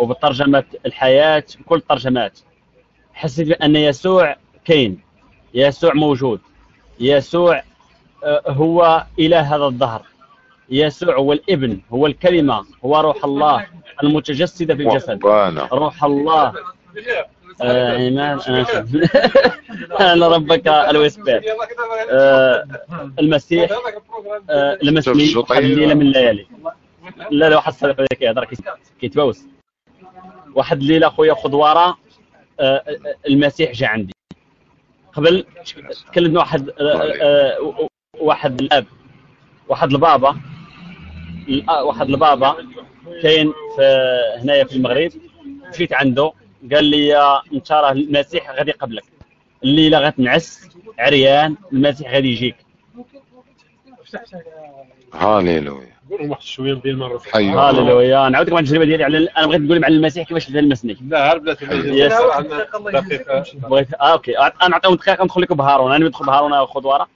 وبترجمة الحياة بكل الترجمات حسيت بأن يسوع كاين يسوع موجود يسوع آه، هو إله هذا الظهر. يسوع هو الإبن هو الكلمة هو روح الله المتجسدة في الجسد. روح الله. آه أنا ربك الويسبير آه المسيح آه واحد الليلة من الليالي لا لا واحد هذاك يهضر كيتبوس واحد الليلة خويا خضواره آه المسيح جا عندي. قبل تكلمنا واحد آه آه واحد الأب واحد البابا واحد البابا كاين في هنايا في المغرب مشيت عنده قال لي انت راه المسيح غادي قبلك الليلة غتنعس عريان المسيح غادي يجيك. هاليلويا قول واحد شوية ديال المره هاليلويا نعاود لك واحد التجربه ديالي على أنا بغيت نقول مع المسيح كيفاش لمسني لا بلاتي بغيت آه OK. أنا نعطيهم دقيقة ندخل لكم بهارون. أنا ندخل بهارون خذ ورا.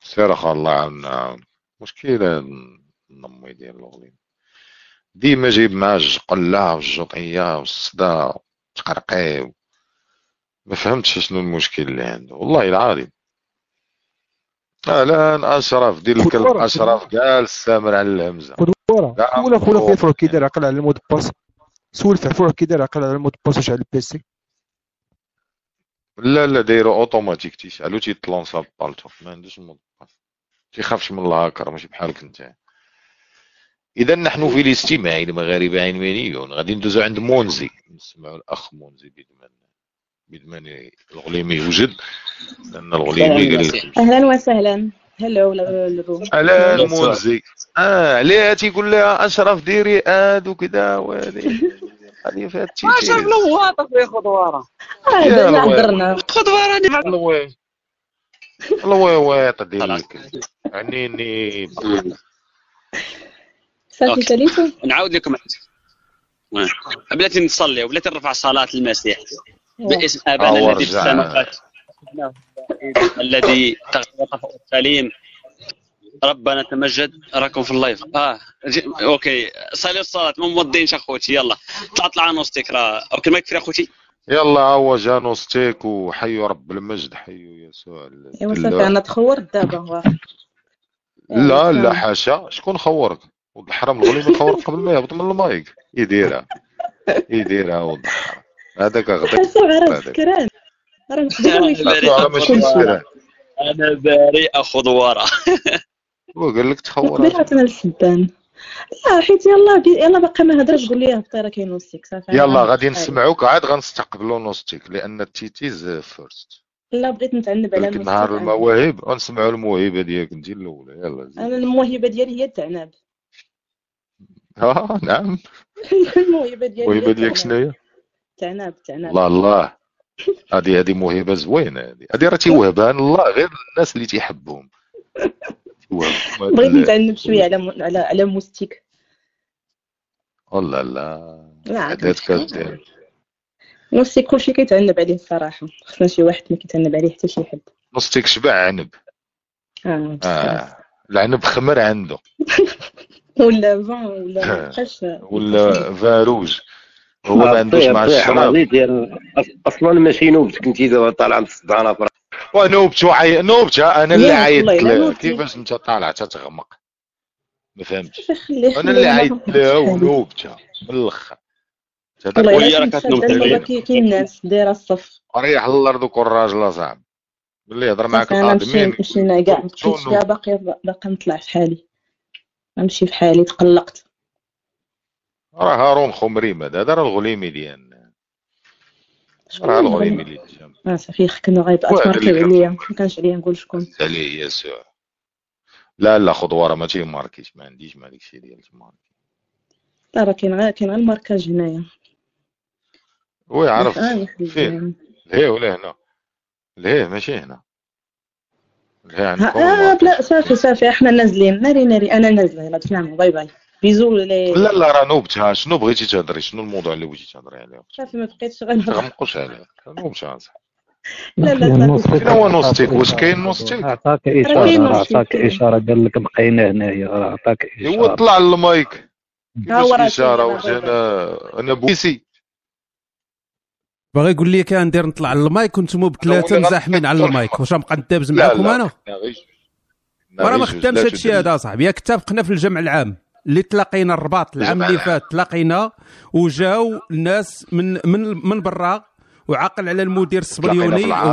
سير اخا الله عنا مشكلة النمي ديال الاغلين ديما جايب معاه القلة والجوطية والصدا تقرقي ما فهمتش شنو المشكل اللي عنده. والله العظيم. أهلا أشرف دير الكلب أشرف جالس سامر على الهمزة. قدوره سول اخويا فيفرو كي داير عقل على ال mot de passe. سول فيفرو كي داير عقل على ال mot de passe واش على ال PC لا لا دايرو أوتوماتيك تيشعلو تيطلونسا بالطالتو ما عندوش ال mot de passe. تيخافش من الهاكر ماشي بحالك أنت. إذا نحن في الاستماع المغاربه علمانيون غادي ندوزو عند مونزي. نسمعوا الأخ مونزي بدمن بدمن الغليمي يوجد لأن الغليمي قال لك أهلا وسهلا. هلو أهلا مونزي آه علاه تيقول لها أشرف ديري آد وكذا وهذه؟ هذه فيها التيتي اشرف لواطه في خضواره هذا هضرنا خضواره الويويط ديالك عنيني صافي ساليتو نعاود لكم. بلاتي نصلي وبلاتي نرفع صلاة المسيح. باسم ابانا الذي في السماوات الذي تغفر السليم. ربنا تمجد. راكم في ال live. آه OK. صلي الصلاة. ما موضينش أخوتي. يلا. طلع طلع نوستيك راه OK ما يكفي أخوتي. يلا هو جا نوستيك وحيوا رب المجد. حيوا يسوع ايوا صافي أنا تخورت دابا لا لا حاشا. شكون خورك؟ ولد الحرام الغليظ يخور قبل ما يهبط من المايك. يديرها. يديرها ولد الحرام هذاك غدا راه سكران راه أنا بريء أخذ ورا. وقال لك تخور. قبيله أنا السبان لا حيت يلا يلا باقي ما هضرش قول لي الطيره كاين نوستيك صافي. يلا غادي نسمعوك عاد غنستقبلوا نوستيك لأن ال ladies first لا بغيت نتعنب على نهار المواهب ونسمعوا الموهبه ديالك انت الأولى يلا أنا الموهبه ديالي هي التعناب. آه نعم. الموهبه ديالي الموهبه ديالك شنو هي؟ تعناب تعناب الله الله. هذه هذه موهبة زوينة هذه. هذه راه تيوهبها الله غير الناس اللي تيحبهم. بغيت نتعنب شوية على على على موستيك. والله لا لا نفسي كلشي كيتعنب عليه الصراحة. خصنا شي واحد ما كيتعنب عليه حتى شي حد نصتيك شبع عنب. آه, آه. العنب خمر عنده. ولا فان ولا بقاش ولا فاروج. هو ما عندوش مع الشراب. ديال أصلا ماشي نوبتك أنت دابا طالعه مصدعه فرا ونوبت وعي نوبت أنا اللي عيطت كيفاش أنت طالعه تتغمق ما فهمتش. أنا اللي عيطت لها ونوبتها من الأخر. وهي راه كتنوب كاين الناس دايرة الصف. ريح الأرض وكون راجل صاحب اللي يهضر معاك الادمين مشينا كاع. مشيت باقي باقي نطلع في حالي. نمشي في حالي تقلقت. راه هارون خمري هذا راه الغليمي ديالنا راه الغليمي اللي آه صافي كانوا غايب اتماركي عليا ما كانش عليا نقول شكون. عليه يسوع لا لا خضوره ما تيماركيش ما عنديش ما داكشي ديال تماركي لا راه كاين غير كاين غير ال marquage هنايا. oui عرفت. فين؟ لهيه ولا هنا؟ لهيه ماشي هنا. لهيه عندكم آه لا صافي صافي إحنا نازلين. ناري ناري أنا نازلة. يلا تسلموا bye bye. bisous لي لا لا راه نوبتها شنو بغيتي تهضري شنو الموضوع اللي بغيتي تهضري عليه صافي ما بقيتش غنهضر تغمقوش عليه نوبتها لا لا فين هو نوستيك واش كاين نوستيك عطاك اشاره عطاك اشاره قال لك بقينا هنايا راه عطاك اشاره هو طلع للمايك راه اشاره دابا. أنا أنا بويسي باغي يقول لي كان ندير نطلع للمايك وأنتم بثلاثه مزاحمين على. المايك واش غنبقى ندابز لا معاكم لا أنا لا وأنا ما خدامش لا هادشي. هذا صاحبي ياك تابقنا في الجمع العام اللي تلاقينا الرباط العام اللي. فات تلاقينا وجاو الناس من من من برا وعاقل على المدير في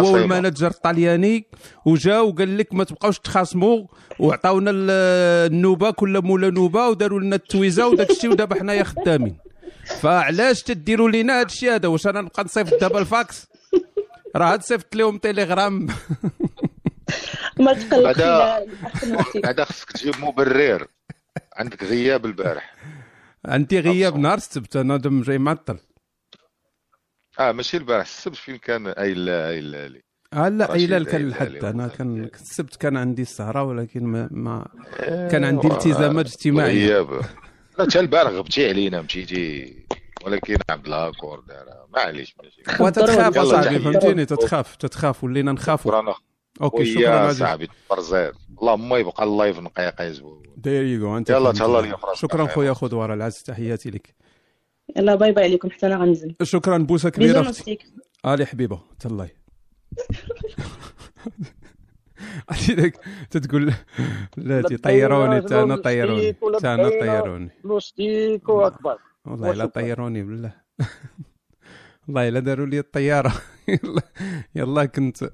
هو. وال manager الطلياني وجاو وقال لك ما تبقاوش تخاصموا وعطاونا ال- النوبه كل مولا نوبه وداروا لنا التويزه وداك الشيء ودابا حنايا خدامين فعلاش تديروا لينا هذا الشيء هذا واش أنا نبقى نصيفط دابا الفاكس راه هاد صيفط لهم تيليغرام ما تقلقش. هذا خصك تجيب مبرر عندك غياب البارح. عندي غياب. نهار السبت أنا دم جاي معطل. آه ماشي البارح. السبت فين كان؟ أي لا أي لا لي آه لا رشيد ايلال كان الحد أنا كان. السبت كان عندي السهرة ولكن ما, ما كان عندي التزامات اجتماعيه غياب لا حتى البارح غبتي علينا مشيتي ولكن عبد الله كور دار معليش ماشي. وتتخاف أصاحبي. فهمتيني تتخاف تتخاف ولينا نخافوا. OK شكرا عزيز. صاحبي plaisir اللهم يبقى اللايف نقيق يزبو داير يو أنت يلا. تهلا لي أخرى. شكرا خويا خضوره العز تحياتي لك. يلا باي باي عليكم حتى أنا غنزل شكرا بوسه كبيره أختي وستيك آلي حبيبه تلاي عرفتي داك تتقول لا طيروني تا أنا طيروني تا أنا طيروني. لوستيكو اكبر والله لا وشكرا. طيروني بالله. والله الا داروا لي الطيارة. يلا يلا كنت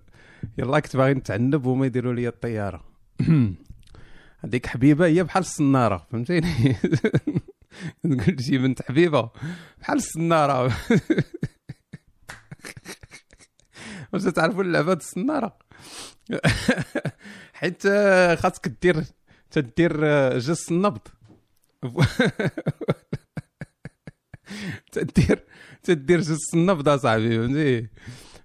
يلا كنت باغي نتعنب وما يديروا لي الطيارة. هذيك حبيبة هي بحال الصنارة فهمتيني؟ تقول شي بنت حبيبة بحال الصنارة. واش تعرفوا اللعبة د الصنارة؟ حيت آه، خاصك دير تدير آه، جس النبض. تدير تدير جس النبض اصاحبي فهمتي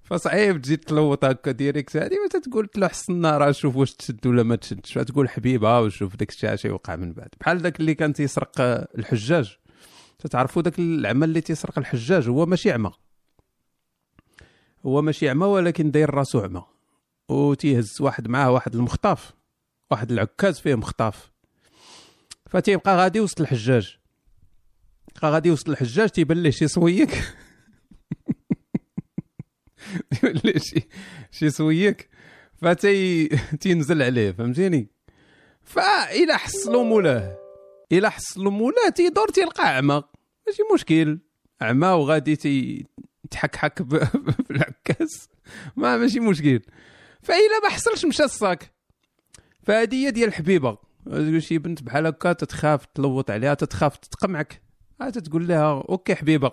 فصعيب تجي تلوط هكا direct. هادي ما تقول له حسنا راه شوف واش تشد ولا ما تشدش تقول حبيبة وشوف داك الشيء اش يوقع من بعد. بحال داك اللي كان تيسرق الحجاج. تتعرفوا داك العمى اللي تيسرق الحجاج هو ماشي عمى. هو ماشي عمى ولكن داير راسو عمى. وتيهز واحد معاه واحد المخطاف. واحد العكاز فيه مخطاف. فتيبقى غادي وسط الحجاج. بقى غادي وسط الحجاج تيبان ليه شي صويك. شي شي صويك؟ فتي تينزل عليه فهمتيني؟ فإلا حصلوا مولاة إلا حصلوا مولاة تيدور تيلقى أعمى. ماشي مشكل. أعمى وغادي تي تحكحك في العكاز ما ماشي مشكل. فإلا ما حصلش مشى الصاك. فهذه هي ديال الحبيبة. تقول شي بنت بحال هكا تتخاف تلوط عليها تتخاف تتقمعك. تقول لها OK حبيبة.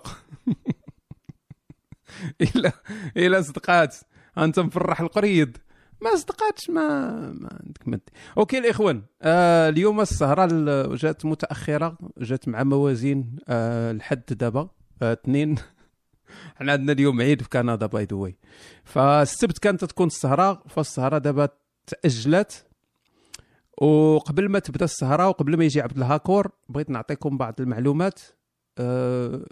الا إلا صدقات أنت مفرح القريض. ما صدقاتش ما ما عندك. OK الإخوان آه اليوم السهرة ال- جات متأخرة جات مع موازين آه الحد دابا آه اثنين. حنا عندنا اليوم عيد في كندا by the way فالسبت كانت تكون السهرة فالسهرة دابا تأجلت. وقبل ما تبدأ السهرة وقبل ما يجي عبد الهاكور بغيت نعطيكم بعض المعلومات. آه،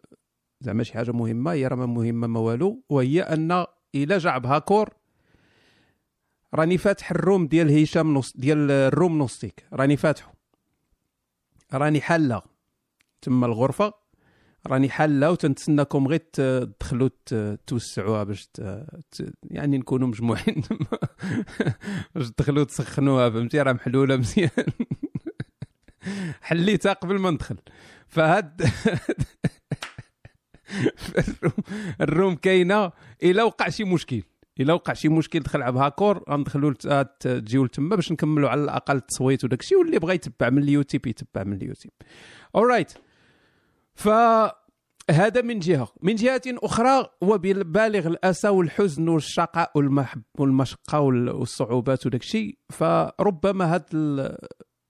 زعما شي حاجة مهمة هي راه مهمة ما والو وهي أن الا جا عبد الهاكور راني فاتح ال room ديال هشام نص ديال ال room نوستيك. راني فاتحه راني حاله تما الغرفة راني حاله وتنتسناكم غير تدخلوا توسعوها باش. ت... يعني نكونوا مجموعين. باش تدخلوا تسخنوها فهمتي؟ راه محلولة مزيان. حليتها قبل ما ندخل. فهاد الروم, كاينة إلا وقع شي مشكل. إلا وقع شي مشكل دخل على هاكور غندخلوا لت- تجيو لتما باش نكملوا على الأقل التصويت وداك الشيء واللي بغى يتبع من اليوتيوب يتبع من اليوتيوب. اورايت فهذا من جهة. من جهة أخرى وبالغ الأسى والحزن والشقاء والمحب والمشقة وال- والصعوبات وداك الشيء فربما هاد ال-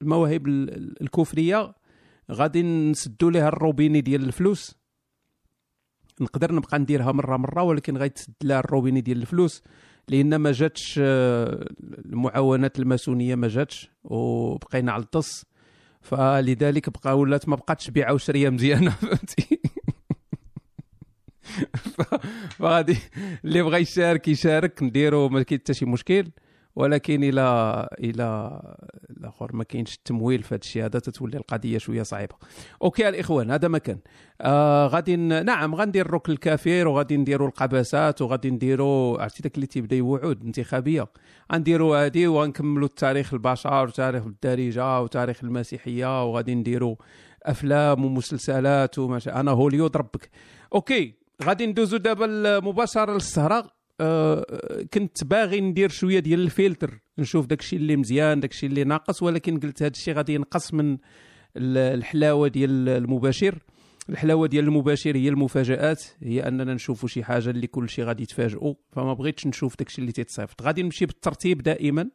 المواهب ال- الكفرية غادي نسدوا لها الروبيني ديال الفلوس. نقدر نبقى نديرها مرة مرة ولكن غيتسد لها الروبيني ديال الفلوس. لأن ما جاتش آه، المعاونات الماسونية ما جاتش وبقينا على الطس. فلذلك بقى ولات ما بقاتش بيعة وشرية مزيانة فهمتي؟ فغادي اللي بغى يشارك يشارك نديرو ما كاين حتى شي مشكل. ولكن إلى إلى الأخر ما كاينش التمويل في هذا الشيء. هذا تتولي القضية شوية صعيبة. أوكي الإخوان هذا ما كان. آه غادي نعم غندير الركن الكافر وغادي نديروا القباسات وغادي نديروا عرفتي داك اللي تيبدا وعود انتخابية. غنديروا هذه وغنكملوا التاريخ البشر وتاريخ الدارجة وتاريخ المسيحية وغادي نديروا أفلام ومسلسلات وما أنا هوليود ربك. OK غادي ندوزو دابا مباشره للسهره آه، كنت باغي ندير شوية ديال الفلتر نشوف داكشي اللي مزيان داكشي اللي ناقص ولكن قلت هذا الشيء غادي ينقص من ال- الحلاوة ديال المباشر. الحلاوة ديال المباشر هي المفاجآت هي أننا نشوفوا شي حاجة اللي كل شيء غادي يتفاجئوا فما بغيتش نشوف داكشي اللي تيتصيفط. غادي نمشي بالترتيب دائما.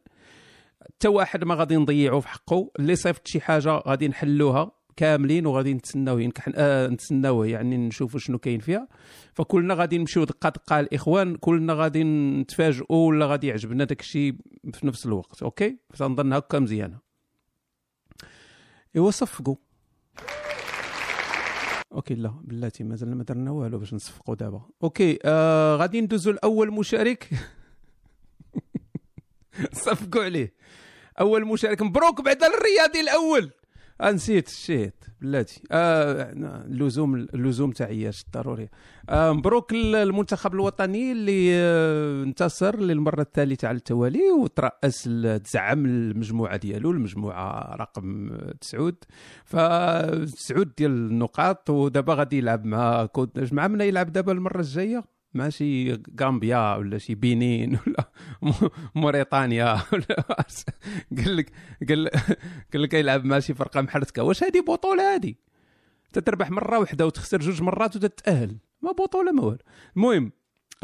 حتى واحد ما غادي نضيعوا في حقه اللي صيفط شي حاجة غادي نحلوها. كاملين وغادي نتسناو ينكح آه نتسناوه. يعني نشوفوا شنو كاين فيها. فكلنا غادي نمشيو دقه دقه الإخوان. كلنا غادي نتفاجئوا ولا غادي يعجبنا داك الشيء في نفس الوقت. OK؟ تنظن هكا مزيانة. إيوا صفقوا. OK لا بلاتي مازال ما درنا والو باش نصفقوا دابا. OK آه غادي ندوزو لأول مشارك. صفقوا عليه. أول مشارك مبروك بعد الرياضي الأول. نسيت shit بلاتي. آه اللزوم اللزوم تعياش ضروري. آه مبروك المنتخب الوطني اللي آه انتصر للمرة الثالثه على التوالي وترأس تزعم المجموعة ديالو المجموعة رقم تسعود. فتسعود ديال النقاط ودابا غادي يلعب مع كود مع من يلعب دابا المرة الجاية؟ مع شي غامبيا ولا شي بنين ولا موريتانيا ولا قال لك قال قال لك يلعب مع شي فرقة محرتكة. واش هذه بطولة هذه؟ تتربح مرة واحدة وتخسر جوج مرات وتتاهل ما بطولة ما والو. المهم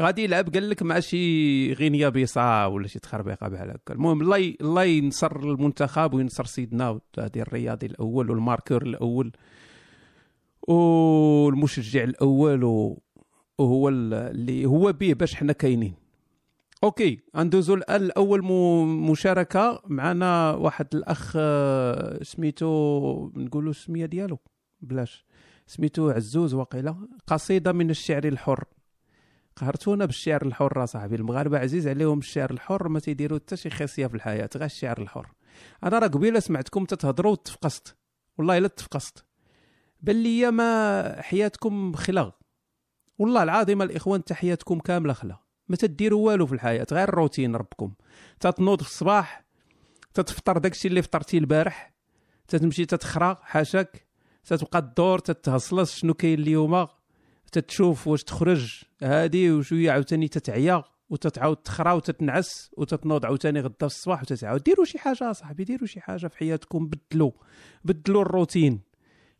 غادي يلعب قال لك مع شي غينيا بيصا ولا شي تخربيقة بحال هكا. المهم الله. الله ينصر المنتخب وينصر سيدنا هذه الرياضي الأول والماركور الأول والمشجع الأول و... ال- اللي هو به باش حنا كاينين. OK غندوزو الان لاول م- مشاركة معنا واحد الأخ آه، سميتو نقولوا السمية ديالو بلاش. سميتو عزوز وقيلة قصيدة من الشعر الحر. قهرتونا بالشعر الحر صاحبي. المغاربة عزيز عليهم الشعر الحر ما تيديروا حتى شي خاصية في الحياة غير الشعر الحر. أنا راه قبيلة سمعتكم تتهضروا وتفقست والله إلا تفقست. بل ما حياتكم خلغ والله العظيم الإخوان تحياتكم كاملة خلا. ما تديروا والو في الحياة غير الروتين ربكم. تتنوض في الصباح تتفطر داكشي اللي فطرتي البارح تتمشي تتخرى حاشاك تتبقى تدور تتهصلص شنو كاين اليوم تتشوف واش تخرج هادي وشوية عاوتاني تتعيا وتتعاود تخرى وتتنعس وتتنوض عاوتاني غدا في الصباح وتتعاود. ديروا شي حاجة صاحبي ديروا شي حاجة في حياتكم بدلوا بدلوا الروتين.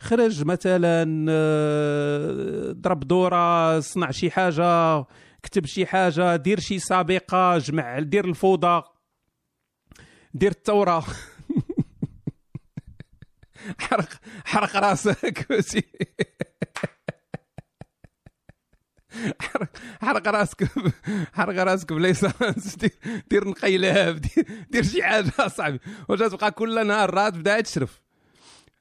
خرج مثلا آه، ضرب دورة صنع شي حاجة كتب شي حاجة دير شي سابقة جمع دير الفوضى دير الثورة. حرق حرق راسك حرق راسك حرق راسك ب l'essence دير دير انقلاب دير, شي حاجة اصاحبي واش تبقى كل نهار راه تبدا تشرف.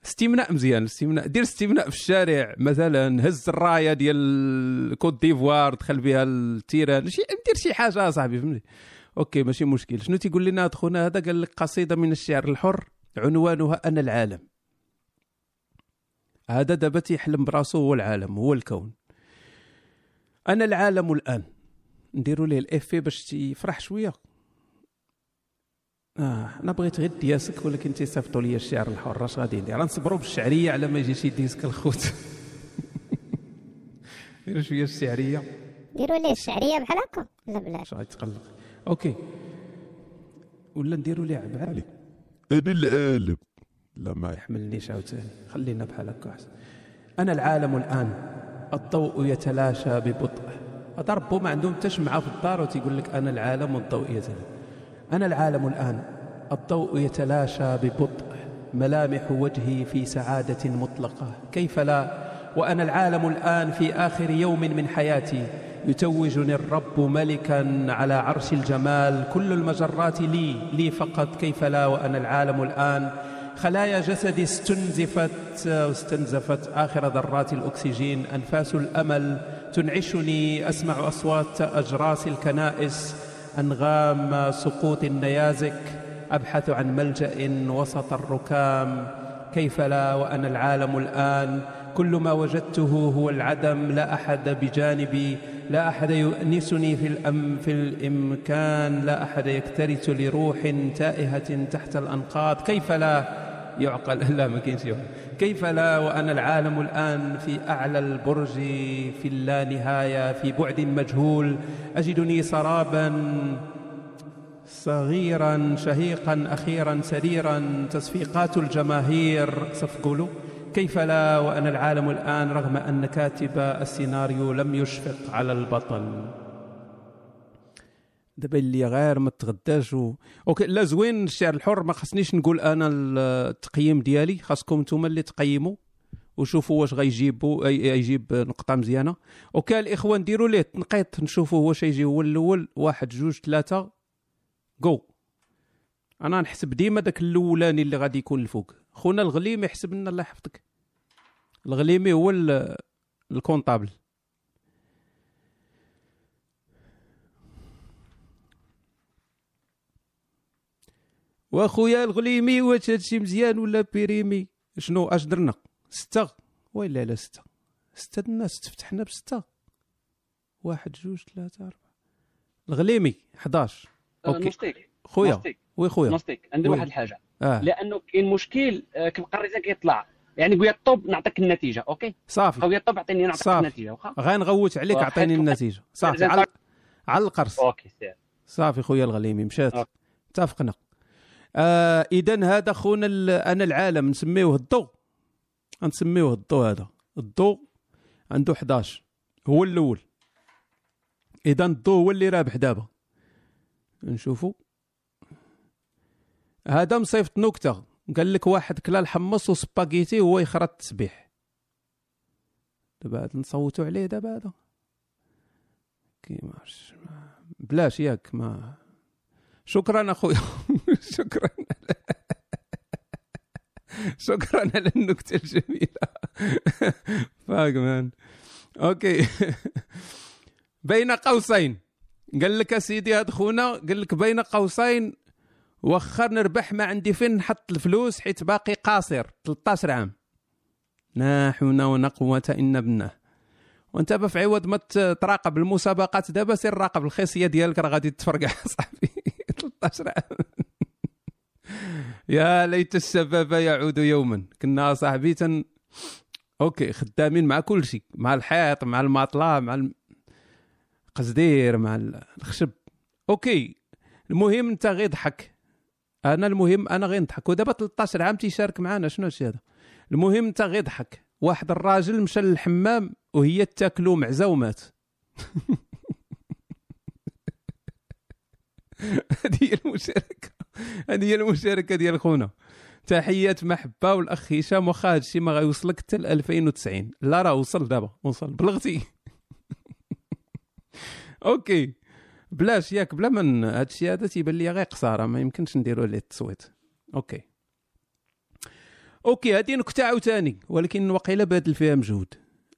استمناء مزيان استمناء. دير استمناء في الشارع مثلا هز الراية ديال كوت ديفوار دخل بها التيران شي دير شي حاجة صاحبي فهمتي OK ماشي مشكل. شنو تيقول لنا خونا هذا؟ قال لك قصيدة من الشعر الحر عنوانها أنا العالم. هذا دابا تيحلم براسو هو العالم هو الكون. أنا العالم الآن. نديروا ليه الافي باش تيفرح شوية. آه أنا بغيت غير دياسك ولكن تيصيفطوا لي الشعر الحر اش غادي ندير غنصبروا بالشعرية على ما يجي شي ديسك الخوت. ديروا شوية الشعرية. ديروا ليه الشعرية بحال هكا؟ لا بلاش. اش غادي تقلق. أوكي. ولا نديروا ليه عبعالي أنا العالم. لا ما يحملنيش عاوتاني. خلينا بحال هكا أحسن. أنا العالم الآن. الضوء يتلاشى ببطء. هذا ربو ما عندهم حتى شمعة في الدار وتيقول لك أنا العالم والضوء يتلاشى. أنا العالم الآن. الضوء يتلاشى ببطء ملامح وجهي في سعادة مطلقة. كيف لا؟ وأنا العالم الآن في آخر يوم من حياتي. يتوجني الرب ملكا على عرش الجمال. كل المجرات لي لي فقط. كيف لا؟ وأنا العالم الآن. خلايا جسدي استنزفت واستنزفت آخر ذرات الأكسجين. أنفاس الأمل تنعشني. أسمع أصوات أجراس الكنائس. أنغام سقوط النيازك أبحث عن ملجأ وسط الركام. كيف لا وأنا العالم الآن؟ كل ما وجدته هو العدم لا أحد بجانبي لا أحد يؤنسني في, الأم في الإمكان لا أحد يكترث لروح تائهة تحت الأنقاض. كيف لا؟ يعقل. لا ما كاينش كيف لا وأنا العالم الآن في أعلى البرج في اللانهاية في بعد مجهول أجدني سرابا صغيرا شهيقا أخيرا سريرا تصفيقات الجماهير صفقولوا كيف لا وأنا العالم الآن رغم أن كاتب السيناريو لم يشفق على البطل دابا اللي غير ما تغداش و... OK لا زوين الشعر الحر ما خصنيش نقول أنا التقييم ديالي. خاصكم نتوما اللي تقيموا وشوفوا واش غيجيبوا يجيب نقطة مزيانة. OK الاخوان ديروا ليه تنقيط نشوفوا واش يجي هو الأول. واحد جوج ثلاثة جو أنا نحسب ديما داك الأولاني اللي غادي يكون الفوق. خونا الغليمي يحسب لنا الله يحفظك. الغليمي هو ال comptable. واخويا الغليمي واش هادشي مزيان ولا بيريمي؟ شنو اش درنا؟ ستة. ويلا لا ستة. ستة الناس تفتحنا بستة. واحد جوج ثلاثة أربعة. الغليمي 11 أوكي. نوستيك. خويا. وي خويا. نوستيك. عندي واحد الحاجة. آه. لأنه كاين مشكل آه، كنبقى الرزق يطلع يعني قول طوب نعطيك النتيجة أوكي؟ صافي. أو طوب عطيني نعطيك صافي. النتيجة واخا؟ غنغوت عليك عطيني واحد. النتيجة. صافي. على على القرص. okay سير. صافي خويا الغليمي مشات. okay. اتفقنا. آه اذا هذا خونا أنا العالم نسميوه الضوء. نسميوه الضوء هذا. الضوء عنده 11 هو الأول. اذا الضوء هو اللي رابح دابا. نشوفوا. هذا مصيفط نكتة. قال لك واحد كلا الحمص وسباغيتي وهو يخرط التسبيح. دابا نصوتوا عليه دابا هذا. عرفتش ما- بلاش ياك ما شكرا اخويا شكرا. شكرا على النكته الجميلة. fuck man. Okay. بين قوسين. قال لك اسيدي هاد خونا قال لك بين قوسين وخر نربح ما عندي فين نحط الفلوس حيت باقي قاصر 13 عام. لا حول ولا قوة إلا بالله. وأنت في عوض ما تراقب المسابقات دابا سير راقب الخصيه ديالك راه غادي تفرقع صاحبي. 13 عام. يا ليت الشباب يعود يوما. كنا صاحبي تن okay خدامين مع كل شيء مع الحيط مع الماطلة مع الم... قصدير مع ال- الخشب. okay المهم أنت غير ضحك. أنا المهم أنا غير نضحك. ودابا 13 عام تيشارك معنا شنو هادشي هذا؟ المهم أنت غير ضحك. واحد الراجل مشى للحمام وهي تاكلو معزة ومات. هذه هي المشاركة. هذه هي المشاركة ديال خونا. تحيات محبة والأخ هشام. واخا هادشي ما غيوصلك حتى ل 2090 لا راه وصل دابا. وصل. بلغتي. okay. بلاش ياك بلا من هادشي هذا تيبان لي غير قصاره ما يمكنش نديرو عليه التصويت. okay. Okay هذه نكتة عاوتاني. ولكن وقيلة بادل فيها مجهود.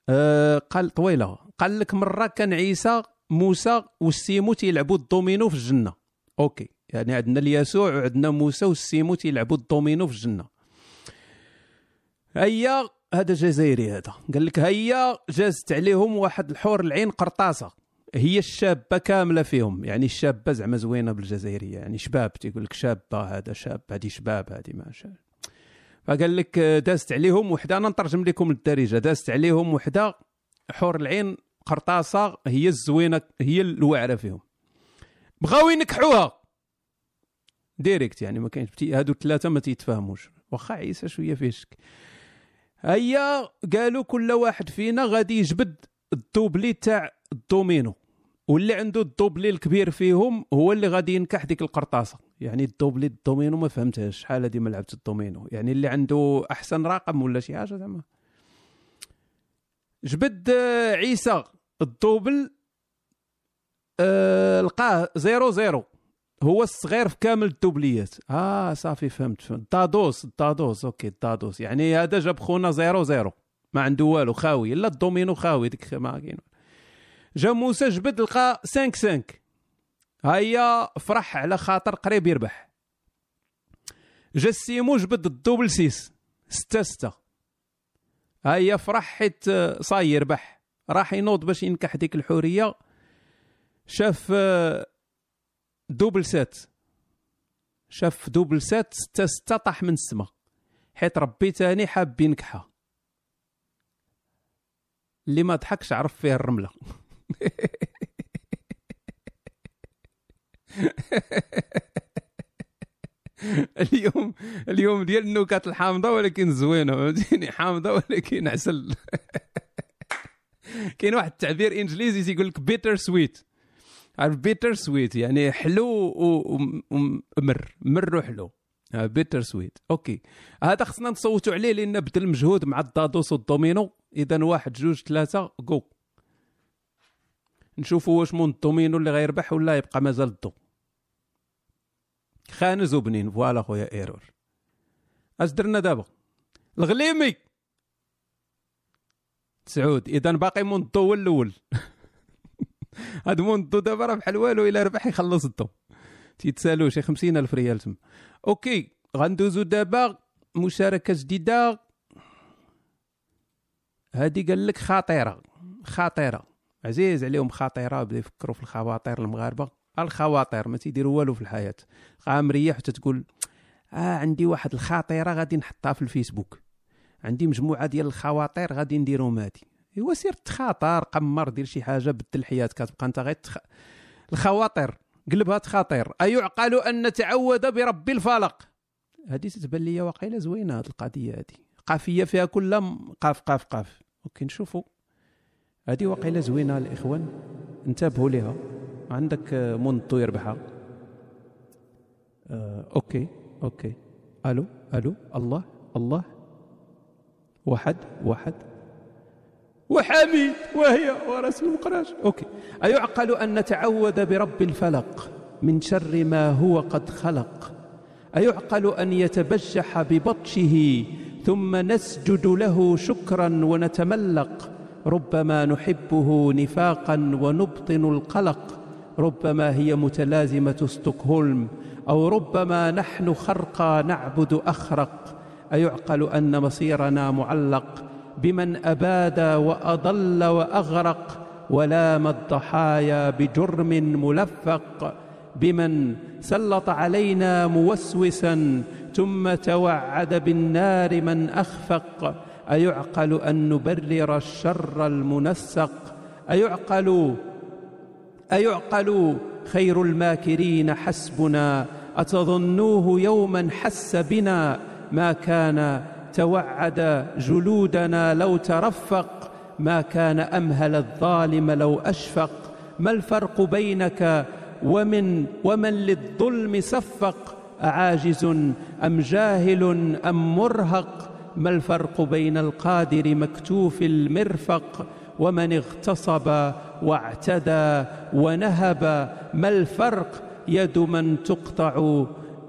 آه قال طويلة. قال لك مرة كان عيسى موسى والسيمو تيلعبوا الدومينو في الجنة. okay. يعني عندنا اليسوع وعندنا موسى والسيمو تيلعبوا الدومينو في الجنة. هيا هذا جزائري هذا. قال لك هيا جازت عليهم واحد الحور العين قرطاسة. هي الشابة كاملة فيهم. يعني الشابة زعما زوينة بالجزائرية. يعني شباب تيقول لك شابة هذا شاب هذه شباب هذه ما شاء فقال لك دازت عليهم وحدة. أنا نترجم لكم الدارجة. دازت عليهم وحدة حور العين قرطاسة. هي الزوينة هي الواعره فيهم. بغاو ينكحوها. ديريكت يعني ما كاينش هادو الثلاثه ما تيتفاهموش. واخا عيسى شوية فيه شك. هيا قالوا كل واحد فينا غادي يجبد ال doublé تاع الدومينو. واللي عنده ال doublé الكبير فيهم هو اللي غادي ينكح ديك القرطاسة. يعني ال doublé الدومينو ما فهمتهاش. شحال هادي ما لعبت الدومينو؟ يعني اللي عنده أحسن رقم ولا شي حاجة زعما. جبد آه، عيسى ال double آه لقاه zéro zéro. هو الصغير في كامل الدوبليات آه صافي فهمت فهمت. دادوس دادوس okay دادوس يعني هذا جاب خونا zéro zéro. ما عنده والو خاوي. الا الدومينو خاوي ديك ما كاين. جا موسى جبد لقى 5 5 هيا فرح على خاطر قريب يربح. جا السيمو جبد ال double six. ستة ستة ها هي فرح حيت آه، صاي يربح. راح ينوض باش ينكح ديك الحورية. شاف آه، double sept شاف double sept ستة ستة طاح من السما. حيت ربي تاني حاب ينكحها. اللي ما ضحكش عرف فيه الرملة. اليوم اليوم ديال النكات الحامضة ولكن زوينة. فهمتيني؟ حامضة ولكن عسل. كاين واحد التعبير انجليزي تيقول لك bittersweet عارف bittersweet يعني حلو ومر مر وحلو. bittersweet okay. هذا خصنا نصوتوا عليه لأن بذل مجهود مع الدادوس والدومينو. اذا واحد جوج ثلاثة جو نشوفوا واش مول الدومينو اللي غيربح ولا يبقى مازال الضو خانز وبنين voilà خويا error. أش درنا دابا؟ الغليمي! سعود اذا باقي موندو هو الأول. هاد موندو دابا راه بحال والو إلا ربح يخلص الضو تيتسالو شي 50 الف ريال تما okay غندوزو دابا مشاركة جديدة. هادي قال لك خطيرة خطيرة. عزيز عليهم خطيرة بدا يفكروا في الخواطر المغاربة. الخواطر ما تيديروا والو في الحياة. قام مريح حتى تقول آه عندي واحد الخاطره غادي نحطها في الفيسبوك. عندي مجموعة ديال الخواطر غادي نديرهم هادي. ايوا سير تخاطر قمر دير شي حاجة بدل حياتك. تبقى انت غير تخ... الخواطر. قلبها تخاطر أيعقل أن نتعوذ برب الفلق. هذه تتبان لي واقيلا زوينة هذه القضية هذه قافية فيها كل قاف قاف قاف. okay نشوفوا. هذه واقيلا زوينة الاخوان انتبهوا لها عندك منطو يربحها. آه، okay okay. ألو ألو. الله الله. واحد واحد. وحميد وهي ورسم المقراش. أوكي. أيعقل أن نتعوذ برب الفلق من شر ما هو قد خلق. أيعقل أن يتبجح ببطشه ثم نسجد له شكرا ونتملق. ربما نحبه نفاقا ونبطن القلق. ربما هي متلازمة ستوكهولم. أو ربما نحن خرقى نعبد أخرق. أيعقل أن مصيرنا معلق. بمن أباد وأضل وأغرق ولام الضحايا بجرم ملفق بمن سلط علينا موسوسا ثم توعد بالنار من أخفق أيعقل أن نبرر الشر المنسق أيعقل أيعقل خير الماكرين حسبنا أتظنوه يوما حس بنا ما كان توعد جلودنا لو ترفق ما كان أمهل الظالم لو أشفق. ما الفرق بينك ومن ومن للظلم صفق أعاجز أم جاهل أم مرهق؟ ما الفرق بين القادر مكتوف المرفق؟ ومن اغتصب واعتدى ونهب؟ ما الفرق يد من تقطع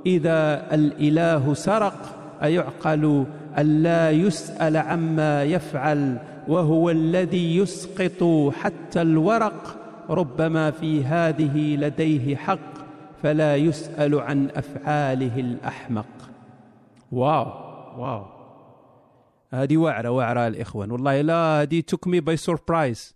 إذا الإله سرق؟ أيعقل ألا يسأل عما يفعل وهو الذي يسقط حتى الورق. ربما في هذه لديه حق فلا يسأل عن أفعاله الأحمق. wow wow. هذه وعرة وعرة الإخوان. والله لا هذه took me by surprise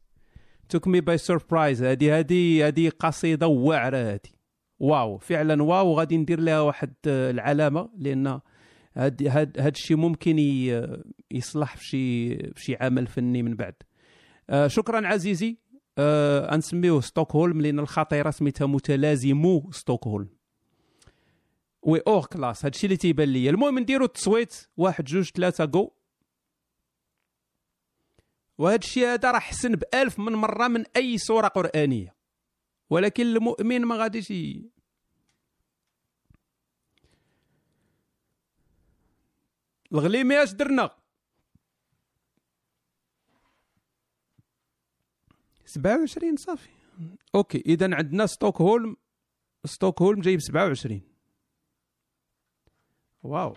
took me by surprise هذه هذه هذه قصيدة وعرة هذه. wow فعلا wow. غادي ندير لها واحد العلامة لأن هاد هاد هاد الشيء ممكن يصلح في شي في شي عمل فني من بعد. آه شكرا عزيزي. آه نسميوه ستوكهولم لأن الخطيره سميتها متلازمة ستوكهولم. oui hors classe. هادشي اللي تيبان لي المهم نديرو التصويت. واحد جوج ثلاثة جو وهذا الشيء هذا راه حسن بألف من مرة من أي سورة قرآنية. ولكن المؤمن ما غاديش الغليمي اش درنا. سبعة وعشرين صافي. okay إذا عندنا ستوكهولم ستوكهولم جايب سبعة وعشرين. wow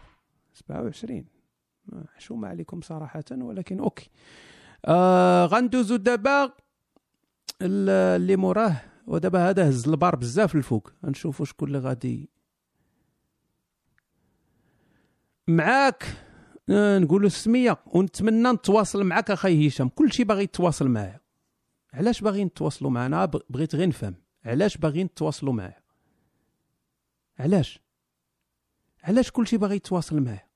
سبعة وعشرين. حشومة عليكم صراحة ولكن أوكي. آه غندوزو دابا اللي موراه ودابا هذا هز البار بزاف الفوق. غنشوفو شكون اللي غادي معاك آه، نقولوا السميه ونتمنى نتواصل معاك أخي هشام. كلشي باغي يتواصل معايا. علاش باغيين نتواصلوا معنا بغيت غير نفهم. علاش باغيين تواصلوا معايا؟ علاش؟ علاش كلشي باغي يتواصل معايا؟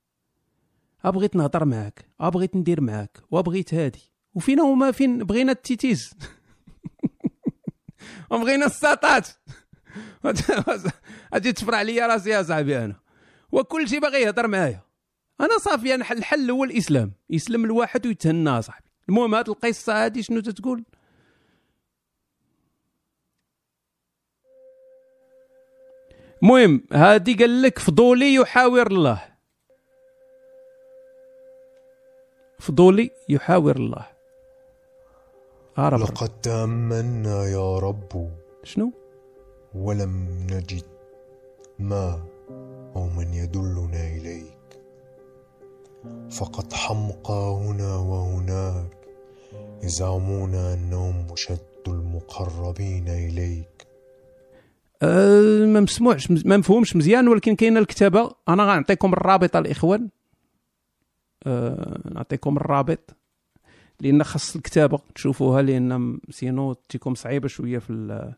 بغيت نهضر معاك بغيت ندير معاك وبغيت هادي. وفينا هما فين؟ بغينا التيتيز. وبغينا الساطات. أجي تفرع ليا راسي يا صاحبي أنا. وكل شيء باغي يهضر معايا. أنا صافي أنا الحل هو الإسلام. يسلم الواحد ويتهنى صاحبي. المهم هاد القصة هادي شنو تتقول؟ المهم هادي قال لك فضولي يحاور الله. فضولي يحاور الله. عرب. لقد تأمنا يا رب. شنو؟ ولم نجد ما أو من يدلنا إليك. فقد حمقى هنا وهناك يزعمون أنهم مشد المقربين إليك. أه ما مسموعش ما مفهومش مزيان ولكن كاينة الكتابة. أنا غنعطيكم الرابط الإخوان. أه نعطيكم الرابط. لأن خاص الكتابة تشوفوها لأن سينو تيكم صعيبة شوية في ال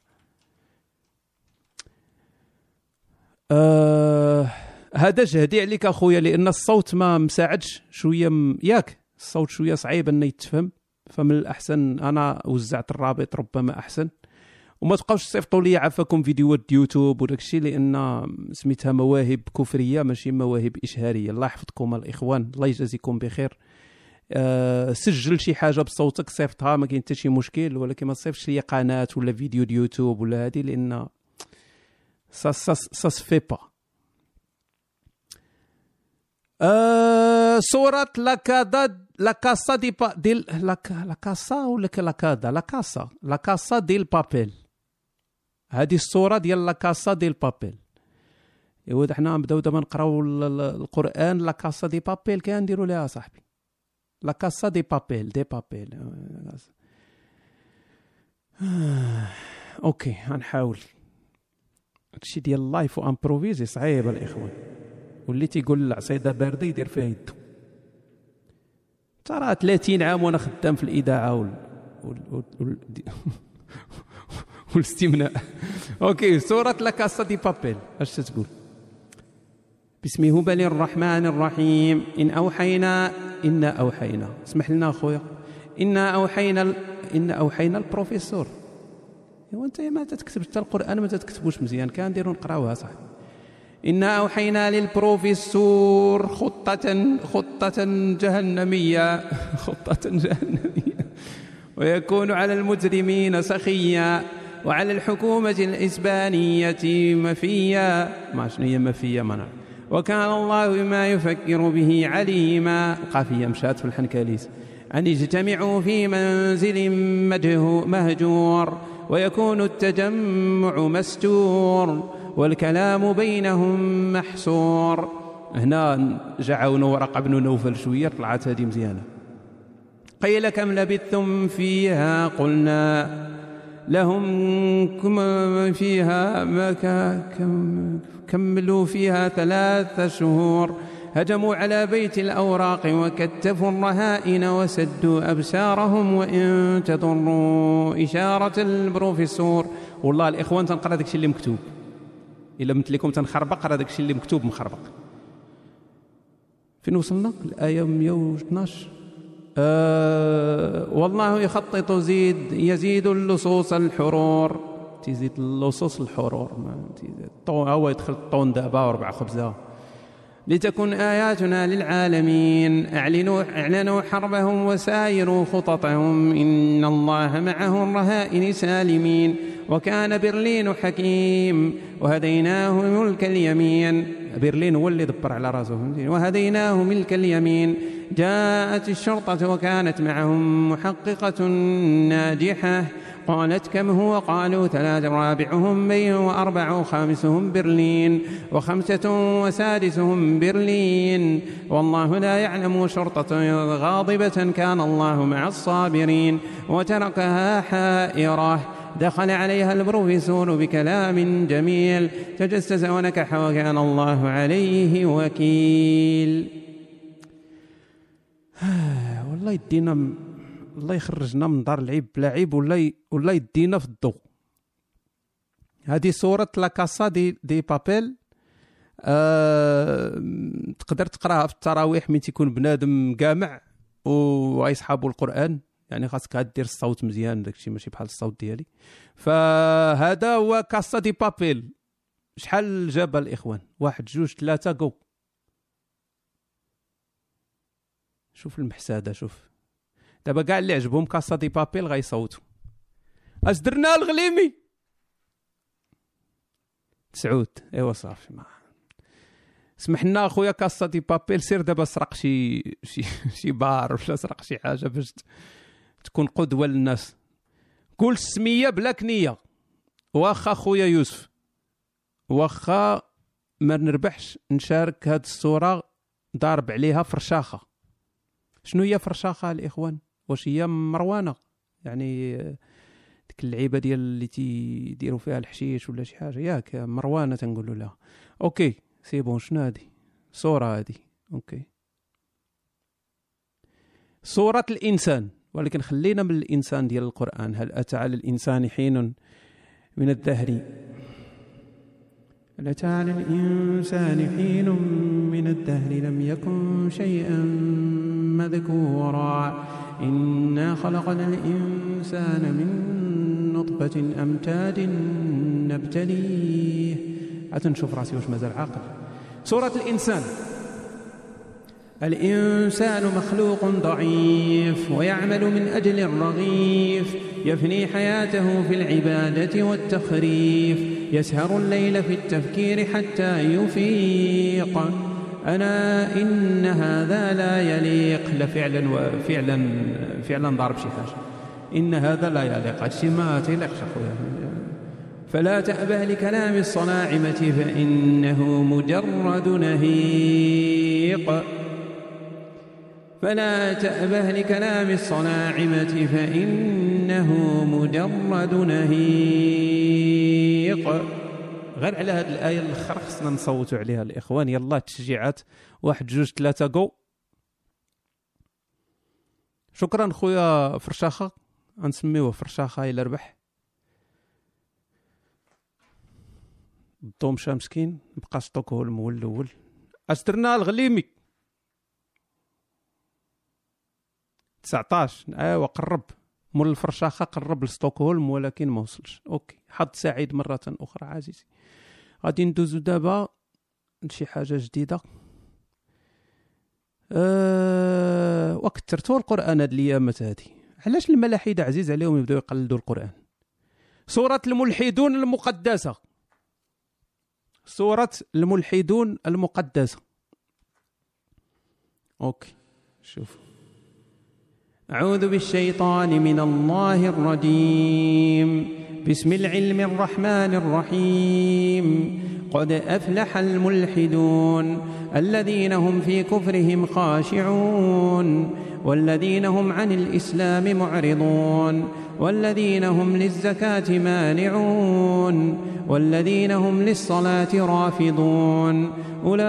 آه هذا جهدي عليك أخويا لأن الصوت ما مساعدش. شوية م... ياك الصوت شوية صعيب أنه يتفهم. فمن الأحسن أنا وزعت الرابط ربما أحسن. وما تبقاوش تصيفطوا لي عفاكم فيديوهات يوتيوب وداك الشيء لأن سميتها مواهب كفرية ماشي مواهب إشهارية. الله يحفظكم الإخوان الله يجازيكم بخير. أه سجل شي حاجة بصوتك صيفطها ما كاين حتى شي مشكل ولكن ما تصيفطش لي قناة ولا فيديو يوتيوب ولا هذه لأن سا سا سا سفي با أه صورة لاكادا لاكاسا دي با ديل لاكاسا ولا لاكادا لاكاسا La Casa del Papel هذه الصورة ديال لاكاسا ديل بابيل ايوا حنا نبداو دابا نقراو القران La Casa de Papel كي نديرو ليها صاحبي La Casa de Papel de Papel okay غنحاول هادشي ديال ال live و improviser صعيب الإخوان. واللي تيقول العصيده بارده يدير فيها يدو. ترى 30 عام وأنا خدام في الإذاعة وال... وال... وال... والاستمناء. okay سورة La de Papel. أش تقول؟ بسم هبل الرحمن الرحيم. إن أوحينا إنا أوحينا. اسمح لنا أخويا. إنا أوحينا ال... إنا أوحينا البروفيسور. ايوا أنت ما تكتب حتى القرآن ما تكتبوش مزيان. كان نديرو نقراوها صح. إنا أوحينا للبروفيسور خطة خطة جهنمية خطة جهنمية. ويكون على المجرمين سخيا وعلى الحكومة الإسبانية مفيا. ما شنو هي مفيا ما نعرف. وكان الله بما يفكر به عليما. القافية مشات في الحنكاليس أن يجتمعوا في منزل مهجور. ويكون التجمع مستور والكلام بينهم محصور. هنا جعون ورقة بن نوفل شوية طلعت هذه مزيانة. قيل كم لبثتم فيها؟ قلنا لهم كم فيها ما كم كملوا فيها ثلاث شهور. هجموا على بيت الأوراق وكتفوا الرهائن وسدوا أبصارهم وإن تضروا إشارة البروفيسور. والله الإخوان تنقرأ داك اللي مكتوب. إلا مثل لكم تنخربق قرا داك اللي مكتوب مخربق. فين وصلنا؟ الآية 112 آه والله يخطط زيد يزيد اللصوص الحرور. تيزيد اللصوص الحرور هو يدخل الطون دابا وربع خبزة. لتكن آياتنا للعالمين. أعلنوا, أعلنوا حربهم وسايروا خططهم. إن الله معهم الرهائن سالمين. وكان برلين حكيم. وهديناه ملك اليمين. برلين هو اللي دبر على راسه. وهديناه ملك اليمين. جاءت الشرطة وكانت معهم محققة ناجحة. قالت كم هو؟ قالوا ثلاث رابعهم بين وأربع خامسهم برلين وخمسة وسادسهم برلين. والله لا يعلم شرطة غاضبة كان الله مع الصابرين وتركها حائرة. دخل عليها البروفيسور بكلام جميل. تجسس ونكح وكان الله عليه وكيل. والله يدينا. الله يخرجنا من دار العيب بلا عيب ولا ي... ولا يدينا في الضوء. هذه صورة لاكاسا دي دي بابيل. أه... تقدر تقراها في التراويح من تيكون بنادم قامع وغيصحابوا القرآن. يعني خاصك دير الصوت مزيان داكشي ماشي بحال الصوت ديالي. فهذا هو كاسا دي بابيل. شحال جابها الإخوان؟ واحد جوج ثلاثة جو شوف المحسادة شوف. دابا كاع اللي عجبهم كاسا دي بابيل غيصوتوا أش درنا الغليمي؟ سعود. إيوا صافي ما سمح لنا أخويا كاسا دي بابيل سير دابا سرق شي شي شي بار ولا سرق شي حاجة باش تكون قدوة للناس. قول السميه بلا كنية. واخا خويا يوسف. واخا ما نربحش نشارك هاد الصورة ضارب عليها فرشاخة. شنو هي فرشاخة الإخوان؟ واش هي مروانة. يعني ديك اللعيبة ديال اللي تيديروا فيها الحشيش ولا شي حاجة ياك مروانة تنقولوا لها. okay c'est bon شنو هادي؟ صورة هادي. okay. صورة الإنسان. ولكن خلينا من الإنسان ديال القرآن. هل أتى على الإنسان حين من الدهر؟ هل أتى على الإنسان حين من الدهر؟ لم يكن شيئا مذكورا. إنا خلقنا الإنسان من نطفة أمتاد نبتليه. حتى نشوف راسي واش مازال عاقل. سورة الإنسان. الإنسان مخلوق ضعيف ويعمل من أجل الرغيف يفني حياته في العبادة والتخريف. يسهر الليل في التفكير حتى يفيق. أنا إن هذا لا يليق لفعلا وفعلا فعلا ضارب شي حاجة. إن هذا لا يليق. هادشي ما تيليقش أخويا فلا تأبه لكلام الصناعمة فإنه مجرد نهيق. فلا تأبه لكلام الصناعمة فإنه مجرد نهيق. غير على هذه الآية الأخرى خصنا نصوتوا عليها الإخوان. يلا تشجيعات. واحد جوج ثلاثة جو شكرا خويا فرشاخة. غنسميوه فرشاخة إلا ربح. الضو مشى مسكين. بقى ستوكهولم هو الأول. اش درنا الغليمي. 19 أيوا قرب. مول الفرشاخه قرب لستوكهولم ولكن ما وصلش. أوكي. حظ سعيد مرة أخرى عزيزي. غادي ندوزو دابا لشي حاجة جديدة. أه وكثرتوا القرآن هاد الأيامات هادي. علاش الملاحدة عزيز عليهم يبداو يقلدوا القرآن؟ سورة الملحدون المقدسة. سورة الملحدون المقدسة. أوكي. شوفوا أعوذ بالشيطان من الله الرجيم. بسم العلم الرحمن الرحيم. قد أفلح الملحدون الذين هم في كفرهم خاشعون. والذين هم عن الإسلام معرضون والذين هم للزكاة مانعون والذين هم للصلاة رافضون. أولئك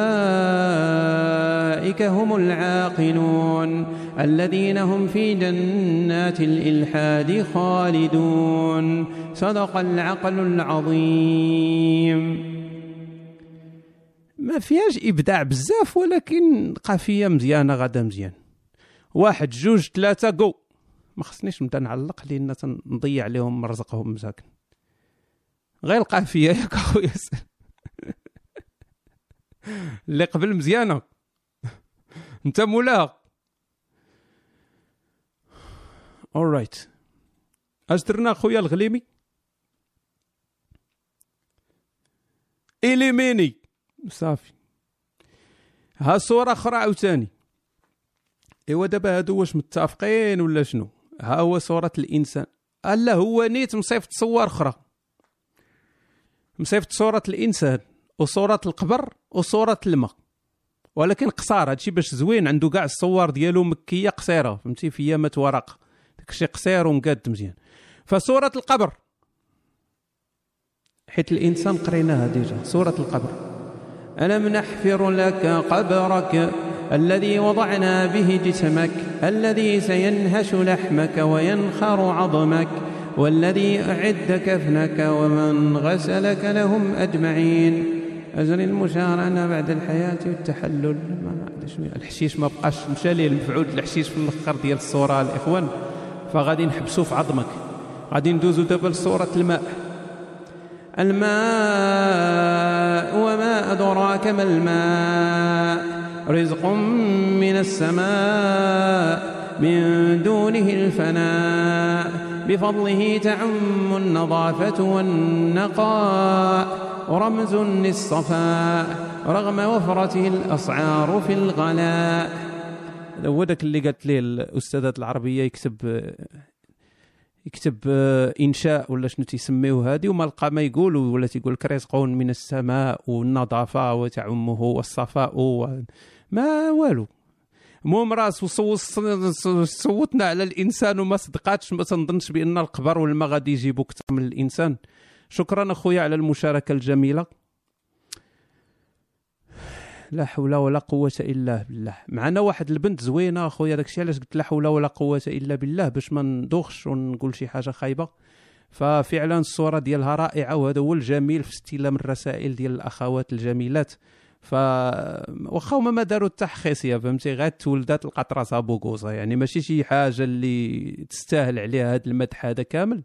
هم العاقلون الذين هم في جنات الإلحاد خالدون. صدق العقل العظيم. ما فيهاش إبداع بزاف ولكن قافية مزيانة غدا مزيان. واحد جوج ثلاثة جو ما خصنيش نبدأ نعلق لأن نضيع عليهم رزقهم مساكن. غير القافية ياك اخويا اللي قبل مزيانة. أنت مولاها alright اش درنا خويا الغليمي. إليميني صافي. ها صورة أخرى عاوتاني. إوا دابا هادو واش متفقين ولا شنو؟ ها هو صورة الإنسان. ألا هو نيت مصيفط صور أخرى. مصيفط صورة الإنسان وصورة القبر وصورة الماء. ولكن قصار هادشي باش زوين عنده كاع الصور ديالو مكية قصيرة فهمتي؟ في يامة ورق. داكشي قصير ومقاد مزيان. فصورة القبر. حيت الإنسان قريناها déjà سوره القبر. ألم نحفر لك قبرك؟ الذي وضعنا به جسمك الذي سينهش لحمك وينخر عظمك والذي أعد كفنك ومن غسلك لهم أجمعين. أجر المشارنة بعد الحياة والتحلل. ما الحشيش ما بقاش مشى المفعول الحشيش في الآخر ديال الصورة الإخوان. فغادي نحبسوا في عظمك. غادي ندوزو دابا لصورة الماء. الماء وما أدراك ما الماء؟ رزق من السماء من دونه الفناء. بفضله تعم النظافة والنقاء ورمز للصفاء رغم وفرته الأسعار في الغلاء. ذاك اللي قالت ليه الأستاذة العربية يكتب يكتب إنشاء ولا شنو تيسميوه هذه وما لقى ما يقول ولا تيقول لك رزق من السماء والنظافة وتعمه والصفاء و... ما والو. المهم راه صوتنا على الإنسان وما صدقاتش ما تنظنش بأن القبر والماء غادي يجيبوا أكثر من الإنسان. شكرا أخويا على المشاركة الجميلة. لا حول ولا قوة إلا بالله. معنا واحد البنت زوينة أخويا داكشي علاش قلت لا حول ولا قوة إلا بالله باش ما ندوخش ونقول شي حاجة خايبة. ففعلا الصورة ديالها رائعة وهذا هو الجميل في استلام الرسائل ديال الأخوات الجميلات. ف واخا هما ما داروا التحخيص يا فهمتي؟ غير تولدات لقات راسها بوكوزا يعني ماشي شي حاجة اللي تستاهل عليها هذا المدح هذا كامل.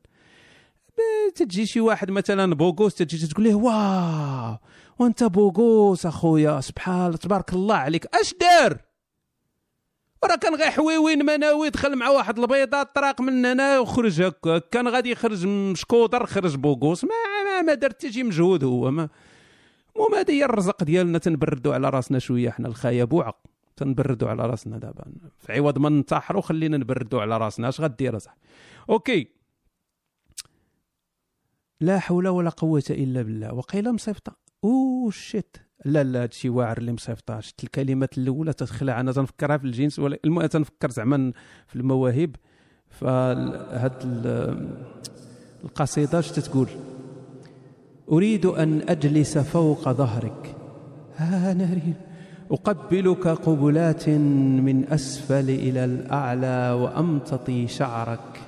تجي شي واحد مثلا بوغوس تجي تقول له واو وأنت بوغوس أخويا سبحان الله تبارك الله عليك أش دار؟ راه كان غير حويوين مناوي دخل مع واحد البيضة طراق من هنا وخرج هكا كان غادي يخرج مشكودر خرج بوغوس ما ما, ما دار حتى شي مجهود هو ما المهم هذه هي الرزق ديالنا تنبردوا على راسنا شوية حنا الخايا بوعق تنبردوا على راسنا دابا. في عوض ما ننتحروا خلينا نبردوا على راسنا. اش غدير صح okay. لا حول ولا قوة إلا بالله. وقيل مصيفطة. oh shit لا لا هادشي واعر اللي مصيفطة. شفت الكلمات الأولى تتخلع أنا تنفكرها في الجنس ولا المهم تنفكر زعما في المواهب. فهاد القصيدة اش تتقول؟ أريد أن أجلس فوق ظهرك. ها ناري. أقبلك قبلات من أسفل إلى الأعلى وأمتطي شعرك.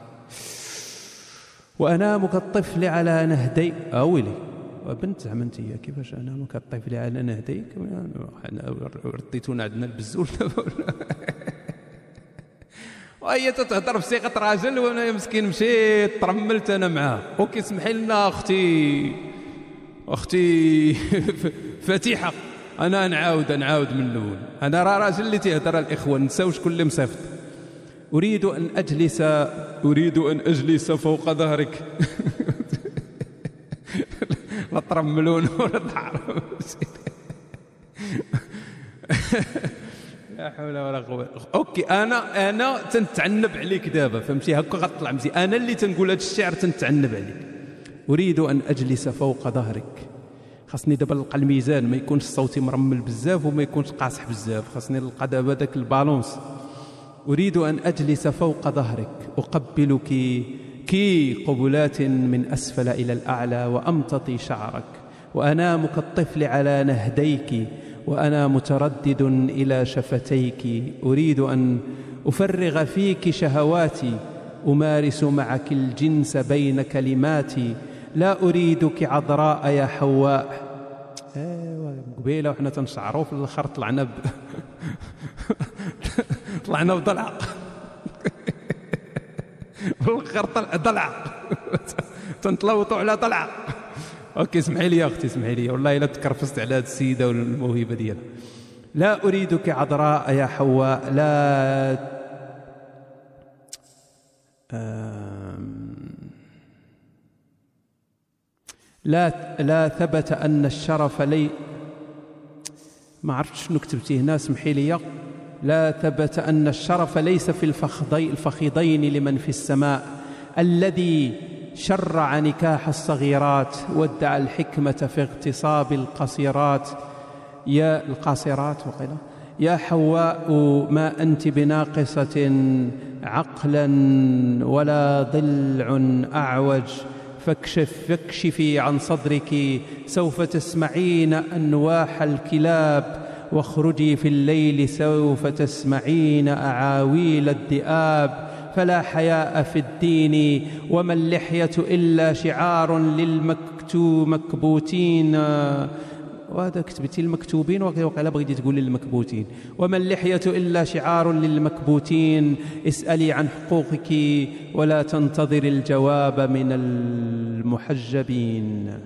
وأنام كالطفل على نهدي أولي بنت زعما انت كيفاش انام كالطفل على نهديك؟ رديتونا عندنا البزول وهي تتهضر بصيغه راجل وأنا مسكين مشيت ترملت أنا معاه. أوكي اسمحي لنا أختي. أختي فتيحة أنا نعاود نعاود من الأول. أنا راه راجل اللي تيهضر الإخوة نساو شكون اللي مصيفط أريد أن اجلس أريد أن أجلس فوق ظهرك. لا ترملون ولا لا حول ولا قوة. okay أنا أنا تنتعنب عليك دابا فهمتي؟ هكا غطلع مزيان أنا اللي تنقول هذا الشعر تنتعنب عليك. أريد أن أجلس فوق ظهرك. خاصني دابا نلقى الميزان ما يكونش صوتي مرمل بزاف وما يكونش قاصح بزاف. خاصني نلقى دابا داك ال balance. أريد أن أجلس فوق ظهرك. أقبلك كي قبلات من أسفل إلى الأعلى وأمتطي شعرك. وأنام كالطفل على نهديك. وأنا متردد إلى شفتيك. أريد أن أفرغ فيك شهواتي. أمارس معك الجنس بين كلماتي. لا أريدك عذراء يا حواء. ايوا قبيلة وحنا تنشعروا في الآخر طلعنا ب... طلعنا بضلع في الآخر طلع ضلع تنطلوطوا على ضلع أوكي اسمحي لي يا أختي اسمحي لي. والله الا تكرفست على هذه السيده والموهبة ديالها. لا أريدك عذراء يا حواء. لا. لا لا ثبت أن الشرف لي ما عرفت شنو كتبتي هنا اسمحي لي. لا ثبت أن الشرف ليس في الفخذي الفخذين لمن في السماء. الذي شرع نكاح الصغيرات وادعى الحكمة في اغتصاب القصيرات. يا القاصرات وقيل. يا حواء ما أنت بناقصة عقلا ولا ضلع أعوج. فاكشف فاكشفي عن صدرك سوف تسمعين أنواح الكلاب. واخرجي في الليل سوف تسمعين أعاويل الذئاب فلا حياء في الدين وما اللحية إلا شعار للمكتو مكبوتين. وهذا كتبتي المكتوبين وقيلا بغيتي تقولي المكبوتين وما اللحية إلا شعار للمكبوتين. اسألي عن حقوقك ولا تنتظر الجواب من المحجبين.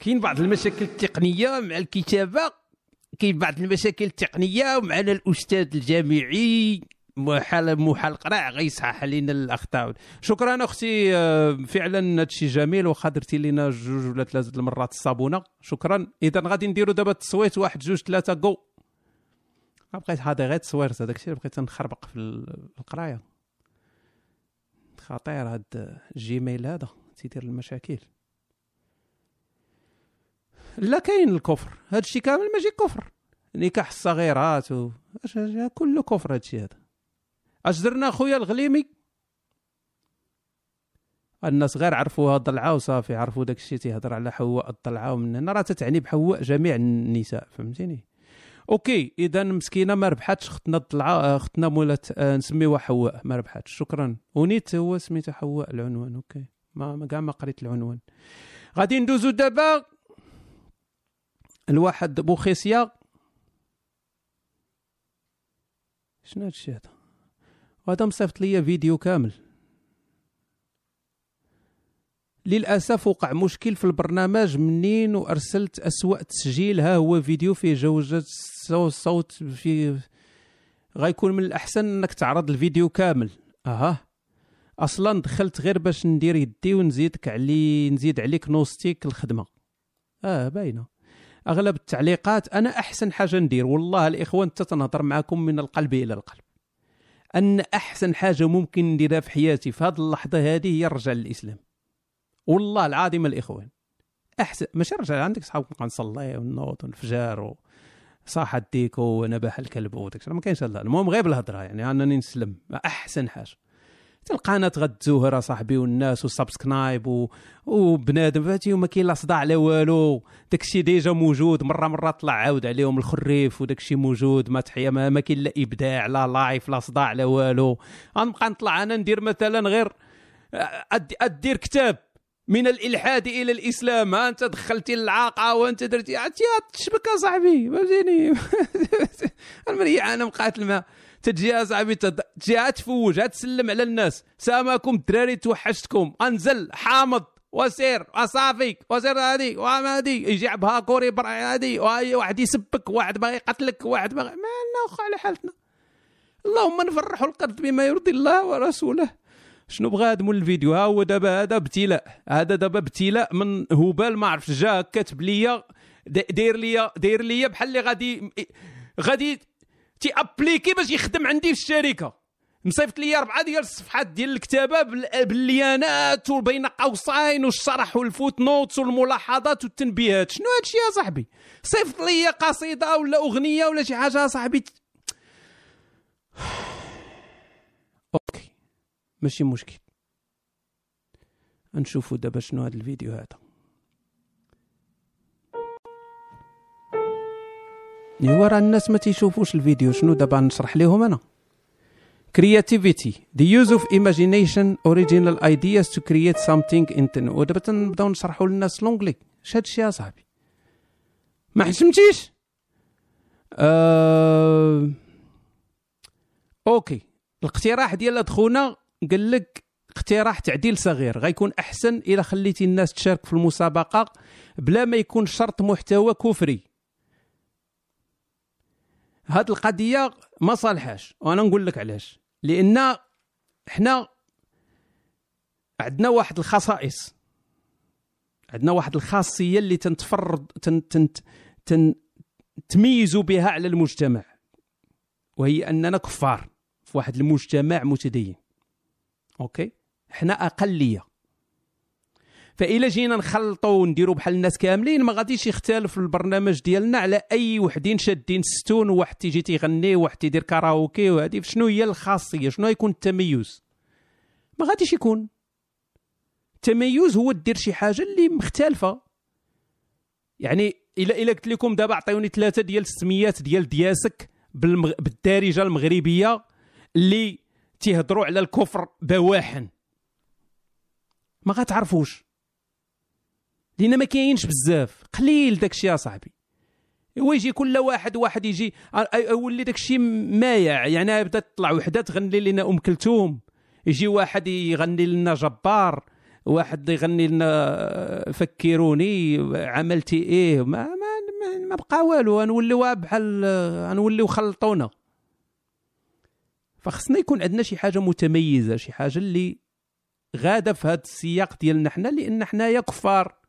كاين بعض المشاكل التقنية مع الكتابة كاين بعض المشاكل التقنية ومعنا الأستاذ الجامعي. محال محال قراع غيصحح لنا الأخطاء. شكرا أختي آه، فعلا هادشي جميل واخا درتي لنا جوج ولا ثلاثة المرات الصابونة. شكرا. اذا غادي نديروا دابا التصويت واحد جوج ثلاثة جو بقيت هذا غير تصويرت هذاك الشيء بقيت نخربق في القراية. خطير هاد ال Gmail هذا تيدير المشاكل. لا كاين الكفر. هذا الشيء كامل ماشي كفر. نكاح الصغيرات و... كله كفر هذا الشيء هذا. اش درنا خويا الغليمي؟ الناس غير عرفوها الضلعه وصافي عرفوا داك الشيء تيهضر على حواء الضلعه ومن هنا راه تتعني بحواء جميع النساء فهمتيني؟ okay إذا مسكينة ما ربحاتش اختنا الضلعه اختنا مولات آه نسميوها حواء ما ربحاتش شكرا. ونيت هو سميتها حواء العنوان okay. ما كاع ما قريت العنوان. غادي ندوزو دابا. الواحد بوخيسيا. شنو هادشي هذا؟ وهذا مصيفط لي فيديو كامل. للأسف وقع مشكل في البرنامج منين وأرسلت أسوأ تسجيل. ها هو فيديو فيه جوجة صوت في غيكون من الأحسن إنك تعرض الفيديو كامل. أها. أصلا دخلت غير باش ندير يدي ونزيدك علي نزيد عليك نوستيك الخدمة. آه باينة. أغلب التعليقات أنا أحسن حاجة ندير. والله الإخوان تتنهضر معكم من القلب إلى القلب. أن أحسن حاجة ممكن نديرها في حياتي في هذه اللحظة هذه هي الرجع للاسلام والله العظيم الإخوان أحسن ماشي رجع عندك صحاب نبقى نصلي ونوض ونفجر و صاح الديكو ونبح الكلب وداك ما كاينش المهم غير بالهضرة يعني أنني نسلم أحسن حاجة. القناه غتزوهر صاحبي والناس و subscribe. وبنادم فهمتي وما كاين لا صداع لا والو. داكشي déjà موجود مرة مرة طلع عاود عليهم الخريف وداكشي موجود ما تحيا ما, ما كاين لا إبداع لا live لا صداع لا والو. غنبقى نطلع أنا ندير مثلا غير أدير كتاب من الإلحاد إلى الإسلام. ها أنت دخلتي العاقه وأنت درتي تشبك صاحبي فهمتيني؟ المريعه أنا مقاتل معاه تجي اصاحبي تجي تفوج تسلم على الناس. سامكم الدراري توحشتكم. أنزل حامض وسير وصافي وسير هادي وهادي يجي عبها كوري هادي واحد يسبك واحد باغي يقتلك واحد باغي ما لنا على حالتنا. اللهم نفرحوا القلب بما يرضي الله ورسوله. شنو بغى هذا مول الفيديو؟ ها هو دابا هذا ابتلاء. هذا دابا ابتلاء من هبال ما عرفتش. جا كاتب ليا داير ليا داير ليا بحال اللي غادي غادي تي appliquer باش يخدم عندي في الشركة. مصيفط لي اربعه ديال الصفحات ديال الكتابة بالليانات وبين قوسين والشرح وال footnotes والملاحظات والتنبيهات. شنو هادشي يا صاحبي؟ صيفط لي قصيدة ولا أغنية ولا شي حاجة يا صاحبي. OK ماشي مشكل. نشوفوا دابا شنو هذا الفيديو هذا. ايوا راه الناس ما تيشوفوش الفيديو شنو دابا نشرح لهم أنا؟ Creativity. The use of imagination original ideas to create something in ودابا تنبداو نشرحوا للناس l'anglais. اش هادشي يا صاحبي. ما حشمتيش؟ أه... OK. الاقتراح ديال اخونا قال لك اقتراح تعديل صغير. غيكون أحسن اذا خليتي الناس تشارك في المسابقة بلا ما يكون شرط محتوى كفري. هاد القضية ما صالحاش وأنا نقول لك علاش. لأن إحنا عندنا واحد الخصائص. عندنا واحد الخاصية اللي تنتفرد تن تن تن تميزوا بها على المجتمع. وهي أننا كفار في واحد المجتمع متدين. OK؟ إحنا أقلية. فإلا جينا نخلطوا ونديروا بحال الناس كاملين ما غاديش يختلف البرنامج ديالنا على أي وحدين شادين ستون وواحد تيجي تيغني وواحد تيدير كاراوكي وهذه شنو هي الخاصية؟ شنو يكون التميز؟ ما غاديش يكون. التميز هو دير شي حاجة اللي مختلفة. يعني الا إلا قلت لكم دابا عطيوني ثلاثة ديال السميات ديال دياسك بالمغ... بالدارجة المغربية اللي تيهضروا على الكفر بواحا ما غتعرفوش. لأن ما كاينش بزاف. قليل داكشي يا صاحبي. هو يجي كل واحد واحد يجي يولي داكشي مايع. يعني بدا تطلع وحدة تغني لنا أم كلثوم. يجي واحد يغني لنا جبار. واحد يغني لنا فكروني عملتي إيه. ما ما ما, بقى والو. غنوليو بحال غنوليو خلطونا. فخصنا يكون عندنا شي حاجة متميزة شي حاجة اللي غادة في هذا السياق ديالنا حنا لأن حنايا كفار.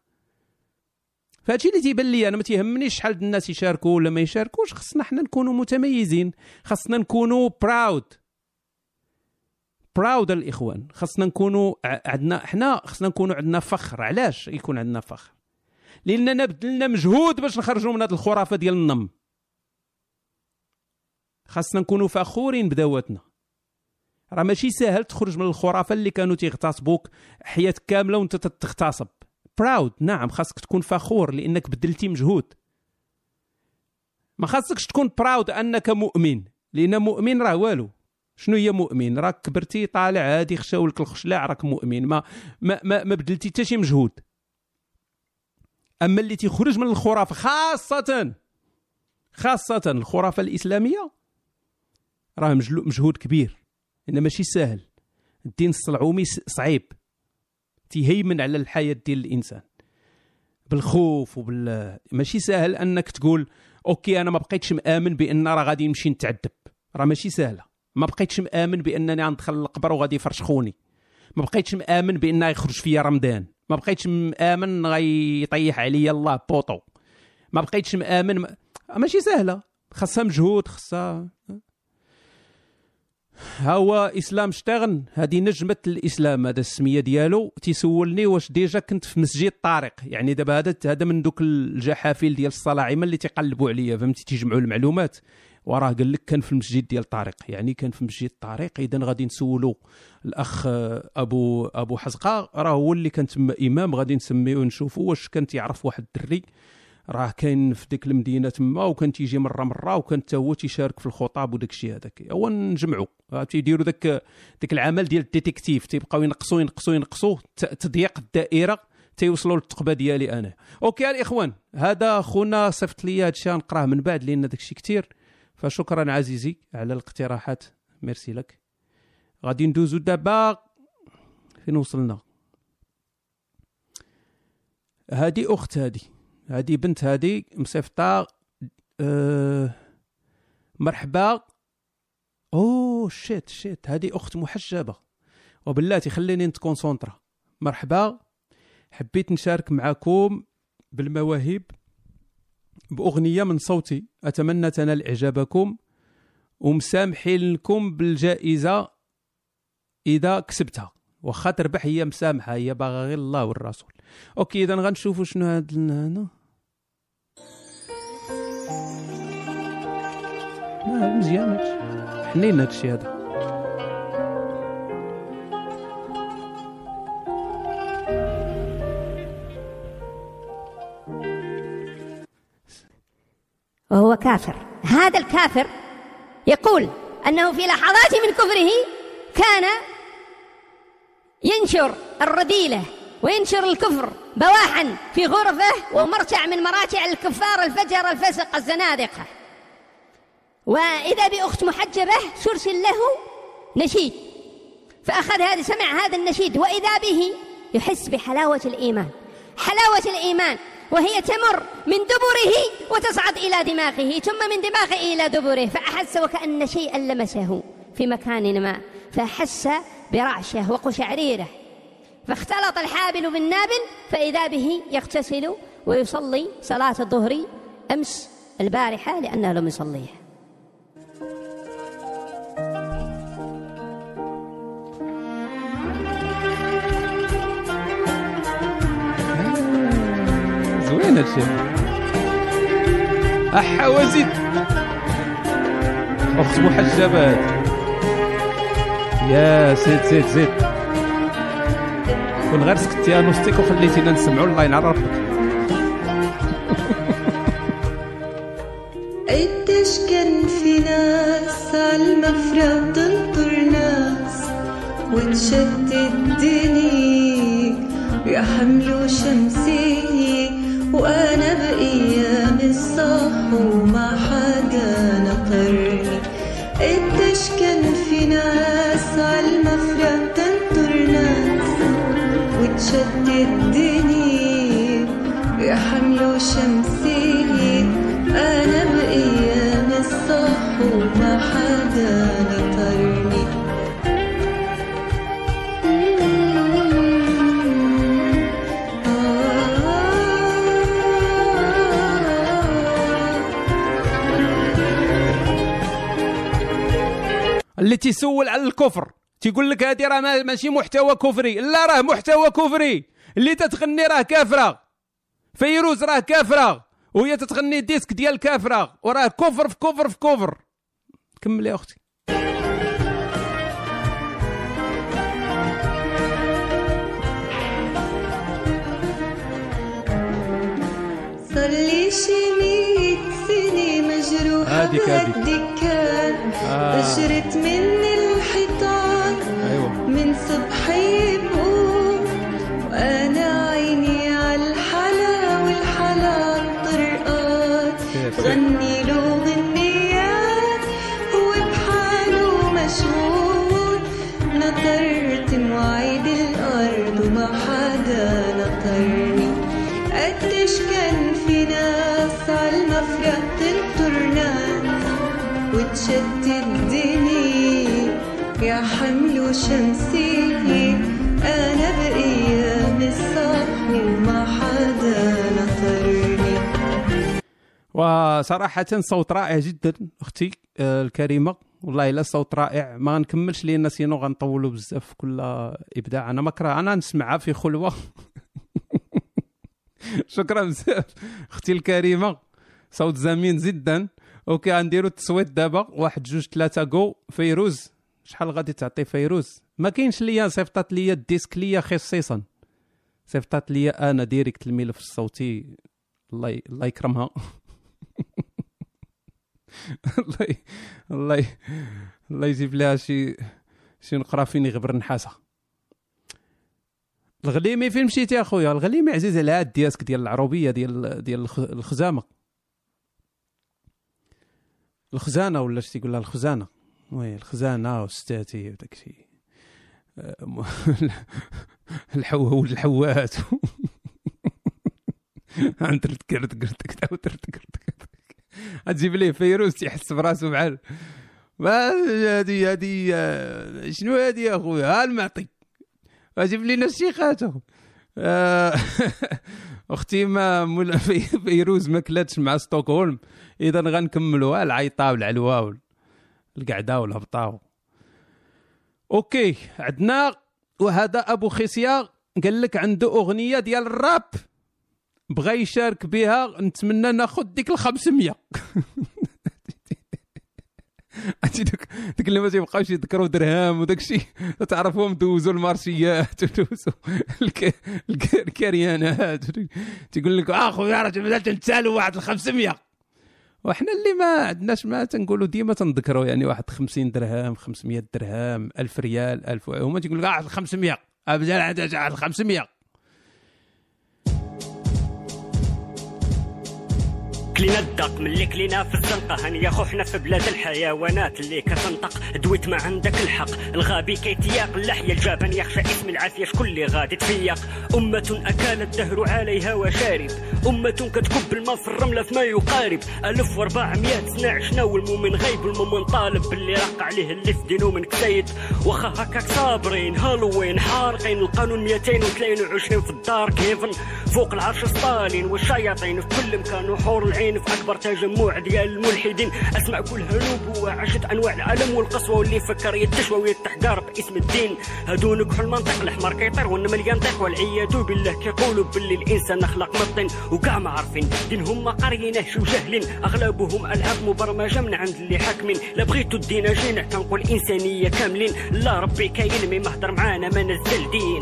فهادشي اللي تيبان لي أنا ما تيهمنيش شحال الناس يشاركوا ولا ما يشاركوش خصنا حنا نكونوا متميزين خصنا نكونوا براود براود الإخوان خصنا نكونوا عندنا حنا خصنا نكونوا عندنا فخر علاش يكون عندنا فخر؟ لأننا بدلنا مجهود باش نخرجوا من هذه الخرافة ديال النم. خاصنا نكونوا فخورين بدواتنا. راه ماشي ساهل تخرج من الخرافة اللي كانوا تيغتصبوك حياة كاملة وانت تغتصب. براود نعم خاصك تكون فخور لأنك بدلتي مجهود ما خاصكش تكون براود أنك مؤمن لأن مؤمن راه والو. شنو هي مؤمن؟ راك كبرتي طالع عادي خشاولك الخشلاع راك مؤمن. ما ما ما, ما بدلتي حتى شي مجهود. أما اللي تيخرج من الخرافة خاصة خاصة الخرافة الإسلامية راه مجهود كبير. إنه ماشي سهل الدين الصلعومي صعيب. تيهيمن على الحياة ديال الإنسان. بالخوف وبال ماشي سهل أنك تقول OK أنا ما بقيتش مآمن بأن راه غادي نمشي نتعذب. راه ماشي سهلة. ما بقيتش مآمن بأنني غندخل القبر وغادي يفرشخوني ما بقيتش مآمن بأن يخرج فيا رمضان. ما بقيتش مآمن غيطيح عليا الله بوطو. ما بقيتش مآمن ما... ماشي سهلة. خاصها مجهود خاصها ها؟ هو إسلام شتغن هذه نجمة الإسلام هذا السمية ديالو. تيسولني واش déjà كنت في مسجد طارق. يعني دابا هذا هذا من دوك الجحافل ديال الصلاعمة اللي تيقلبوا عليا فهمتي؟ تيجمعوا المعلومات. وراه قال لك كان في المسجد ديال طارق. يعني كان في مسجد طارق. اذا غادي نسولوا الأخ ابو أبو حزقة. راه هو اللي كان تما إمام. غادي نسميو نشوفوا واش كان تيعرف واحد الدري. راه كاين في ديك المدينة تما وكان تيجي مرة مرة وكان حتى هو تيشارك في الخطاب وداك الشيء هذاك. هو نجمعوا تيديروا داك داك العمل ديال ال détective تيبقاو ينقصوا ينقصوا ينقصوا تضييق الدائرة تيوصلوا للثقبه ديالي أنا. OK الاخوان هذا خونا صيفط لي هذا الشيء نقراه من بعد لأن داك الشيء كثير فشكرا عزيزي على الاقتراحات. ميرسي لك. غادي ندوزو دابا فين وصلنا؟ هادي أخت هادي. هادي بنت هادي مصيفطه أه مرحبا. أوه shit shit. هادي أخت محجبة. وبلاتي خليني نت concentrer مرحبا. حبيت نشارك معكم بالمواهب. بأغنية من صوتي. أتمنى تنال إعجابكم. ومسامحين لكم بالجائزة إذا كسبتها. واخا تربح هي مسامحة. هي باغا غير الله والرسول. أوكي إذا غنشوفوا شنو هاد هنا مزيان حنين هادشي هذا. وهو كافر. هذا الكافر يقول أنه في لحظات من كفره كان ينشر الرذيلة وينشر الكفر بواحا في غرفه ومرتع من مراتع الكفار الفجر الفسق الزنادقة. وإذا بأخت محجبة ترسل له نشيد فأخذ هذا سمع هذا النشيد وإذا به يحس بحلاوة الإيمان حلاوة الإيمان وهي تمر من دبره وتصعد إلى دماغه ثم من دماغه إلى دبره فأحس وكأن شيئا لمسه في مكان ما فأحس برعشة وقشعريره فاختلط الحابل بالنابل فإذا به يغتسل ويصلي صلاة الظهر أمس البارحة لأنه لم يصليها. زوين هادشي احا وزيد اخت محجبات يا زيد زيد زيد. كون غير سكتي انوستيك وخليتينا نسمعوا الله ينعر ربك قديش كان في ناس عالمفرق تنطر ناس وتشتتني يحملوا شمسي. وأنا بأيام الصح وما حدا نطرني قديش كان في ناس عالمفرق تنطر ناس وتشتتني يحملوا شمسي اللي تيسول على الكفر. تيقول لك هذه راه ما- ماشي محتوى كفري. لا راه محتوى كفري. اللي تتغني راه كافره فيروز راه كافره وهي تتغني disque ديال كافره وراه كفر في كفر في كفر. كمل يا أختي. صار لي شي مية سنة مجروحة هاديك- هاديك. آه. أجرت من الحيطان أيوه. من صبحي بقوم وأنا عيني عالحلا والحلا طرقات. غني له غنيات هو بحاله مشغول نطرت مواعيد الأرض وما حدا نطرني. قديش كان في ناس عالمفرق تنطر ناس وتشتتني حمل شمسي أنا بأيام الصح وما حدا نطرني. وصراحة صوت رائع جدا أختي آه، الكريمة. والله إلا صوت رائع. ما غنكملش لأن سينو غنطولوا بزاف كل إبداع. أنا مكره أنا نسمعها في خلوة. شكرا بزاف. أختي الكريمة صوت زوين جدا. OK غنديروا التصويت دابا. واحد جوج ثلاثة جو. فيروز. شحال غادي تعطي فيروز ما كاينش ليا صيفطات ليا ال disque ليا خصيصا صيفطات ليا أنا direct الملف الصوتي. الله ي- الله يكرمها. الله ي- الله ي- الله يجيب لها شي شي نقرا فين يغبر نحاسه الغليمي فين مشيتي اخويا الغليمي عزيز على هاد الدياسك ديال العروبية ديال ديال الخ- الخزامه الخزانة ولا شتي تقول لها الخزانة؟ وي الخزانة وستاتي وداك الشيء. آه، م- الحو الحوات ترد كرت كرت كرت كرت تجيب ليه فيروز تيحس براسو بحال هادي هادي آه، شنو هادي يا خويا ها المعطي. أجيب لينا الشيخات. آه، أختي ما مول- في- فيروز ما كلاتش مع ستوكهولم. إذا غنكملوها العيطة والعلوة والقعده والهبطة. أوكي عندنا وهذا أبو خصيه قال لك عنده أغنية ديال الراب. بغى يشارك بها نتمنى ناخذ ديك ال 500 عرفتي دوك دوك اللي ما تيبقاوش يذكروا درهم وداك الشيء. تعرفهم دوزوا المارشيات ودوزوا الك- الك- الكريانات. تيقول لك اخويا راه مازال تنتسالوا واحد ال 500 وحنا اللي ما عندناش ما تنقولوا ديما تنذكروا يعني واحد 50 درهم 500 درهم 1000 ريال 1000 هما تيقول لك واحد 500 ابدا واحد 500 كلينا الدق ملي كلينا في الزنقة. هاني يا خو حنا في بلاد الحيوانات اللي كتنطق. دويت ما عندك الحق. الغابي كيتياق. اللحية الجبان يخشى اسم العافية. شكون اللي غادي تفيق؟ أمة أكل الدهر عليها وشارب. أمة كتكب الماء في الرملة فيما يقارب. 1400 سنة عشنا والمؤمن غايب المؤمن طالب باللي رق عليه اللي في دينه من كسيد. واخا هكاك صابرين هالوين حارقين. القانون 223 في الدار كيفن. فوق العرش ستالين والشياطين. في كل مكان وحور العين. في أكبر تجمع ديال الملحدين. أسمع كل هنوب وعشت أنواع الألم والقسوة واللي فكر يتشوى ويتحقار باسم الدين. هادو نكحوا المنطق الحمار كيطير والنمل ينطق والعياذ بالله كيقولوا باللي الإنسان خلق مطن وكاع ما عارفين دينهم ما قاريينهش وجاهلين أغلبهم ألعاب مبرمجة من عند اللي حاكمين. لا بغيتو الدين جينا تنقول إنسانية كاملين. لا ربي كاين مي ما هضر معانا ما نزل دين.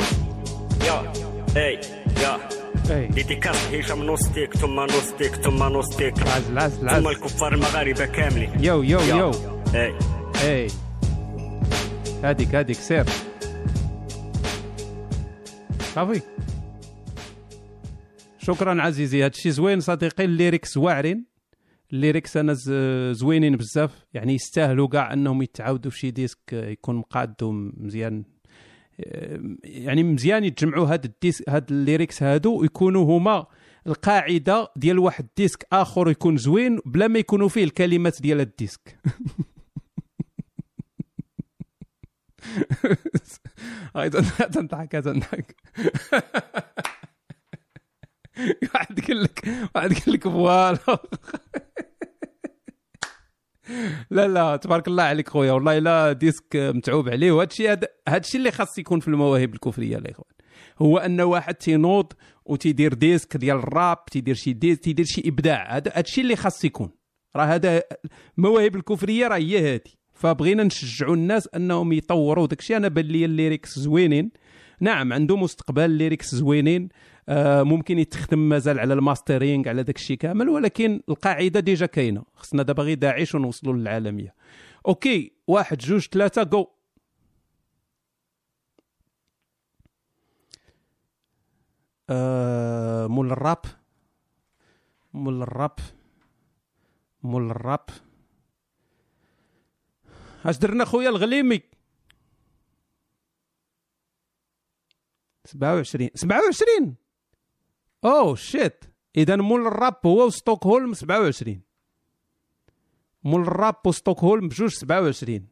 يا إي يا. ديديكاس هشام نوستيك ثم نوستيك ثم نوستيك العز العز ثم الكفار المغاربه كاملين يو يو. يو اي اي هاديك هاديك سير صافي شكرا عزيزي هادشي زوين صديقي الليريكس واعرين الليريكس أنا زوينين بزاف يعني يستاهلوا كاع انهم يتعاودوا في شي ديسك يكون مقاد ومزيان آه، يعني مزيان يتجمعوا هاد ال disque هاد ال lyrics هادو ويكونوا هما القاعدة ديال واحد الديسك آخر يكون زوين بلا ما يكونوا فيه الكلمات ديال ال disque. تنضحك تنضحك واحد قال لك واحد قال لك voilà. لا لا تبارك الله عليك خويا. والله لا disque متعوب عليه. وهذا الشيء هذا الشيء اللي خاص يكون في المواهب الكفريه الاخوان هو أن واحد تينوض وتيدير disque ديال الراب تيدير شي disque تيدير شي إبداع. هذا الشيء اللي خاص يكون. راه هذا المواهب الكفريه راه هي هذه فبغينا نشجعوا الناس أنهم يطوروا داك الشيء أنا بان لي ال lyrics زوينين. نعم عنده مستقبل ال lyrics زوينين. ممكن يتخدم مازال على ال mastering على داك الشيء كامل ولكن القاعدة déjà كاينة. خصنا دابا غير داعش ونوصلوا للعالمية. OK واحد جوج ثلاثة جو آه مول الراب. مول الراب. مول الراب. اش درنا خويا؟ الغليمي. 27 27 اوه شيت اذا مول الراب هو وستوكهولم 27 مول الراب وستوكهولم بجوج 27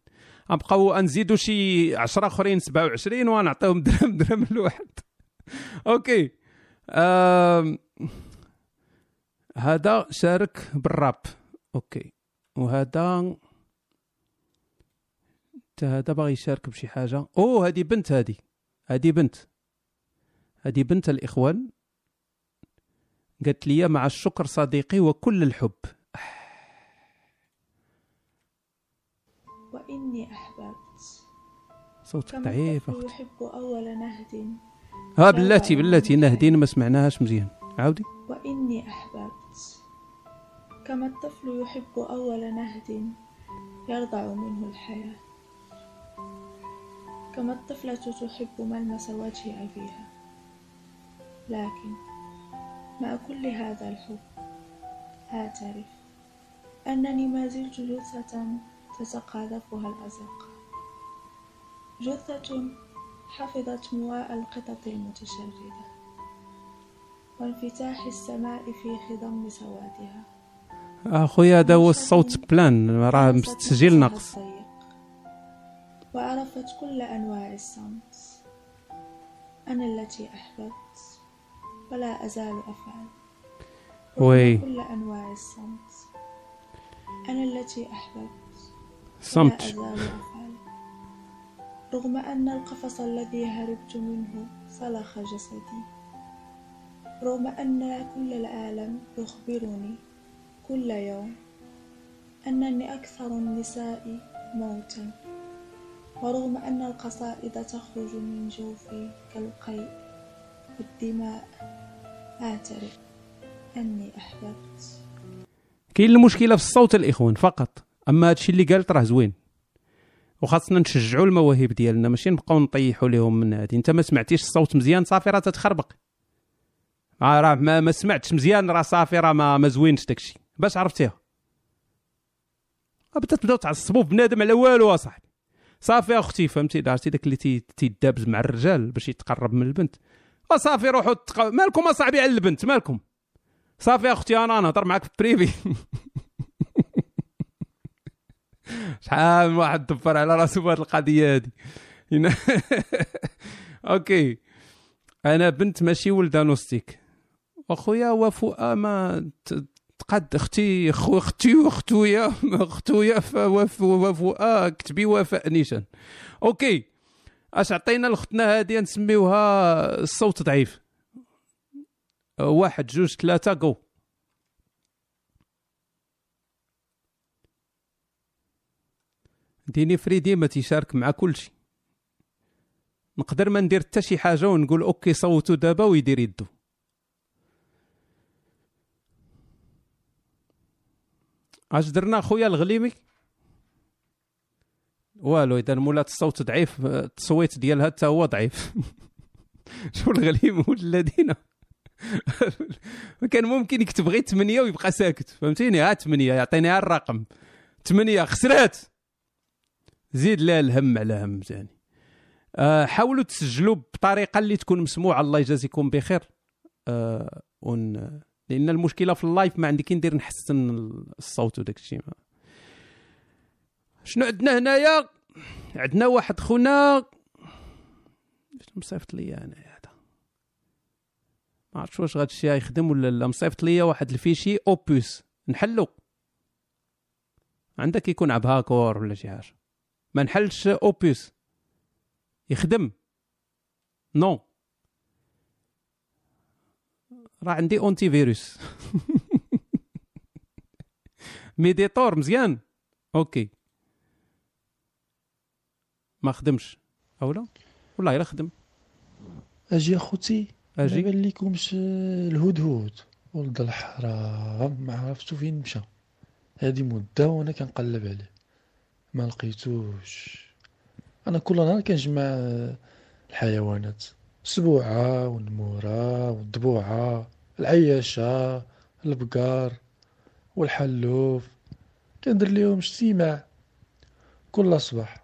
غنبقاو نزيدو شي 10 آخرين 27 ونعطيهم درهم درهم لواحد OK. آم. هذا شارك بالراب. OK. وهذا حتى هذا باغي يشارك بشي حاجة. أوه هذه بنت هذه. هذه بنت. هذه بنت الإخوان. قالت لي مع الشكر صديقي وكل الحب. وإني أحببت. صوتك ضعيف الطفل أختي. يحب أول نهد. ها بلاتي بلاتي نهدين ما سمعناهاش مزيان. عاودي. وإني أحببت. كما الطفل يحب أول نهد يرضع منه الحياة. كما الطفلة تحب ملمس وجه أبيها. لكن مع كل هذا الحب. أعترف أنني ما زلت جثة تتقاذفها الأزقة جثة حفظت مواء القطط المتشردة وانفتاح السماء في خضم سوادها. أخويا هذا هو الصوت بلان راه ناقص الضيق وعرفت كل أنواع الصمت. أنا التي أحببت ولا أزال أفعل. وي. كل أنواع الصمت. أنا التي أحببت. صمت. ولا أزال أفعل. رغم أن القفص الذي هربت منه سلخ جسدي. رغم أن كل العالم يخبرني كل يوم أنني أكثر النساء موتا. ورغم أن القصائد تخرج من جوفي كالقيء والدماء. أعترف أني أحببت. كاين المشكلة في الصوت الإخوان فقط أما هادشي اللي قالت راه زوين. وخاصنا نشجعوا المواهب ديالنا ماشي نبقاو نطيحوا لهم من هادي. أنت ما سمعتيش الصوت مزيان؟ صافي راه تتخربق. آه راه ما, ما سمعتش مزيان راه صافي راه ما, ما زوينش داكشي. باش عرفتيها. بدا تبداو تعصبوا بنادم على والو اصاحبي صافي أختي فهمتي؟ عرفتي داك اللي تي- تيدابز مع الرجال باش يتقرب من البنت. وصافي روحوا تق... مالكم اصاحبي على البنت مالكم. صافي أختي أنا نهضر معاك في بريفي شحال من واحد دبر على راسو بهذه القضية هذه أوكي. أنا بنت ماشي ولده نوستيك وأخويا وفاء ما ت- تقد أختي خو أختي واختويا أختويا وفاء كتبي وفاء نيشان أوكي. اش عطينا لاختنا هذه نسميوها الصوت ضعيف. واحد جوج ثلاثة جو ديني فريدي ما تيشارك مع كل شيء نقدر ما ندير حتى شي حاجة ونقول أوكي صوتوا دابا ويدير يدو. اش درنا خويا الغليمي؟ والو إذا مولات الصوت ضعيف التصويت ديالها حتى هو ضعيف. شو الغليم الذين كان ممكن يكتب غير 8 ويبقى ساكت فهمتيني؟ ها 8 يعطيني ها الرقم. 8 خسرات! زيد لا الهم على هم ثاني أه حاولوا تسجلوا بطريقة اللي تكون مسموعة. الله يجازيكم بخير. ون... لأن المشكلة في ال live ما عندي كي ندير نحسن الصوت وداك الشيء شنو عندنا هنايا؟ عندنا واحد خونا. مصيفط لي أنا هذا؟ ما عرفتش واش غاد الشيء يخدم ولا لا. مصيفط لي واحد ال fichier opus نحلو. عندك يكون un hackeur ولا شي حاجة. ما نحلش opus يخدم. non راه عندي antivirus ميديتور مزيان. OK. ما خدمش. أولا؟ والله إلا خدم. أجي أخوتي أجي. ما لكمش الهدهد. ولد الحرام ما عرفتو فين مشى. هادي مدة وأنا كنقلب عليه. ما لقيتوش. أنا كل نهار كنجمع الحيوانات. السبوعه والنموره والضبوعه العياشة البقار والحلوف. كندير ليهم اجتماع. كل صباح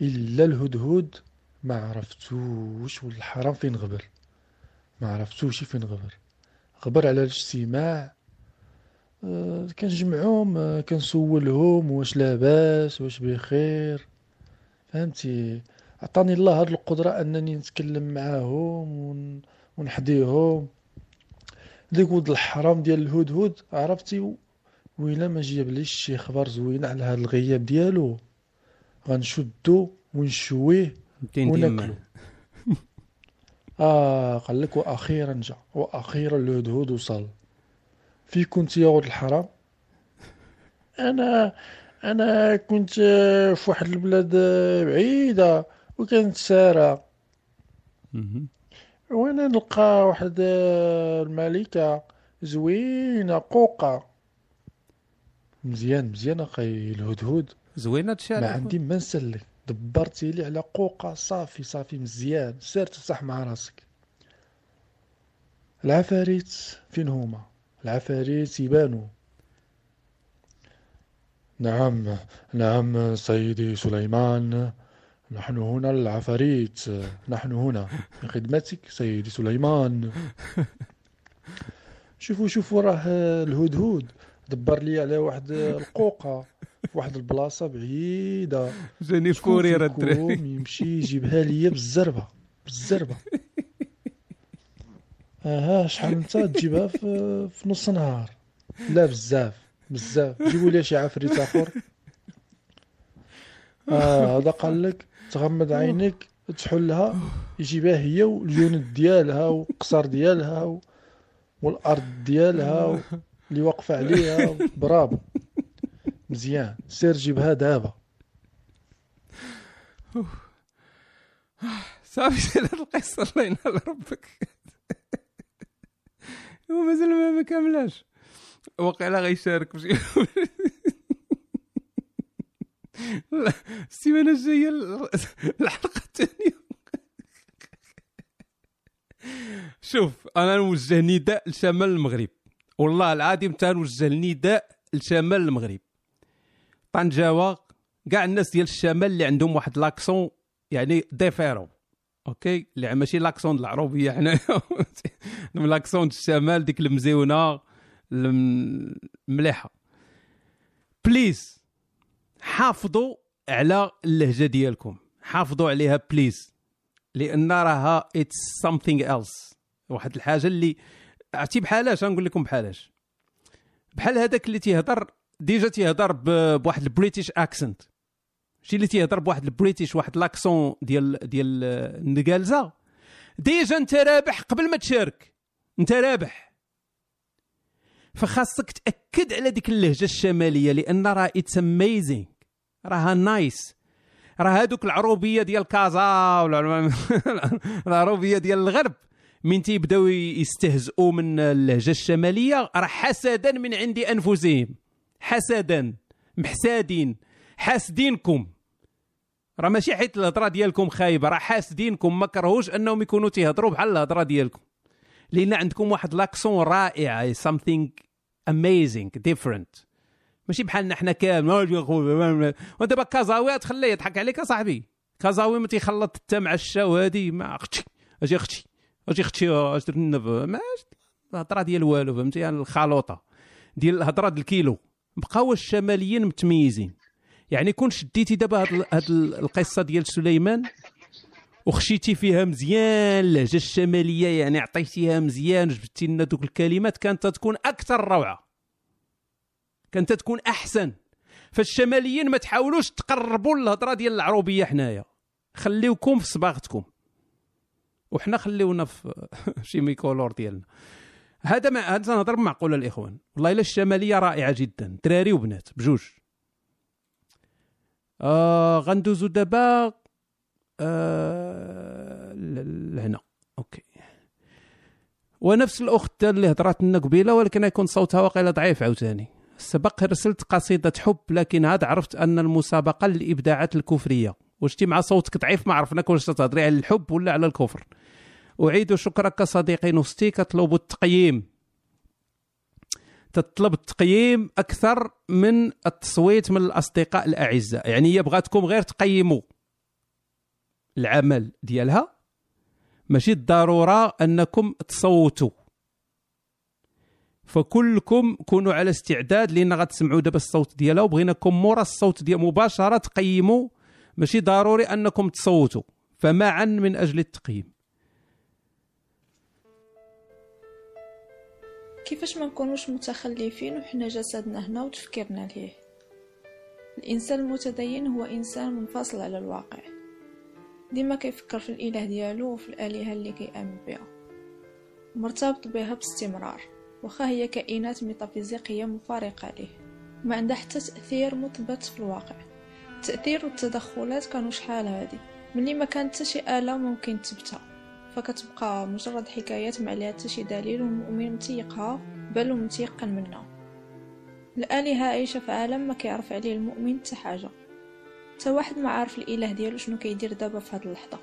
إلا الهدهد ما عرفتوش والحرام فين غبر. ما عرفتوش فين غبر. غبر على الاجتماع. آه، كنجمعهم آه، كنسولهم واش لاباس واش بخير. فهمتي؟ عطاني الله هاد القدرة أنني نتكلم معاهم ون... ونحديهم. ديك ولد الحرام ديال الهدهد عرفتي؟ ويلا ما جابليش شي خبر زوين على هاد الغياب ديالو. غنشدو ونشويه وناكلو. آه قال لك وأخيرا جا وأخيرا الهدهد وصل. في كنت يا ولد الحرام؟ أنا أنا كنت في واحد البلاد بعيدة وكانت سارة. وأنا نلقى واحد الملكة زوينة قوقة. مزيان مزيان أخي الهدهد زوينة هادشي ما عندي ما نسلك. دبرتي لي على قوقة صافي صافي مزيان. سير ترتاح مع راسك. العفاريت فين هما؟ العفاريت يبانوا. نعم نعم سيدي سليمان. نحن هنا العفاريت نحن هنا. بخدمتك سيدي سليمان. شوفوا شوفوا راه الهدهد دبر لي على واحد القوقة. في واحد البلاصة بعيدة. جاني كورير فيكم الدراري. يمشي يجيبها ليا بالزربة؟ بالزربة. أها شحال انت تجيبها في, في نص نهار؟ لا بزاف. بزاف. جيبوا لي شي عفريت آخر. آه هذا قال لك تغمض عينيك تحلها يجيبها هي والجنود ديالها والقصر ديالها والأرض ديالها اللي واقفة عليها برافو مزيان. سير جيبها دابا. صافي سير القصة الله ينال ربك ومازال ما ما كاملاش. وقيلا غيشارك بشي. السيمانة الجاية ال- الحلقة الثانية شوف أنا نوجه نداء لشمال المغرب. والله العظيم تنوجه النداء لشمال المغرب. طنجاوه كاع الناس ديال الشمال اللي عندهم واحد l'accent يعني différent OK؟ اللي ماشي l'accent العروبية حنايا l'accent الشمال ديك المزيونة الم- المليحه please حافظوا على اللهجة ديالكم. حافظوا عليها please لأن راها it's something else. واحد الحاجة اللي عرفتي بحالاش غنقول لكم بحالاش بحال هذاك اللي تيهضر déjà تيهضر بواحد ال British accent. شي اللي تيهضر بواحد ال British واحد l'accent ديال ديال النقالزة. déjà انت رابح قبل ما تشارك. انت رابح. فخاصك تأكد على ديك اللهجة الشمالية لأن راه it's amazing راها nice راه هادوك العروبية ديال كازا العروبية ديال الغرب. من تيبداو يستهزئوا من اللهجة الشمالية راه حسدا من عند أنفسهم. حسدا محسادين حاسدينكم راه ماشي حيت الهضرة ديالكم خايبة راه حاسدينكم ما كرهوش أنهم يكونوا تيهضروا بحال الهضرة ديالكم. لأن عندكم واحد لاكسون رائع something amazing different. ماشي بحالنا حنا كامل. ودابا كازاوي تخليه يضحك عليك اصاحبي كازاوي ما تيخلط حتى مع الشاو هادي ما أختي أجي أختي أجي أختي اش ما الهضرة ديال والو فهمتي؟ يعني الخلوطة ديال الهضرة ديال الكيلو. بقاو الشماليين متميزين. يعني كون شديتي دابا هاد, القصة ديال سليمان وخشيتي فيها مزيان اللهجة الشمالية يعني عطيتيها مزيان جبتي لنا دوك الكلمات كانت تكون أكثر روعة. كانت تكون أحسن. فالشماليين ما تحاولوش تقربوا الهضره ديال العروبية حنايا. خليوكم في صباغتكم. وحنا خليونا في شي ميكولور ديالنا. هذا ما هذا نهضر معقوله الإخوان. والله إلا الشمالية رائعة جدا. دراري وبنات بجوج. آه غندوزو دابا آه لهنا OK. ونفس الأخت اللي هضرات لنا قبيلة ولكن يكون صوتها واقيلا ضعيف عاوتاني. سبق رسلت قصيدة حب لكن عاد عرفت أن المسابقة للإبداعات الكفرية. وشتي مع صوتك ضعيف ما عرفناك واش تهضري على الحب ولا على الكفر. أعيد شكرك صديقي نوستي كطلب التقييم. تطلب التقييم أكثر من التصويت من الأصدقاء الأعزاء يعني هي بغاتكم غير تقيموا العمل ديالها. ماشي الضرورة أنكم تصوتوا. فكلكم كونوا على استعداد لأن غتسمعوا دابا الصوت ديالها وبغيناكم مورا الصوت ديال مباشرة تقيموا. ماشي ضروري أنكم تصوتوا. فمعا من أجل التقييم. كيفاش ما نكونوش متخلفين وحنا جسدنا هنا وتفكيرنا ليه؟ الإنسان المتدين هو إنسان منفصل على الواقع. ديما كيفكر في الإله ديالو وفي الآلهة اللي كيأمن بها. مرتبط بها باستمرار. وخا هي كائنات ميتافيزيقية مفارقة ليه. ما عندها حتى تأثير مثبت في الواقع. التأثير والتدخلات كانوا شحال هادي؟ ملي ما كانت شي آلة ممكن تثبتها فكتبقى مجرد حكايات ما عليها حتى شي دليل والمؤمن متيقها بل متيقن منها الآلهة عايشة في عالم ما كيعرف عليه المؤمن حتى حاجة. حتى واحد ما عارف الإله ديالو شنو كيدير دابا في هاد اللحظة.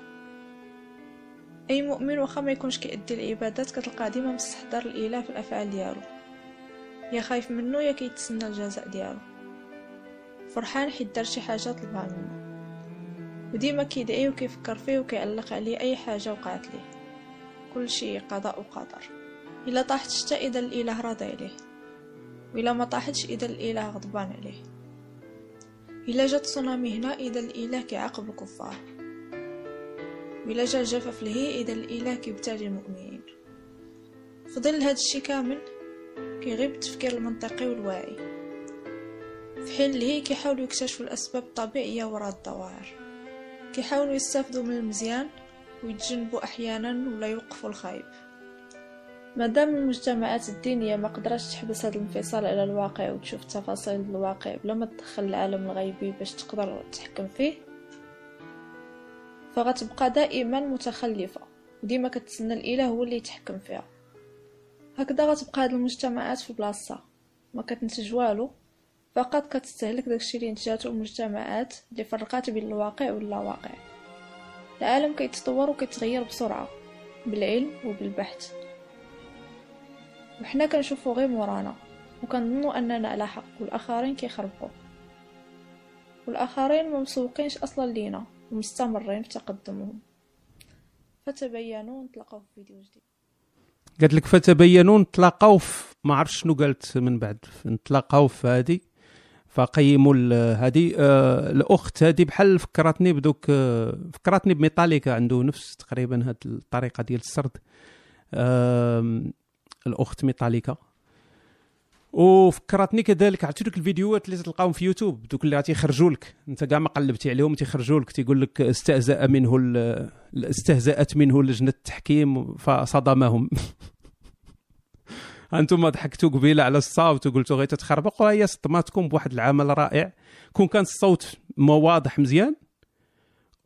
أي مؤمن واخا ما يكونش كيأدي العبادات كتلقاه ديما مستحضر الإله في الأفعال ديالو. يا خايف منه يا كيتسنى الجزاء ديالو. فرحان حيت دار شي حاجة طلبها منه وديما كيدعي وكيفكر فيه وكيعلق عليه أي حاجة وقعت ليه. كل شيء قضاء وقدر. إلا طاحت الشتا إذا الإله راضي عليه. وإلا ما طاحتش إذا الإله غضبان عليه. إلا جات تسونامي هنا إذا الإله كيعاقب الكفار. وإلا جا الجفاف لهي إذا الإله كيبتلي المؤمنين. في ظل هذا الشي كامل كيغيب التفكير المنطقي والواعي. في حين لهي كيحاولوا يكتشفوا الأسباب الطبيعية وراء الظواهر كيحاولوا يستافدوا من المزيان ويتجنبوا أحيانا ولا يوقفوا الخايب. مادام المجتمعات الدينية ما قدرتش تحبس هذا الانفصال على الواقع وتشوف تفاصيل الواقع بلا ما تدخل العالم الغيبي باش تقدر تحكم فيه فغتبقى دائما متخلفة. وديما كتسنى الإله هو اللي يتحكم فيها. هكذا غتبقى هاد المجتمعات في بلاصتها. ما كتنتج والو. فقط كتستهلك داكشي اللي انتجاتو المجتمعات اللي فرقات بين الواقع واللاواقع. العالم كيتطور وكيتغير بسرعة بالعلم وبالبحث. وحنا كنشوفو غير مورانا وكنظنوا أننا على حق والآخرين كيخربقوا والآخرين ممسوقينش أصلا لينا ومستمرين في تقدمهم. فتبينوا نتلاقاو في فيديو جديد. قالت لك فتبينوا نتلاقاو في ما عرفت شنو قالت من بعد. نتلاقاو في هذه. فقيموا هذه آه الأخت هذه بحال فكرتني بدوك آه فكرتني بميتاليكا عنده نفس تقريبا هذه الطريقة ديال السرد. الأخت ميتاليكا وفكرتني كذلك عرفتي دوك الفيديوهات اللي تلقاهم في يوتيوب؟ دوك اللي تيخرجوا لك. انت كاع ما قلبتي عليهم تيخرجوا لك تيقول لك استهزأ منه استهزأت منه لجنة التحكيم فصدمهم. أنتم ضحكتوا قبيلة على الصوت وقلتوا غير تتخربق وهي صدماتكم بواحد العمل رائع. كون كان الصوت ما واضح مزيان.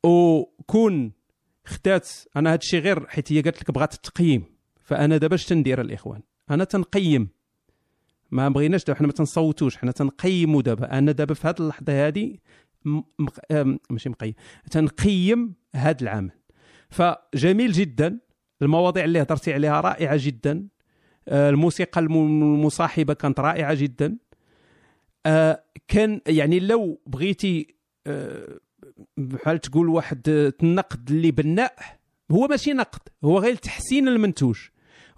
وكون خدات أنا هذا الشيء غير حيت هي قالت لك بغات التقييم فأنا دابا اش تندير الإخوان؟ أنا تنقيم. ما بغيناش دابا حنا ما تنصوتوش حنا تنقيموا دابا. أنا دابا في هذه اللحظة هذه مق... ماشي مقيم. تنقيم هذا العمل. فجميل جدا. المواضيع اللي هضرتي عليها رائعة جدا. الموسيقى الم- المصاحبة كانت رائعة جدا. آه، كان يعني لو بغيتي آه، بحال تقول واحد آه، النقد اللي بناء هو ماشي نقد هو غير تحسين المنتوج.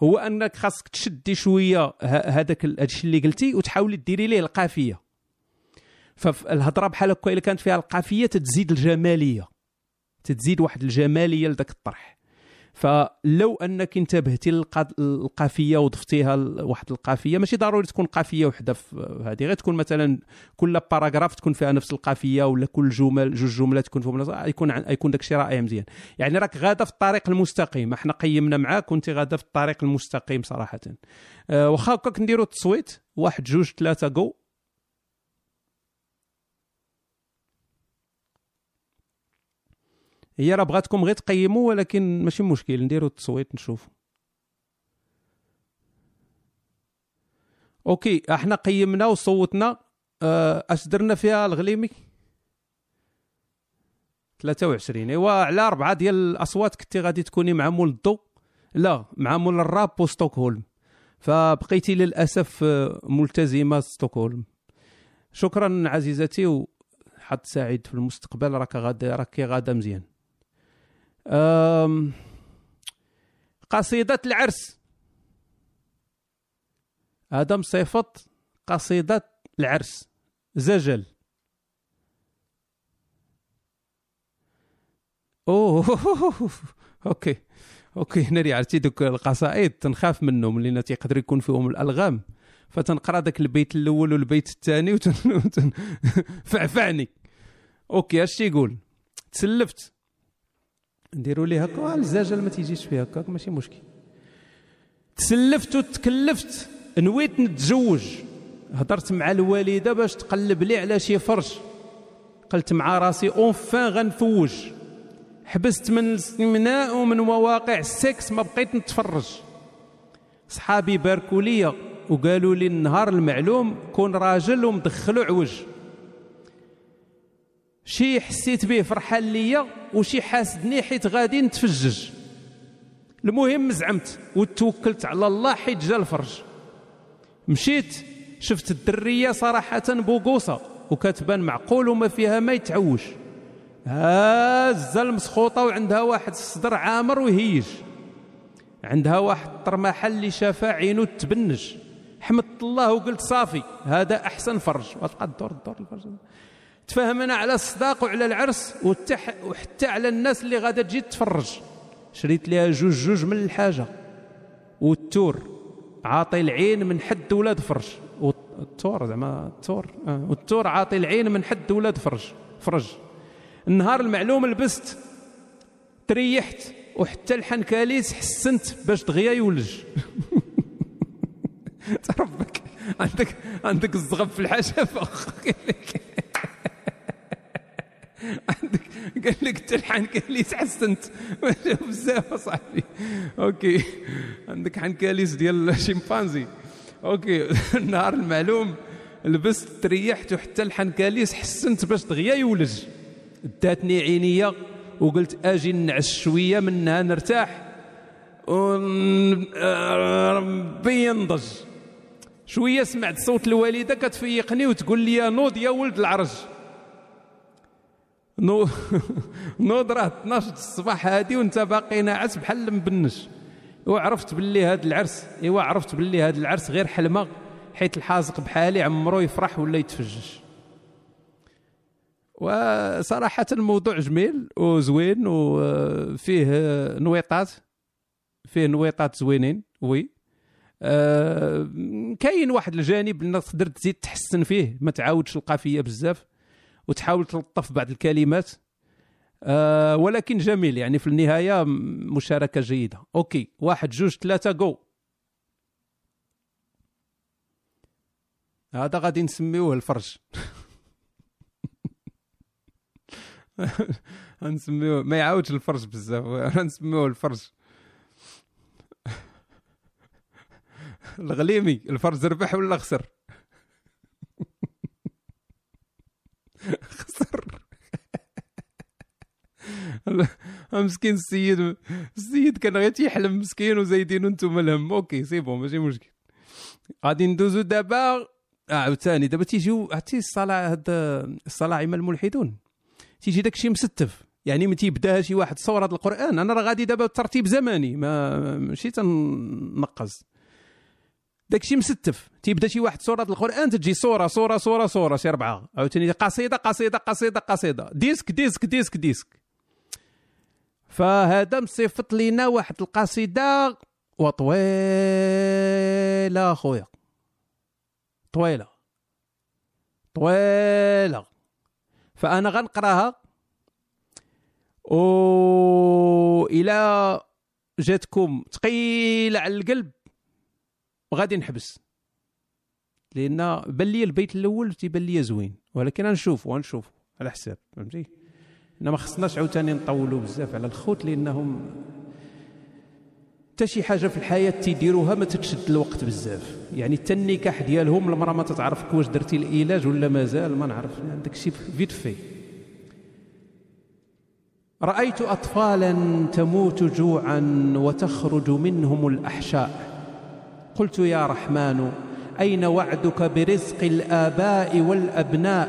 هو أنك خاصك تشدي شوية هذاك ال- هادشي اللي قلتي وتحاولي ديري ليه القافية. فالهضره بحال هكا إلا كانت فيها القافية تتزيد الجمالية. تتزيد واحد الجمالية لذاك الطرح. فلو أنك انتبهتي للقا- للقافية وضفتيها ل- واحد القافية ماشي ضروري تكون قافية وحدة في هذه غير تكون مثلا كل باراغراف تكون فيها نفس القافية ولا كل جمل جوج جملات تكون فيهم يكون يكون داك الشيء رائع مزيان. يعني راك غادة في الطريق المستقيم. إحنا قيمنا معاك كنت غادة في الطريق المستقيم صراحة. أه واخا هكاك نديروا التصويت. واحد جوج ثلاثة جو. هي راه بغاتكم غير تقيموا ولكن ماشي مشكل. نديروا التصويت نشوف OK أحنا قيمنا وصوتنا آه، أش درنا فيها الغليمي؟ 23 إيوا على أربعة ديال الأصوات كنتي غادي تكوني مع مول الضو لا مع مول الراب وستوكهولم. فبقيتي للأسف آه، ملتزمة ستوكهولم. شكرا عزيزتي وحظ سعيد في المستقبل. راك غادا راكي غادا مزيان. قصيدة العرس. هذا مصيفط قصيدة العرس. زجل. أوه OK OK هنا عرفتي دوك القصائد تنخاف منهم لأن تيقدر يكون فيهم الألغام. فتنقرأ داك البيت الأول والبيت الثاني وتن... وتن... فعفعني OK اش تيقول تسلفت. نديروا ليه هكا؟ الزجل ما تيجيش فيه هكاك ماشي مشكل. تسلفت وتكلفت نويت نتزوج. هضرت مع الوالدة باش تقلب لي على شي فرج. قلت مع راسي enfin غنفوج. حبست من الاستمناء ومن مواقع السكس ما بقيت نتفرج. صحابي باركوا لي وقالوا لي النهار المعلوم كون راجل ومدخلو عوج شي حسيت به فرحان ليا وشي حاسدني حيت غادي نتفجج. المهم زعمت وتوكلت على الله حيت جا الفرج. مشيت شفت الدرية صراحة بوقوصة وكتبان معقول وما فيها ما يتعوش. هازه المسخوطه وعندها واحد الصدر عامر وهيج عندها واحد الطرماحة اللي شافها عينو تبنج. حمدت الله وقلت صافي هذا أحسن فرج. وتبقى الدور الدور الفرج. تفاهمنا على الصداق وعلى العرس وحتى على الناس اللي غادا تجي تتفرج شريت ليها جوج جوج من الحاجة. والتور. عاطي العين من حد ولاد فرج. والتور زعما التور. آه. والتور عاطي العين من حد ولاد فرج. فرج. النهار المعلوم لبست تريحت وحتى الحنكاليس حسنت باش دغيا يولج. تعرفك عندك عندك الزغب في الحشفه عندك قال لك انت الحنكاليس حسنت بزاف صاحبي OK. عندك حنكاليس ديال الشمبانزي OK. النهار المعلوم. لبست تريحت وحتى الحنكاليس حسنت باش دغيا يولج. داتني عينيا وقلت أجي نعس شوية منها نرتاح. ربي ينضج. شوية سمعت صوت الوالدة كتفيقني وتقول لي نوض يا ولد العرج. نوض راه 12 الصباح هادي وانت باقي ناعس بحال المبنش. وعرفت باللي هذا العرس ايوا عرفت باللي هذا العرس غير حلمه حيت الحازق بحالي عمرو يفرح ولا يتفجج وصراحة الموضوع جميل وزوين وفيه نويطات فيه نويطات زوينين وي. آه كاين واحد الجانب انك تقدر تزيد تحسن فيه ما تعاودش القافيه بزاف. وتحاول تلطف بعض الكلمات. آه ولكن جميل يعني في النهاية مشاركة جيدة. OK واحد جوج ثلاثة جو هذا غادي نسميوه الفرج. غنسميوه ما يعاودش الفرج بزاف غنسميوه الفرج. الغليمي الفرج ربح ولا خسر؟ خسر. مسكين السيد السيد كان غير تيحلم مسكين وزايدين أنتم الهم. OK c'est bon ماشي مشكل. غادي ندوزو دابا. آه، عاوتاني دابا تيجيو عرفتي الصلاة هاد الصلاعمه الملحدون. تيجي داك الشيء مستف يعني من تيبدا شي واحد صورة القرآن أنا راه غادي دابا بترتيب زمني ما ماشي تنقص. داك الشيء مستف. تيبدا شي واحد سوره القرآن تجي صورة صورة صورة صورة شي اربعه عاوتاني قصيدة قصيدة قصيدة قصيدة. disque disque disque disque. فهذا مصيفط لينا واحد القصيدة وطويلة خويا. طويلة. طويلة. فأنا غنقراها. و إلى جاتكم ثقيلة على القلب. غادي نحبس. لأن بان لي البيت الأول تيبان لي زوين ولكن غنشوف غنشوف على حساب فهمتي؟ ما خصناش عاوتاني نطولوا بزاف على الخوت لأنهم حتى شي حاجة في الحياة تيديروها ما تتشد الوقت بزاف. يعني حتى النكاح ديالهم المرأة ما تتعرفك واش درتي العلاج ولا مازال ما نعرف داك الشيء فيت في رأيت أطفالا تموت جوعا وتخرج منهم الأحشاء. قلت يا رحمن أين وعدك برزق الآباء والأبناء؟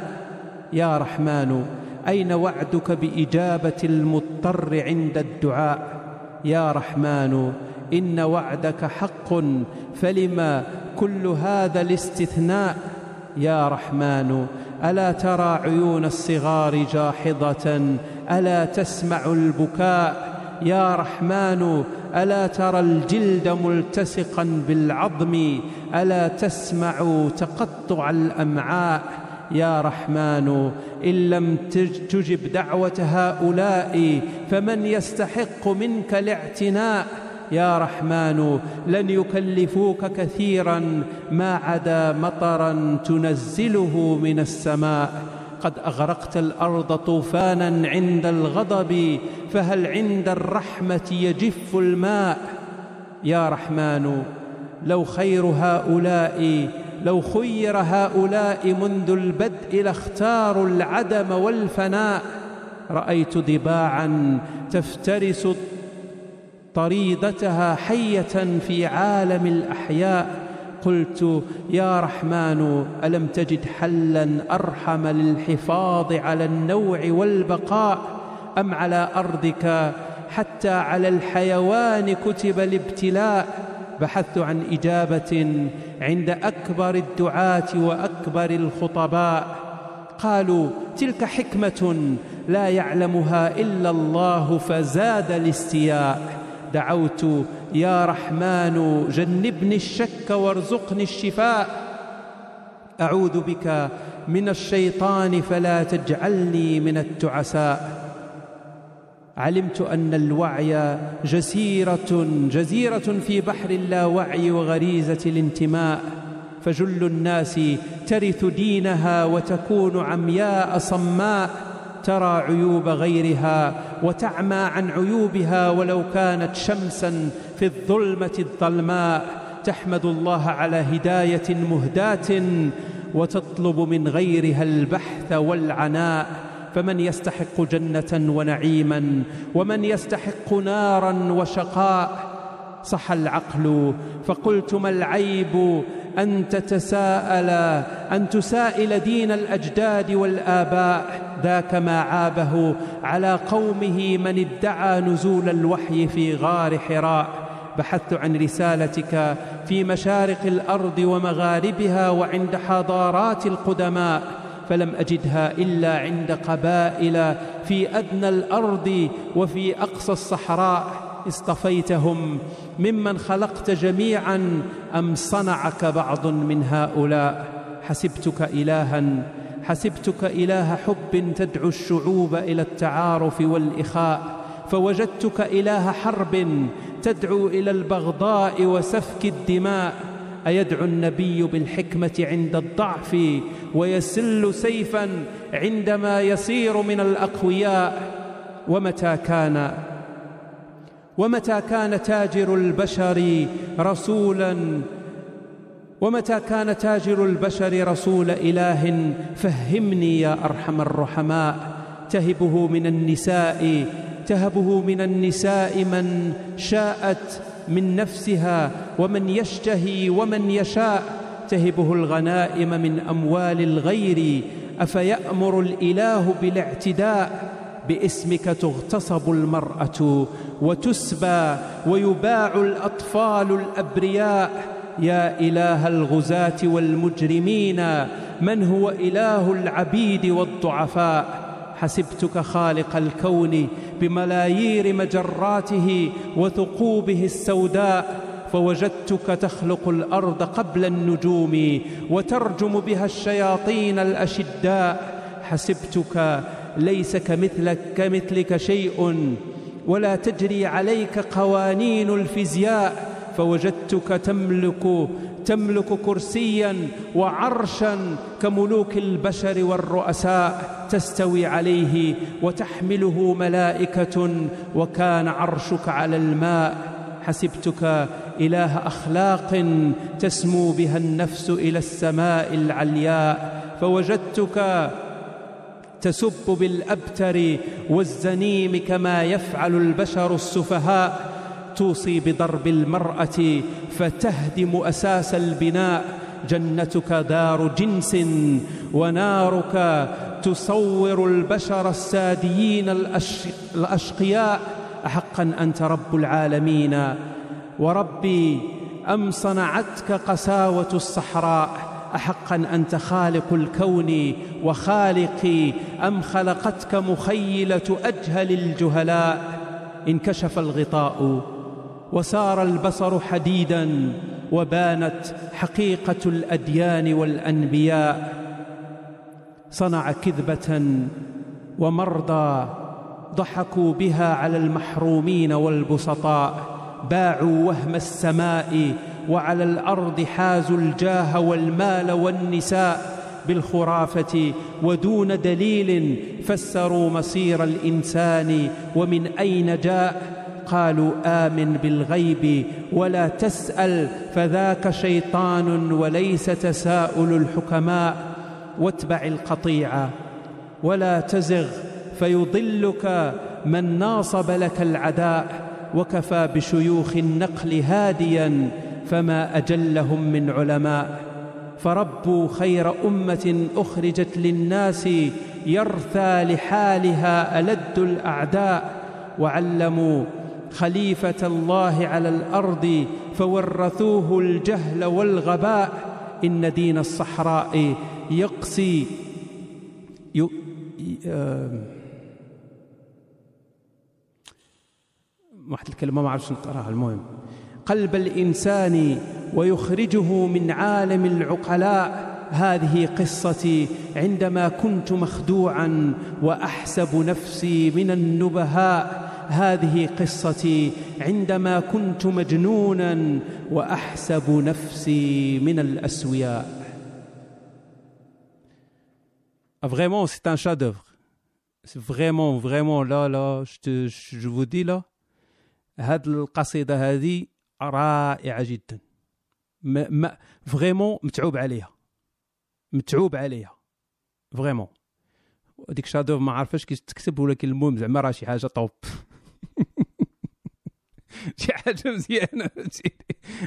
يا رحمن أين وعدك بإجابة المضطر عند الدعاء؟ يا رحمن إن وعدك حق فلما كل هذا الاستثناء؟ يا رحمن ألا ترى عيون الصغار جاحظة؟ ألا تسمع البكاء؟ يا رحمن ألا ترى الجلد ملتصقا بالعظم؟ ألا تسمع تقطع الأمعاء؟ يا رحمن إن لم تجب دعوة هؤلاء فمن يستحق منك الاعتناء؟ يا رحمن لن يكلفوك كثيرا ما عدا مطرا تنزله من السماء. قد أغرقت الأرض طوفانا عند الغضب فهل عند الرحمة يجف الماء؟ يا رحمن لو خير هؤلاء لو خير هؤلاء منذ البدء لاختاروا العدم والفناء. رأيت ضباعا تفترس طريدتها حية في عالم الأحياء. قلت يا رحمن ألم تجد حلا أرحم للحفاظ على النوع والبقاء؟ أم على أرضك؟ حتى على الحيوان كتب الابتلاء. بحثت عن إجابة عند أكبر الدعاة وأكبر الخطباء. قالوا تلك حكمة لا يعلمها إلا الله فزاد الاستياء. دعوت يا رحمن جنبني الشك وارزقني الشفاء. أعوذ بك من الشيطان فلا تجعلني من التعساء. علمت أن الوعي جزيرة جزيرة في بحر اللاوعي وغريزة الانتماء. فجل الناس ترث دينها وتكون عمياء صماء. ترى عيوب غيرها وتعمى عن عيوبها ولو كانت شمسا في الظلمة الظلماء. تحمد الله على هداية مهداة وتطلب من غيرها البحث والعناء. فمن يستحق جنة ونعيما ومن يستحق نارا وشقاء؟ صح العقل. فقلت ما العيب أن تتساءل أن تسائل دين الأجداد والآباء. ذاك ما عابه على قومه من ادعى نزول الوحي في غار حراء. بحثت عن رسالتك في مشارق الأرض ومغاربها وعند حضارات القدماء فلم أجدها إلا عند قبائل في أدنى الأرض وفي أقصى الصحراء. اصطفيتهم ممن خلقت جميعا أم صنعك بعض من هؤلاء؟ حسبتك الها حسبتك إله حب تدعو الشعوب إلى التعارف والإخاء فوجدتك إله حرب تدعو إلى البغضاء وسفك الدماء. أيدعو النبي بالحكمة عند الضعف ويسل سيفا عندما يصير من الأقوياء؟ ومتى كان ومتى كان تاجر البشر رسولا؟ ومتى كان تاجر البشر رسول إله؟ فهمني يا أرحم الرحماء. تهبه من النساء تهبه من النساء من شاءت من نفسها ومن يشتهي ومن يشاء. تهبه الغنائم من أموال الغير. أفيأمر الإله بالاعتداء؟ باسمك تغتصب المرأة وتسبى ويباع الأطفال الأبرياء. يا إله الغزاة والمجرمين من هو إله العبيد والضعفاء؟ حسبتك خالق الكون بملايير مجراته وثقوبه السوداء فوجدتك تخلق الأرض قبل النجوم وترجم بها الشياطين الأشداء. حسبتك ليس كمثلك كمثلك شيء ولا تجري عليك قوانين الفيزياء فوجدتك تملك تملك كرسيا وعرشا كملوك البشر والرؤساء تستوي عليه وتحمله ملائكة وكان عرشك على الماء. حسبتك إله أخلاق تسمو بها النفس إلى السماء العلياء. فوجدتك تسب بالأبتر والزنيم كما يفعل البشر السفهاء. توصي بضرب المرأة فتهدم أساس البناء. جنتك دار جنس ونارك تصور البشر الساديين الأشقياء. أحقا أنت رب العالمين. وربي أم صنعتك قساوة الصحراء. أحقا أنت خالق الكون وخالقي أم خلقتك مخيلة أجهل الجهلاء؟ انكشف الغطاء وسار البصر حديدا وبانت حقيقة الأديان والأنبياء. صنع كذبة ومرضى ضحكوا بها على المحرومين والبسطاء. باعوا وهم السماء وعلى الأرض حازوا الجاه والمال والنساء بالخرافة ودون دليل فسروا مصير الإنسان ومن أين جاء؟ قالوا آمن بالغيب ولا تسأل فذاك شيطان وليس تساؤل الحكماء واتبع القطيع ولا تزغ فيضلك من ناصب لك العداء وكفى بشيوخ النقل هاديا فما أجلهم من علماء فربوا خير أمة أخرجت للناس يرثى لحالها ألد الأعداء وعلموا خليفة الله على الأرض فورثوه الجهل والغباء إن دين الصحراء يقسي ي... واحد الكلمة ما عرفش نقراها المهم. قلب الإنسان ويخرجه من عالم العقلاء. هذه قصتي عندما كنت مخدوعا وأحسب نفسي من النبهاء. هذه قصتي عندما كنت مجنونا وأحسب نفسي من الأسوياء. Vraiment, c'est un chef-d'œuvre. Vraiment, vraiment, là, là, je, te, je vous dis là, هاد القصيدة هذه رائعة جدا. ما ما vraiment متعوب عليها. متعوب عليها. vraiment ديك chef-d'œuvre ما عارفاش كيف تكتب ولكن المهم زعما راه شي حاجة top. شي حاجة مزيانة.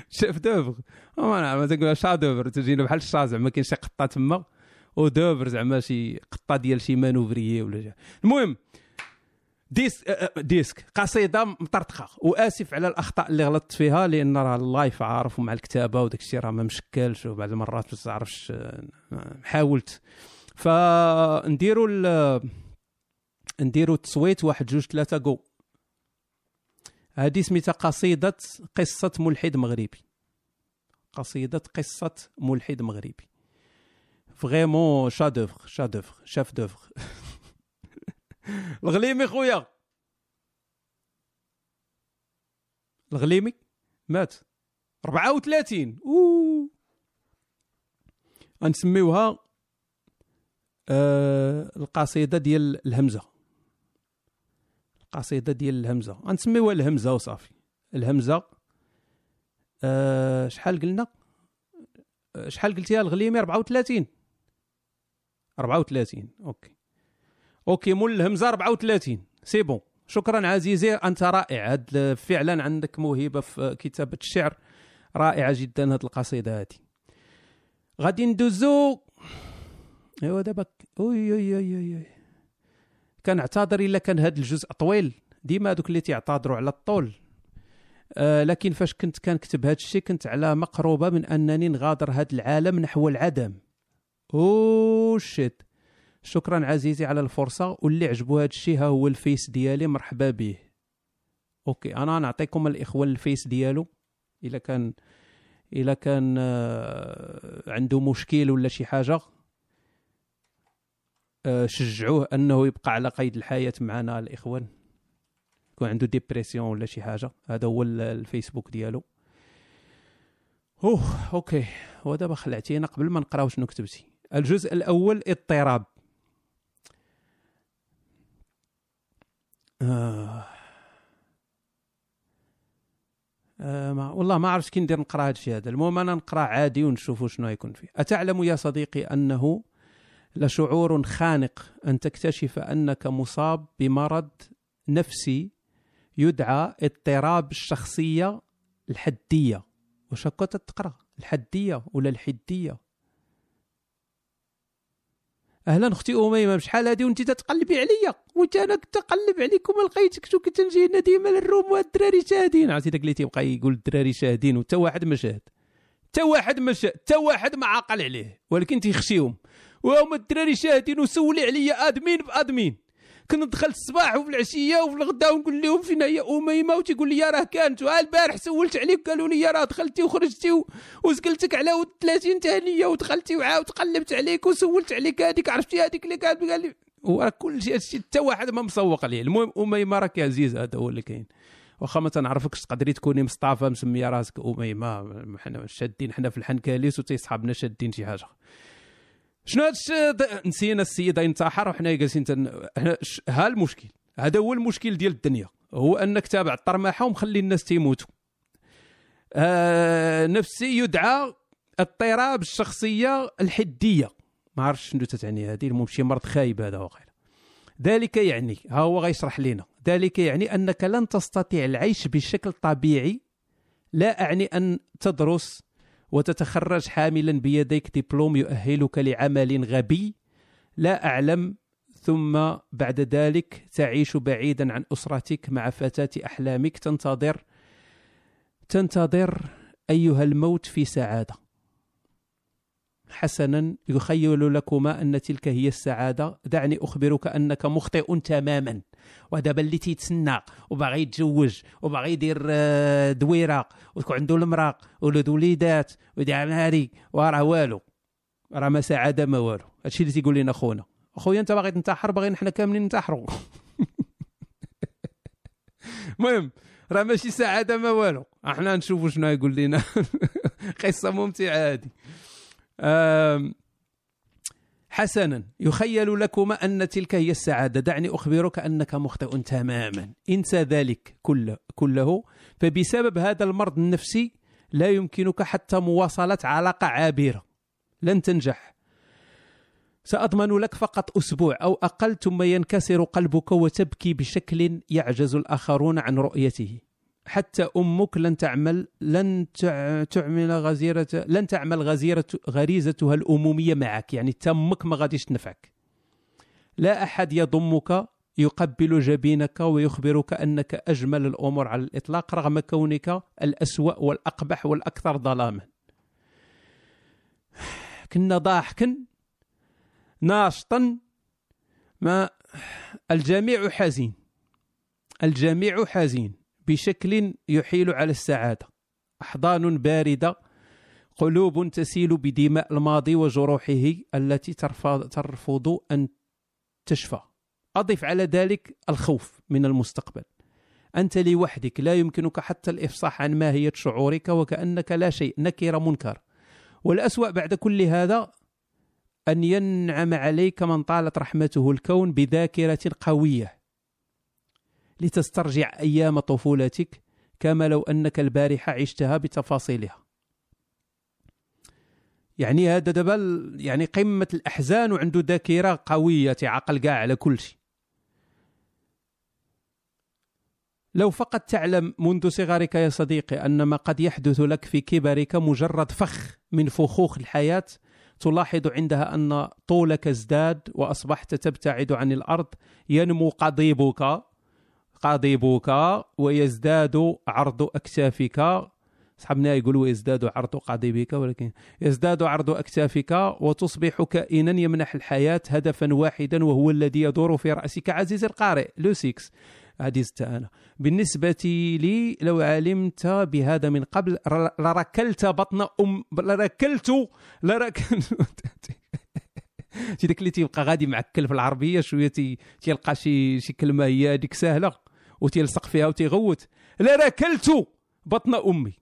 chef-d'œuvre. ما نعرف تقول chef-d'œuvre تجينا بحال الشا زعما كاين شي قطة تما. و d'œuvre زعما شي قطة ديال شي manœuvrier ولا. المهم disque آه، آه، disque قصيدة مطرطقه وآسف على الأخطاء اللي غلطت فيها لأن راه ال live عارف ومع الكتابة وداك الشيء راه ما مشكلش وبعض المرات ما تعرفش آه، حاولت. فنديروا نديروا التصويت واحد جوج ثلاثة جو هذه سميتها قصيدة قصة ملحد مغربي. قصيدة قصة ملحد مغربي. vraiment chef-d'œuvre chef-d'œuvre chef-d'œuvre الغليمي خويا. الغليمي مات. 34 أوه. غنسميوها آه القصيدة ديال الهمزة. قصيده ديال الهمزة. غنسميوها الهمزة وصافي. الهمزة آه شحال قلنا؟ آه، شحال قلتيها الغليمي؟ 34 34 OK. OK مول الهمزه 34 c'est bon. شكرا عزيزي أنت رائع. هاد فعلا عندك موهبة في كتابة الشعر. رائعة جدا هاد القصيدة هادي. غادي ندوزو. أيوا دابا. أوي أوي أوي أوي كنعتذر إلا كان هاد الجزء طويل. ديما هادوك اللي تيعتذروا على الطول. آه لكن فاش كنت كنكتب هاد الشيء كنت على مقربه من أنني نغادر هاد العالم نحو العدم. أو شيت. شكرا عزيزي على الفرصة واللي عجبو هاد الشيء ها هو ال Face ديالي مرحبا به OK أنا نعطيكم الإخوة ال Face ديالو. إلا كان إلا كان آه، عنده مشكل ولا شي حاجة آه، شجعوه أنه يبقى على قيد الحياة معنا الإخوان. يكون عنده dépression ولا شي حاجة. هذا هو ال- الفيسبوك ديالو. أوه أوكي. ودابا خلعتينا قبل ما نقراو شنو كتبتي الجزء الأول اضطراب. آه. آه ما والله ما عرفتش كي ندير نقرأ هادشي هذا. المهم أنا نقرأ عادي ونشوفوا شنو يكون فيه. أتعلم يا صديقي أنه لشعور خانق أن تكتشف أنك مصاب بمرض نفسي يدعى اضطراب الشخصية الحدية. واش هكا تقرأ؟ الحدية ولا الحدية؟ أهلا أختي اميمه بشحال هادي؟ وانت تتقلبي عليا. وانت أنا كنت نقلب عليك وما لقيتكش وكنت نجي هنا ديما للروم والدراري شاهدين. عرفتي داك اللي تيبقى يقول الدراري شاهدين وتا واحد ما شاهد. تا واحد ما شاهد تا واحد ما عاقل عليه ولكن تيخشيهم. وهما الدراري شاهدين وسولي عليا آدمين بآدمين. كنت ندخل الصباح وفي العشية وفي الغداء ونقول لهم فين هي اميمه وتيقول لي راه كانت ها البارح سولت عليك قالوا لي راه دخلتي وخرجتي وسكلتك على ود 30 ثانية ودخلتي وعاود قلبت عليك وسولت عليك هذيك عرفتي هذيك اللي كانت قال لي وراه كل شيء حتى واحد ما مسوق عليه. المهم اميمه راك عزيز هذا هو اللي كاين. واخا ما تنعرفكش تقدري تكوني مصطفى مسمية راسك اميمه حنا شادين حنا في الحنكاليس وتيصحابنا شادين شي حاجة. شنو هذا الشيء نسينا السيدة ينتحر وحنا جالسين تن... ها المشكل. هذا هو المشكل ديال الدنيا. هو أنك تابع الطرماحة ومخلي الناس تيموتوا. آه نفسي يدعى اضطراب الشخصية الحدية. ما عرفتش شنو تتعني هذه المهم شي مرض خايب هذا وغيره ذلك يعني ها هو غيشرح لنا ذلك يعني أنك لن تستطيع العيش بشكل طبيعي. لا أعني أن تدرس وتتخرج حاملا بيديك دبلوم يؤهلك لعمل غبي؟ لا أعلم. ثم بعد ذلك تعيش بعيدا عن أسرتك مع فتاة أحلامك. تنتظر تنتظر أيها الموت في سعادة. حسنا يخيل لكما أن تلك هي السعادة. دعني أخبرك أنك مخطئ تماما. ودابا اللي تيتسنى وباغي يتزوج وباغي يدير آه، دويره ويكون عنده المراق ولد وليدات ويدير هذه وراه والو. راه ما سعاده ما والو. هادشي اللي تيقول لنا خونا. أخويا أنت باغي تنتحر باغيين حنا كاملين ننتحروا. المهم راه ماشي سعاده ما والو. إحنا نشوفوا شنو يقول لنا. قصة ممتعة هذه حسنا. يخيل لكما أن تلك هي السعادة. دعني أخبرك أنك مخطئ تماما. انسى ذلك كله كله. فبسبب هذا المرض النفسي لا يمكنك حتى مواصلة علاقة عابرة. لن تنجح. سأضمن لك فقط أسبوع أو أقل ثم ينكسر قلبك وتبكي بشكل يعجز الآخرون عن رؤيته. حتى أمك لن تعمل لن تع- تعمل غزيره لن تعمل غزيره غريزتها الأمومية معك. يعني تمك ما غاديش تنفعك. لا أحد يضمك يقبل جبينك ويخبرك أنك أجمل الأمور على الإطلاق رغم كونك الأسوأ والأقبح والأكثر ظلاما. كنا ضاحكا ناشطا ما الجميع حزين. الجميع حزين. بشكل يحيل على السعادة. أحضان باردة قلوب تسيل بدماء الماضي وجروحه التي ترفض, ترفض أن تشفى. أضف على ذلك الخوف من المستقبل. أنت لوحدك لا يمكنك حتى الإفصاح عن ماهية شعورك وكأنك لا شيء نكر منكر. والأسوأ بعد كل هذا أن ينعم عليك من طالت رحمته الكون بذاكرة قوية. لتسترجع أيام طفولتك كما لو أنك البارحة عشتها بتفاصيلها. يعني هذا دابا يعني قمة الأحزان وعنده ذاكرة قوية تعقل كاع على كل شيء. لو فقط تعلم منذ صغرك يا صديقي أن ما قد يحدث لك في كبرك مجرد فخ من فخوخ الحياة تلاحظ عندها أن طولك ازداد وأصبحت تبتعد عن الأرض ينمو قضيبك قضيبك ويزداد عرض أكتافك. أصحابنا يقولوا يزداد عرض قضيبك ولكن يزداد عرض أكتافك وتصبح كائنا يمنح الحياة هدفا واحدا وهو الذي يدور في رأسك عزيزي القارئ لو 6 عزيزت أنا بالنسبة لي لو علمت بهذا من قبل لركلت بطن أم لركلت لركلت شي داك اللي تيبقى غادي معكل في العربية شوية تي- تيلقى شي شي كلمة هي هذيك سهلة. وتيلصق فيها وتيغوت لا ركلت بطن أمي.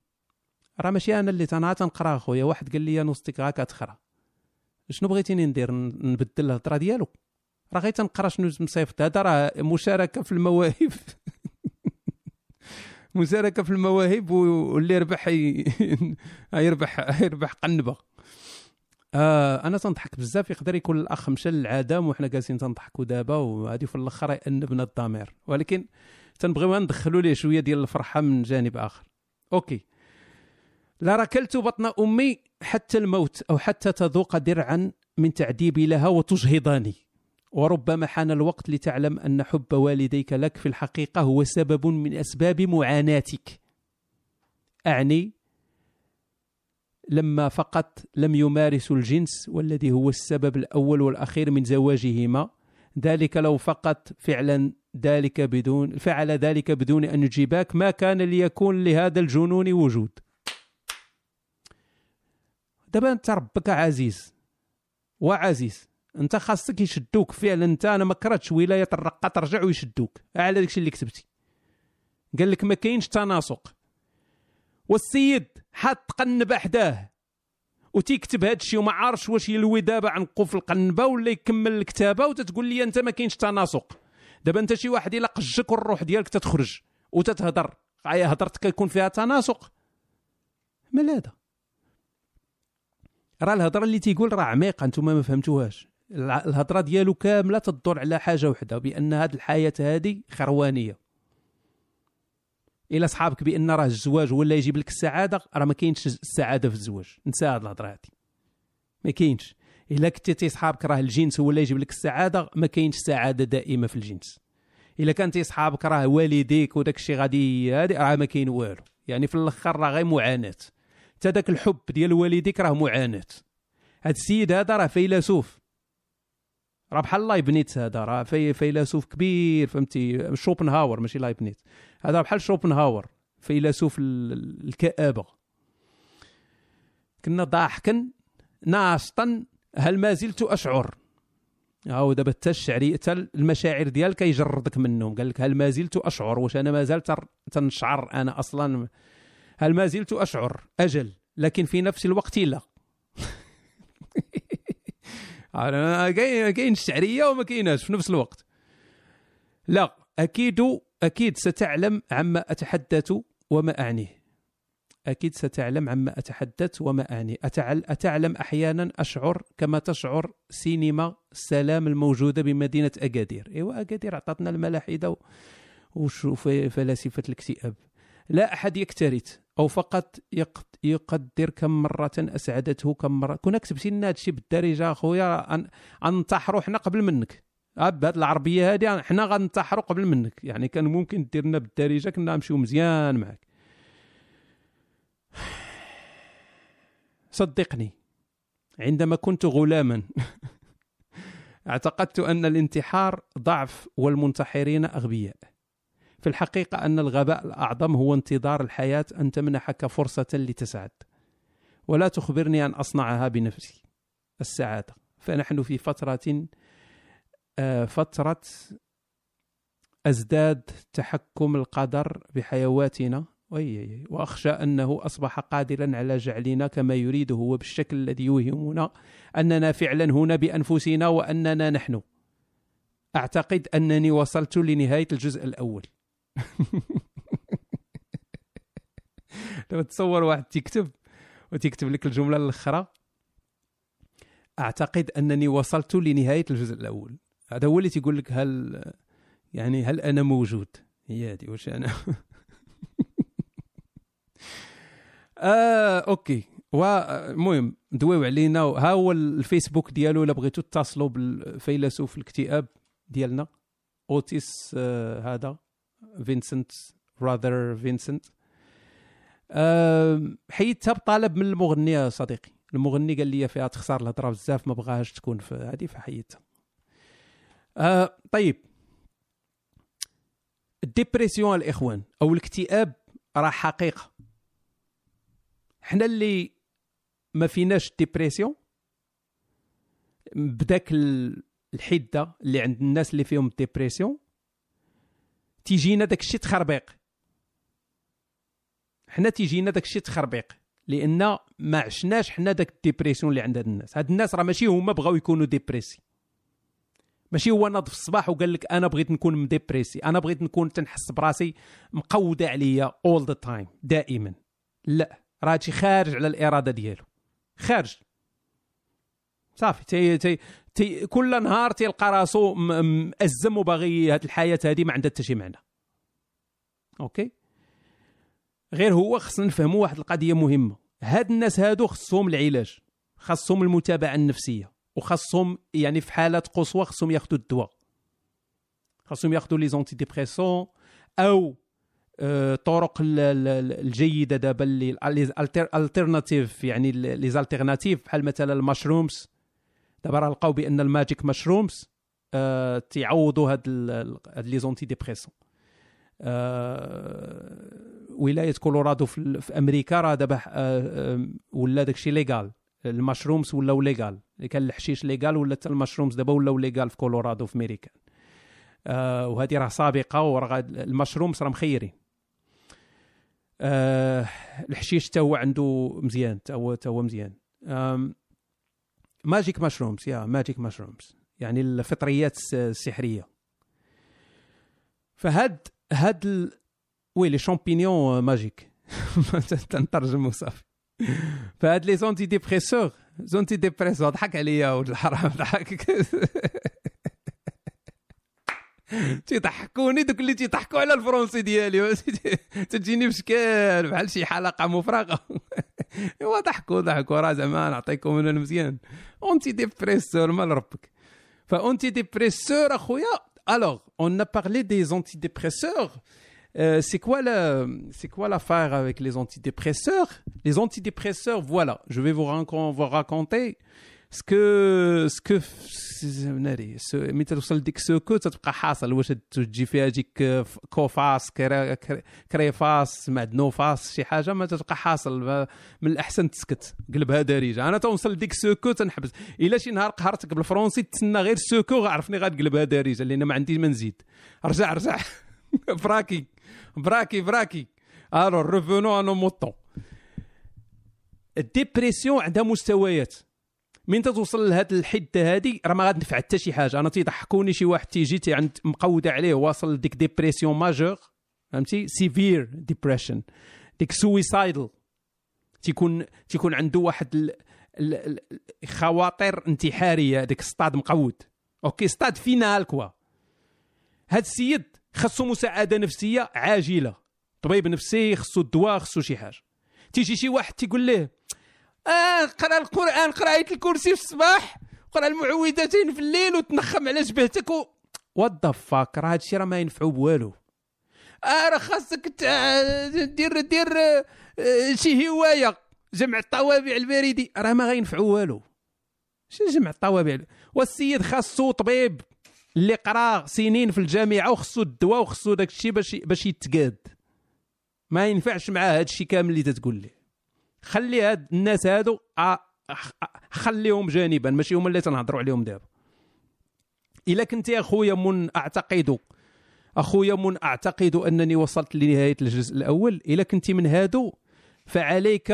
راه ماشي أنا اللي أنا تنقرا خويا واحد قال لي نوستيك غا كتخرا شنو بغيتيني ندير؟ نبدل الهضرة ديالو. راه غير تنقرا شنو مصيفط هذا راه مشاركة في المواهب. مشاركة في المواهب واللي يربح يربح يربح قنبة. آه أنا تنضحك بزاف. يقدر يكون الأخ مشى للعدم وحنا جالسين تنضحكوا دابا وهادي في الأخر يأنبنا الضمير. ولكن تنبغيو ندخلوا ليه شوية ديال الفرحة من جانب آخر. أوكي. لا ركلت بطن أمي حتى الموت أو حتى تذوق درعا من تعذيبي لها وتجهضني وربما حان الوقت لتعلم أن حب والديك لك في الحقيقة هو سبب من أسباب معاناتك. أعني لما فقط لم يمارسوا الجنس والذي هو السبب الأول والأخير من زواجهما ذلك لو فقط فعلا ذلك بدون فعل ذلك بدون أن يجيباك ما كان ليكون لهذا الجنون وجود. دابا أنت ربك عزيز وعزيز أنت خاصك يشدوك فعلا أنت أنا ما كرهتش ولاية الرقة ترجع ويشدوك. على داكشي اللي كتبتي. قال لك ما كاينش تناسق. والسيد حاط قنبه حداه وتيكتب هذا الشيء وما عارفش واش يلوي دابا عن قفل القنبة ولا يكمل الكتابة وتتقول لي أنت ما كاينش تناسق دابا أنت شي واحد إلا قجك والروح ديالك تتخرج وتتهضر هضرتك كيكون فيها تناسق مال هذا؟ راه الهضرة اللي تيقول راه عميقة أنتم ما فهمتوهاش. الهضرة ديالو كاملة تدور على حاجة وحدة بأن هذه الحياة هذه خروانية. إلى صحابك بأن راه الزواج هو اللي يجيب لك السعادة راه ما كاينش السعادة في الزواج. نسى هذه الهضرة هذه ما كاينش. إلا كنتي تي صحابك راه الجنس هو اللي يجيب لك السعادة ما كاينش سعادة دائمة في الجنس. إلا كنتي صحابك راه والديك وداك الشيء غادي هادي راه ما كاين والو. يعني في الأخر راه غير معاناة. حتى داك الحب ديال والديك راه معاناة. هاد السيد هذا راه فيلسوف. راه بحال لايبنيتس هذا راه في فيلسوف كبير فهمتي؟ شوبنهاور ماشي لايبنيتس. هذا بحال شوبنهاور فيلسوف ال- الكآبة. كنا ضاحكا ناشطا هل ما زلت أشعر؟ هاو دابا حتى الشعري حتى المشاعر ديالك يجردك منهم. قال لك هل ما زلت أشعر؟ واش أنا ما زلت تر- تنشعر أنا أصلا؟ هل ما زلت أشعر؟ أجل لكن في نفس الوقت لا. كاين الشعريه وما كايناش في نفس الوقت. لا أكيد أكيد ستعلم عما أتحدث وما أعنيه. أكيد ستعلم عما أتحدث وما أعنيه. أتعلم أحيانا أشعر كما تشعر سينما السلام الموجودة بمدينة أكادير. إيوا أكادير عطاتنا الملاحدة وشوف فلاسفة الاكتئاب. لا أحد يكترث أو فقط يق- يقدر كم مرة أسعدته كم مرة. كنا كتبتي لنا هادشي بالدارجه أخويا غننتحروا حنا قبل منك. بهاد العربية هادي حنا غننتحروا قبل منك. يعني كان ممكن دير لنا بالدارجة كنا نمشيو مزيان معك صدقني عندما كنت غلاما اعتقدت أن الانتحار ضعف والمنتحرين أغبياء. في الحقيقة أن الغباء الأعظم هو انتظار الحياة ان تمنحك فرصة لتسعد ولا تخبرني أن أصنعها بنفسي. السعادة. فنحن في فترة آه، فترة أزداد تحكم القدر بحيواتنا. وأخشى أنه أصبح قادرا على جعلنا كما يريده وبالشكل الذي يوهمنا أننا فعلا هنا بأنفسنا وأننا نحن. أعتقد أنني وصلت لنهاية الجزء الأول. لو تصور واحد تكتب وتكتب لك الجملة الأخرى أعتقد أنني وصلت لنهاية الجزء الأول. هذا هو اللي تيقول لك هل يعني هل أنا موجود؟ هي هذه واش أنا؟ آه OK. المهم دويو علينا. ها هو الفيسبوك ديالو إلا بغيتو تتصلوا بالفيلسوف الاكتئاب ديالنا أوتيس آه هذا فينسنت راذر فينسنت. آه حيدتها بطلب من المغني صديقي. المغني قال لي فيها تخسر الهضرة بزاف ما بغاهاش تكون في هذه فحيدتها آه طيب. ال dépression الإخوان أو الاكتئاب راه حقيقة. حنا اللي ما فيناش dépression بداك الحدة اللي عند الناس اللي فيهم dépression تيجينا داك الشيء تخربيق. حنا تيجينا داك الشيء تخربيق لأن ما عشناش حنا داك ال dépression اللي عند هاد الناس. هاد الناس راه ماشي هما بغاو يكونوا dépressifs. ماشي هو ناض في الصباح وقال لك أنا بغيت نكون م déprimé أنا بغيت نكون تنحس براسي مقودة عليا all the time دائما. لا راه هادشي خارج على الإرادة ديالو. خارج. صافي تي تي تي كل نهار تيلقى راسو مأزم وباغي هاد الحياة هادي ما عندها حتى شي معنى. okay؟ غير هو خصنا نفهموا واحد القضية مهمة. هاد الناس هادو خصهم العلاج خصهم المتابعة النفسية. وخصهم يعني في حالات قصوى خصهم ياخذوا الدواء. خصهم ياخذوا les antidépresseurs أو آه، طرق الجيدة دابا اللي alternatives يعني les alternatives بحال مثلا ال mushrooms. دابا راه لقاو بأن ال magic mushrooms آه تيعوضوا هاد les antidépresseurs آه ولاية كولورادو في, أمريكا راه دابا ولا داكشي légal. ال mushrooms ولاو légal. كان الحشيش légal ولا حتى ال mushrooms دابا ولاو légal في كولورادو في أمريكا. آه وهذه راه سابقة وراه ال mushrooms راه مخيرين. آه الحشيش حتى هو عنده مزيان حتى هو هو مزيان. magic mushrooms يا magic mushrooms يعني الفطريات السحرية. فهاد هاد ال... oui les champignons magiques. تنترجم وصافي فهاد les antidépresseurs. antidépresseurs ضحك عليا ولد الحرام. ضحك. تيضحكوني دوك اللي تيضحكوا على الفرونسي ديالي. تجيني بشكل بحال شي حلقة مفرغة. ايوا ضحكوا ضحكوا. راه زعما نعطيكم أنا مزيان. اونتي ديبريسور مال ربك فاونتي ديبريسور أخويا. الوغ اون a parlé des antidépresseurs Euh, c'est quoi la, c'est quoi l'affaire avec les antidépresseurs? Les antidépresseurs, voilà, je vais vous, vous raconter ce que ce que ناري ملي توصل لديك سوكو تتبقى حاصل واش تجي فيها ديك كوفاس كريفاس معدنوفاس شي حاجة ما تتبقى حاصل من الأحسن تسكت. قلبها دارجه أنا توصل لديك سوكو تنحبس. إلا شي نهار قهرتك بالفرونسي تسنى غير سوكو عرفني غتقلبها دارجه لأن ما عندي ما نزيد. رجع رجع. براكي براكي براكي ألو ريفونو انو موطون ال dépression عندها مستويات. من توصل لهاد الحدة هادي راه ما غادي حتى شي حاجة. أنا تيضحكوني شي واحد تيجي تي عند مقودة عليه واصل ديك dépression majeure فهمتي؟ severe depression ديك suicidal تيكون تيكون عنده واحد خواطر انتحارية ديك ستاد مقود. okay stade final quoi هاد السيد خاصو مساعدة نفسية عاجلة. طبيب نفسي خصو الدواء خصو شي حاجة. تيجي شي واحد تيقول له آه قرأ القرآن قراية الكرسي في الصباح قرأ المعوذتين في الليل وتنخم على جبهتك و... what the fuck راه هادشي راه ما ينفعو بوالو. آه راه خاصك دير دير آه شي هواية. جمع الطوابع البريدي. راه ما غينفعو والو. شنو جمع الطوابع؟ والسيد خاصو طبيب. اللي قرا سنين في الجامعة وخصو الدواء وخصو داك الشيء باش باش يتقاد. ما ينفعش معاه هذا الشيء كامل اللي تتقول ليه خلي هاد الناس هادو خليهم جانبا ماشي هما اللي تنهضروا عليهم دابا. إلا كنت يا اخويا من أعتقد أخويا من أعتقد أنني وصلت لنهاية الجزء الأول. إلا كنت من هادو فعليك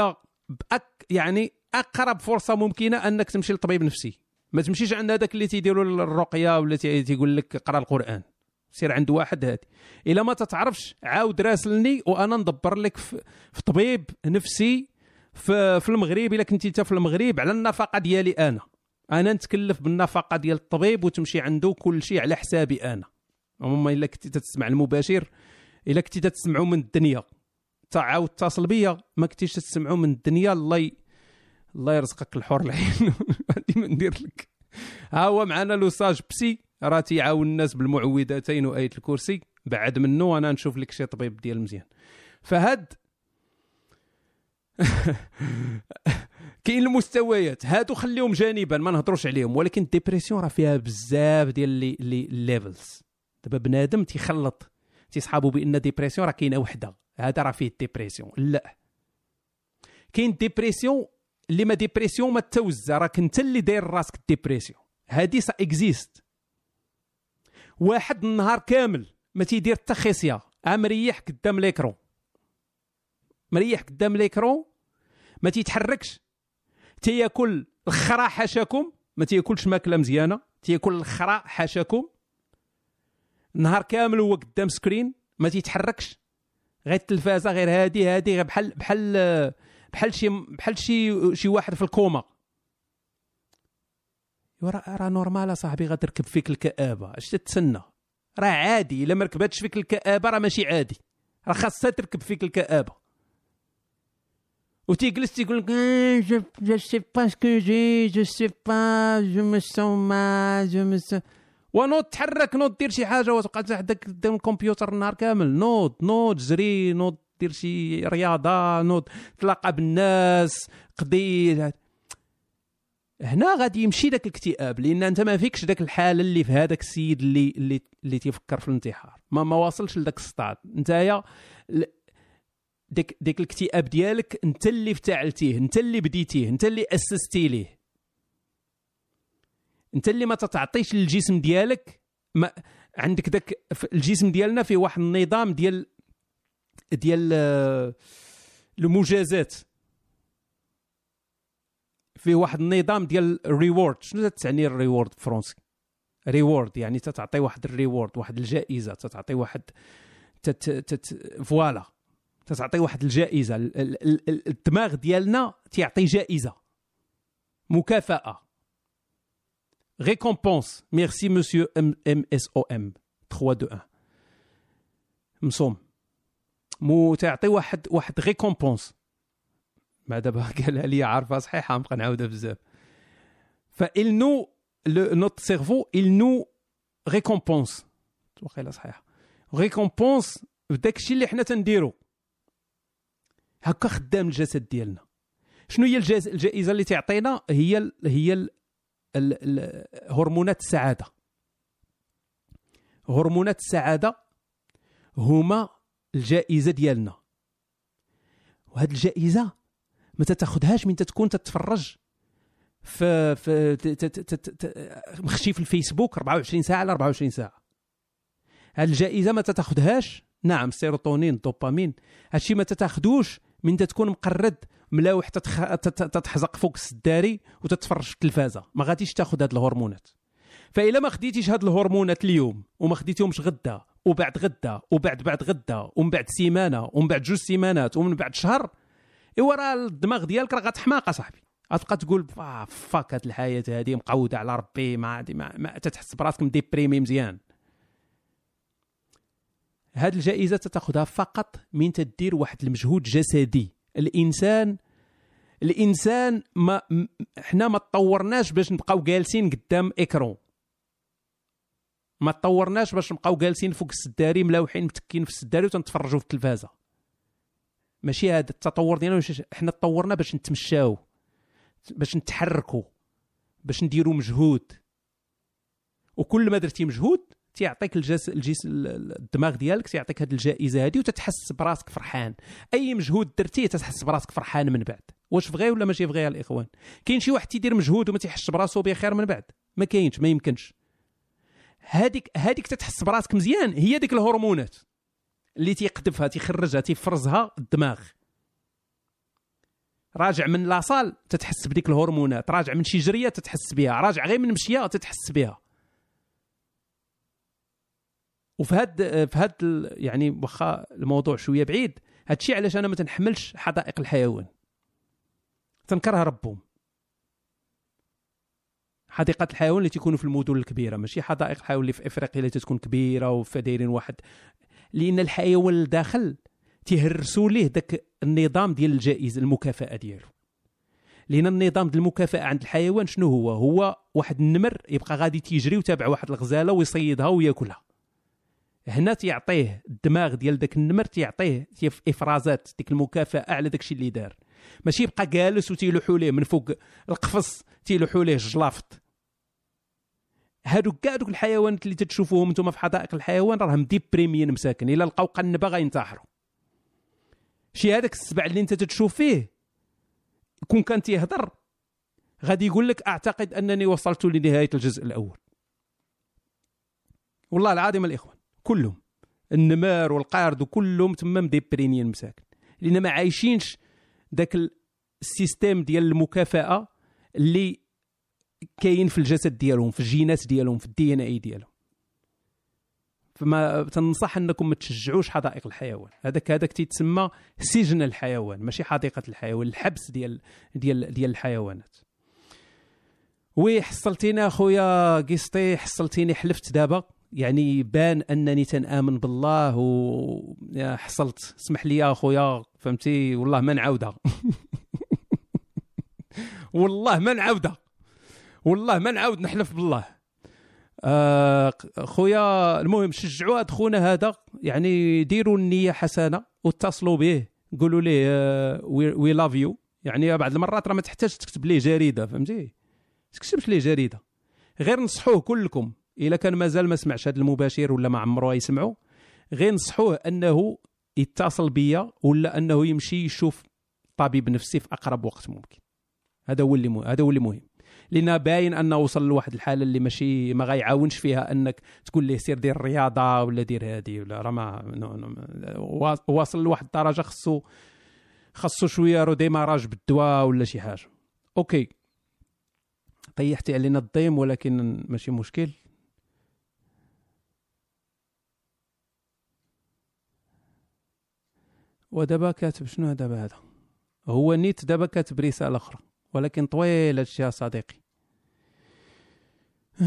بأك يعني أقرب فرصة ممكنة أنك تمشي لطبيب نفسي. ما تمشيش عند هذاك اللي تيديروا الرقية ولا تيقول لك قرأ القرآن. سير عند واحد هادي. إلا ما تتعرفش عاود راسلني وأنا ندبر لك في, طبيب نفسي في, المغرب. إلا كنتي انت في المغرب على النفقة ديالي أنا. أنا نتكلف بالنفقة ديال الطبيب وتمشي عنده كل شيء على حسابي أنا. هما إلا كنتي تسمع المباشر إلا كنتي تسمعوا من الدنيا. تعاود اتصل بيا ما كنتيش تسمعوا من الدنيا الله. الله يرزقك الحور العين. ديما ندير لك. ها هو معنا لوساج بسي. راه تيعاون الناس بالمعوذتين وآية الكرسي. بعد منه أنا نشوف لك شي طبيب ديال مزيان. فهاد كاين المستويات. هادو خليهم جانبا ما نهضروش عليهم. ولكن الديبرسيون راه فيها بزاف ديال لي لي ليفلز دابا بنادم تيخلط تيصحابو بأن ديبرسيون راه كاينة وحدة. هذا راه فيه ديبرسيون لا. كاين ديبرسيون اللي ما ديبرسيون ما توزع راك أنت اللي داير راسك ديبرسيون هادي سا اكزيست واحد النهار كامل ما تيدير حتى خصيه مريح قدام ليكرون مريح قدام ليكرون ما تيتحركش. تياكل الخرا حاشاكم ما تياكلش ماكلة مزيانة. تياكل الخرا حاشاكم. نهار كامل هو قدام سكرين ما تيتحركش. غير التلفازة غير هادي هادي غير بحال بحال بحال شي بحال شي شي واحد في الكوما. راه راه نورمال صاحبي غتركب فيك الكآبة. اش تتسنى؟ راه عادي. إلا ما ركبتش فيك الكآبة راه ماشي عادي. راه خاصها تركب فيك الكآبة. وتيجلس تيقول لك جو سي با سكو جي جو سي با جو مو سون ما جو مو ونوض تحرك نوض دير شي حاجة وتبقى حداك قدام الكمبيوتر النهار كامل. نوض نوض جري نوض دير شي رياضة نوض تلاقى بالناس قضي هنا غادي يمشي داك الاكتئاب لأن أنت ما فيكش داك الحالة اللي في هذاك السيد اللي اللي اللي تيفكر في الانتحار. ما ما واصلش لذاك السطاد. نتايا ديك ديك الاكتئاب ديالك أنت اللي افتعلتيه أنت اللي بديتيه أنت اللي أسستي ليه. أنت اللي ما تتعطيش للجسم ديالك ما عندك داك الجسم ديالنا فيه واحد النظام ديال ديال آه، المجازات فيه واحد النظام ديال ال reward شنو تعني ال reward بالفرنسي reward يعني تتعطي واحد ال reward واحد الجائزة تتعطي واحد تت تت voilà تتعطي واحد الجائزة. الدماغ ديالنا تيعطي جائزة. مكافأة. récompense. Merci monsieur MSOM 3 2 1 مصوم. مو تعطي واحد واحد récompense ما دابا قالها لي عارفة صحيحه نبقى نعاودها بزاف. ف il nous notre cerveau il nous récompense واقيلا صحيحه récompense بداك الشيء اللي حنا تنديرو. هكا خدام الجسد ديالنا. شنو هي الجائزة اللي تعطينا؟ هي هي هرمونات السعادة. هرمونات السعادة هما الجائزة ديالنا. وهذه الجائزة ما تاخذهاش من تكون تتفرج في في مخشي في الفيسبوك 24 ساعة على 24 ساعة. هذه الجائزة ما تاخذهاش نعم السيروتونين الدوبامين هادشي ما تاخذوش من تكون مقرد ملاوح تتخ... تتحزق فوق السداري وتتفرج في التلفازة. ما غاديش تاخذ هاد الهرمونات. فإلا ما خديتيش هاد الهرمونات اليوم وما خديتيهمش غدا وبعد غدا وبعد بعد غدا ومن بعد سيمانة ومن بعد جوج سيمانات ومن بعد شهر ايوا راه الدماغ ديالك راه غتحماق أصاحبي. غتبقى تقول فاك هاد الحياة هادي مقوده على ربي ما ما, ما تتحس براسك مديبريمي مزيان. هاد الجائزة تاخذها فقط من تدير واحد المجهود جسدي. الانسان الإنسان ما حنا ما تطورناش باش نبقاو جالسين قدام إكرون. ما تطورناش باش نبقاو جالسين فوق السداري ملاوحين متكين في السداري وتنتفرجوا في التلفازة. ماشي هذا التطور ديالنا حنا تطورنا باش نتمشاو باش نتحركوا باش نديروا مجهود. وكل ما درتي مجهود تيعطيك الجس الجس الدماغ ديالك تيعطيك هذه الجائزة هذه وتتحس براسك فرحان. أي مجهود درتيه تتحس براسك فرحان من بعد. واش فغي ولا ماشي فغي الإخوان؟ كاين شي واحد تيدير مجهود وما تيحسش براسو بخير من بعد؟ ما كاينش ما يمكنش. هذيك هذيك تتحس براسك مزيان. هي ديك الهرمونات اللي تيقذفها تيخرجها تيفرزها الدماغ. راجع من لاصال تتحس بديك الهرمونات. راجع من شي جريه تتحس بها. راجع غير من مشية تتحس بها. وفي هاد في هاد يعني واخا الموضوع شوية بعيد هادشي علاش أنا ما تنحملش حدائق الحيوان. تنكره ربهم. حديقة الحيوان اللي تيكونوا في المدن الكبيرة ماشي؟ حدائق الحيوان اللي في إفريقيا اللي تتكون كبيرة وفدايرين واحد. لأن الحيوان الداخل تيهرسوا ليه داك النظام ديال الجائزة المكافأة ديالو. لأن النظام ديال المكافأة عند الحيوان شنو هو؟ هو واحد النمر يبقى غادي تيجري وتابع واحد الغزالة ويصيدها ويأكلها. هنا تيعطيه الدماغ ديال داك النمر تيعطيه تيف إفرازات ديك المكافأة على داك الشيء اللي دار. ماشي يبقى جالس وتيلوحوا ليه من فوق القفص تيلوحوا ليه الجلافط هادو كاع دوك الحيوانات اللي تتشوفوهم نتوما في حدائق الحيوان راهم ديبريميين مساكن إلا لقاو قنبه غينتحروا شي هذاك السبع اللي انت تتشوف فيه كون كان تيهضر غادي يقول لك أعتقد أنني وصلت لنهاية الجزء الأول. والله العظيم الإخوان كلهم النمار والقرد وكلهم تما مديبريميين مساكن. لأن ما عايشينش ذاك ال système ديال المكافأة اللي كاين في الجسد ديالهم في الجينات ديالهم في ال DNA ديالهم. فما تنصح أنكم ما تشجعوش حدائق الحيوان. هذاك هذاك تيتسمى سجن الحيوان ماشي حديقة الحيوان الحبس ديال ديال ديال الحيوانات. oui حصلتيني أخويا قسطي حصلتيني حلفت دابا. يعني بان أنني تنآمن بالله و يا حصلت اسمح لي يا أخويا فهمتي؟ والله ما نعاودها. والله ما نعاودها. والله ما نعاود نحلف بالله. آه خويا المهم شجعوا هاد خونا هذا. يعني ديروا النية حسنة واتصلوا به. قولوا ليه we love you يعني بعض المرات راه ما تحتاج تكتب ليه جريدة فهمتي؟ تكتبش ليه جريدة. غير نصحوه كلكم. إلا كان مازال ما سمعش هذا المباشر ولا ما عمره يسمعوا غير نصحوه أنه يتصل بيا ولا أنه يمشي يشوف طبيب نفسي في أقرب وقت ممكن. هذا هو اللي مهم. هذا هو اللي مهم. لأن باين أنه وصل لواحد الحالة اللي ماشي ما غيعاونش فيها أنك تقول ليه سير دير الرياضه ولا دير هذه ولا راه ما واصل لواحد الدرجة خصو خصو شوية redémarrage بالدواء ولا شي حاجة. OK. طيحتي علينا الضيم ولكن ماشي مشكل. ودابا كاتب شنو دابا هذا؟ هو نيت دابا كاتب رسالة أخرى ولكن طويل هادشي يا صديقي.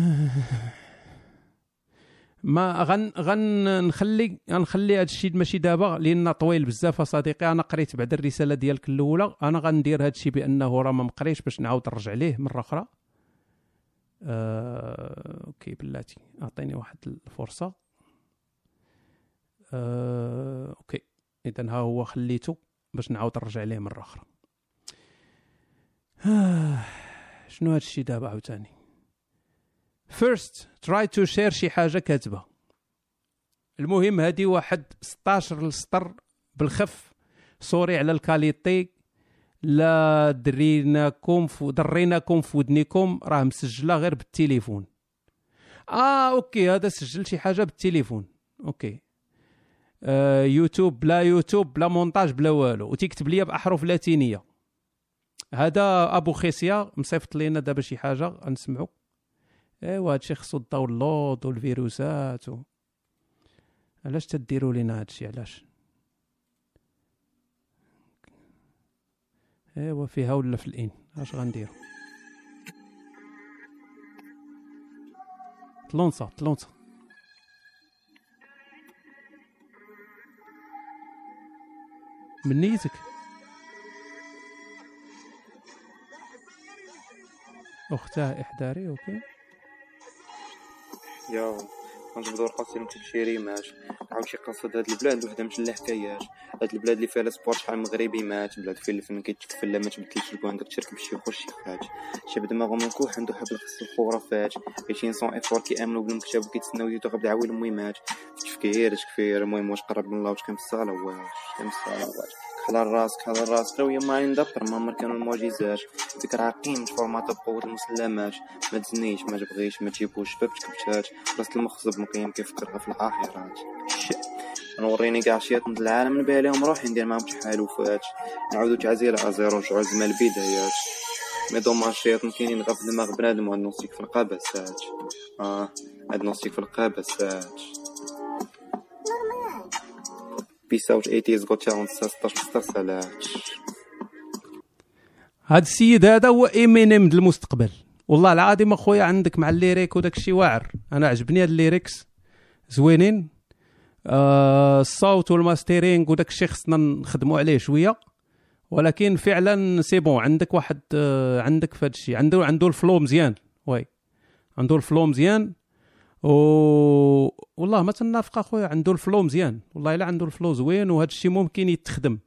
ما غن غن نخلي غنخلي هذا الشيء ماشي دابا لأن طويل بزاف صديقي. أنا قريت بعد الرسالة ديالك الأولى أنا غندير هذا الشيء بأنه راه ما مقريش باش نعاود نرجع ليه مرة أخرى. آه... OK بلاتي أعطيني واحد الفرصة. آه... OK. إذا ها هو خليته باش نعاود نرجع ليه مرة أخرى. آه، شنو هاد الشيء دابا عاوتاني؟ first try to share شي حاجة كاتبة. المهم هادي واحد 16 السطر بالخف. sorry على ال qualité. لا دريناكم في دريناكم في ودنيكم راه مسجلة غير بالتليفون. آه OK هذا سجل شي حاجة بالتليفون. OK. يوتيوب بلا يوتيوب بلا مونتاج بلا والو. وتكتب لي بأحرف لاتينية. هذا أبو خيسيا مصيفط لينا دابا شي حاجة غنسمعوا إيوا هادشي خصو الداونلود والفيروسات و... علاش تديروا لينا هادشي؟ علاش؟ إيوا فيها ولا في الإن؟ اش غنديروا تلونسا تلونسا. من نيتك. اختها احضاري أوكي. يا غنجبدو رقصتي نكتب شي ريمات نعاود شي قصة هاد البلاد وحدة من لا حكايات هاد البلاد اللي فيها سبور شحال مغربي مات بلاد فين الفن كيتكفل لا ما تبدلش الكوان داك تشرك بشي خوش شي خاج. شي بدماغو منكوح عنده حب الخص الخرافات عايشين سون إفور كيامنوا بالمكتب وكيتسناو يدو قبل عويل المهمات تفكير تكفير المهم واش قرب من الله واش كان في الصالة واش. حلال راسك حلال راسك لو يما يندبر ما عمر كانوا المعجزات ذكر عقيم فورماتا بقوة المسلمات ما تزنيش ما تبغيش ما تجيبوش باب تكبتات راس المخزب مقيم كيفكر في الآخرات. نوريني كاع شيات من العالم نبيع لهم روحي ندير معاهم شي حالوفات نعاودو تعزيل ازيرو نرجعو لزمان البدايات. مي دوماج الشياطين كاينين غير في دماغ بنادم وهاد نوستيك في القبسات آه هاد نوستيك في القبسات اوت ايتيز غوت شاون 16 16 سالات هاد السيد هذا هو امينيم د المستقبل. والله العظيم أخويا عندك مع الليريك وداك الشيء واعر. أنا عجبني هاد الليريكس. زوينين. آه الصوت والماسترينغ وداك الشيء خصنا نخدموا عليه شوية. ولكن فعلا سي بون عندك واحد آه عندك في هاد الشيء. عنده عنده الفلو مزيان. oui. عنده ال flow مزيان. و والله ما تنافق أخويا عنده ال flow مزيان. والله إلا عنده ال flow زوين وهذا الشيء ممكن يتخدم.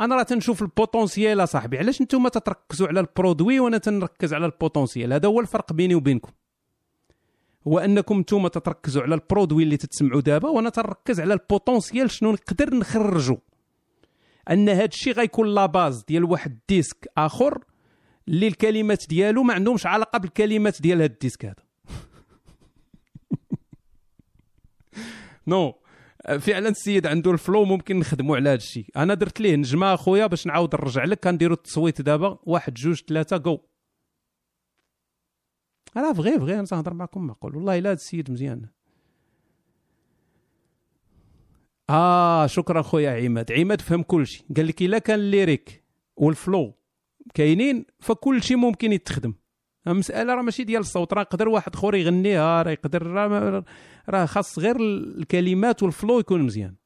أنا راه تنشوف ال potentiel أصاحبي. علاش نتوما تتركزوا على ال produit وأنا تنركز على ال potentiel؟ هذا هو الفرق بيني وبينكم. هو أنكم نتوما تتركزوا على ال produit اللي تتسمعوا دابا وأنا تنركز على ال potentiel شنو نقدر نخرجوا أن هذا الشيء غيكون la base ديال واحد ال disque آخر اللي الكلمات ديالو ما عندهمش علاقة بالكلمات ديال هذا ال disque هذا. non. فعلا السيد عنده ال flow ممكن نخدموا على هذا الشيء أنا درت ليه نجمه أخويا باش نعاود نرجع لك. كنديروا التصويت دابا. واحد جوج ثلاثة جو أنا vrai vrai أنا تنهضر معكم معقول. والله إلا هذا السيد مزيان. آه شكرا خويا عماد. عماد فهم كل شيء قال لك إلا كان ال lyrics والفلو كاينين فكل شيء ممكن يتخدم. المساله راه ماشي ديال الصوت راه يقدر واحد اخر يغنيها راه يقدر راه خاص غير الكلمات والفلو يكون مزيان.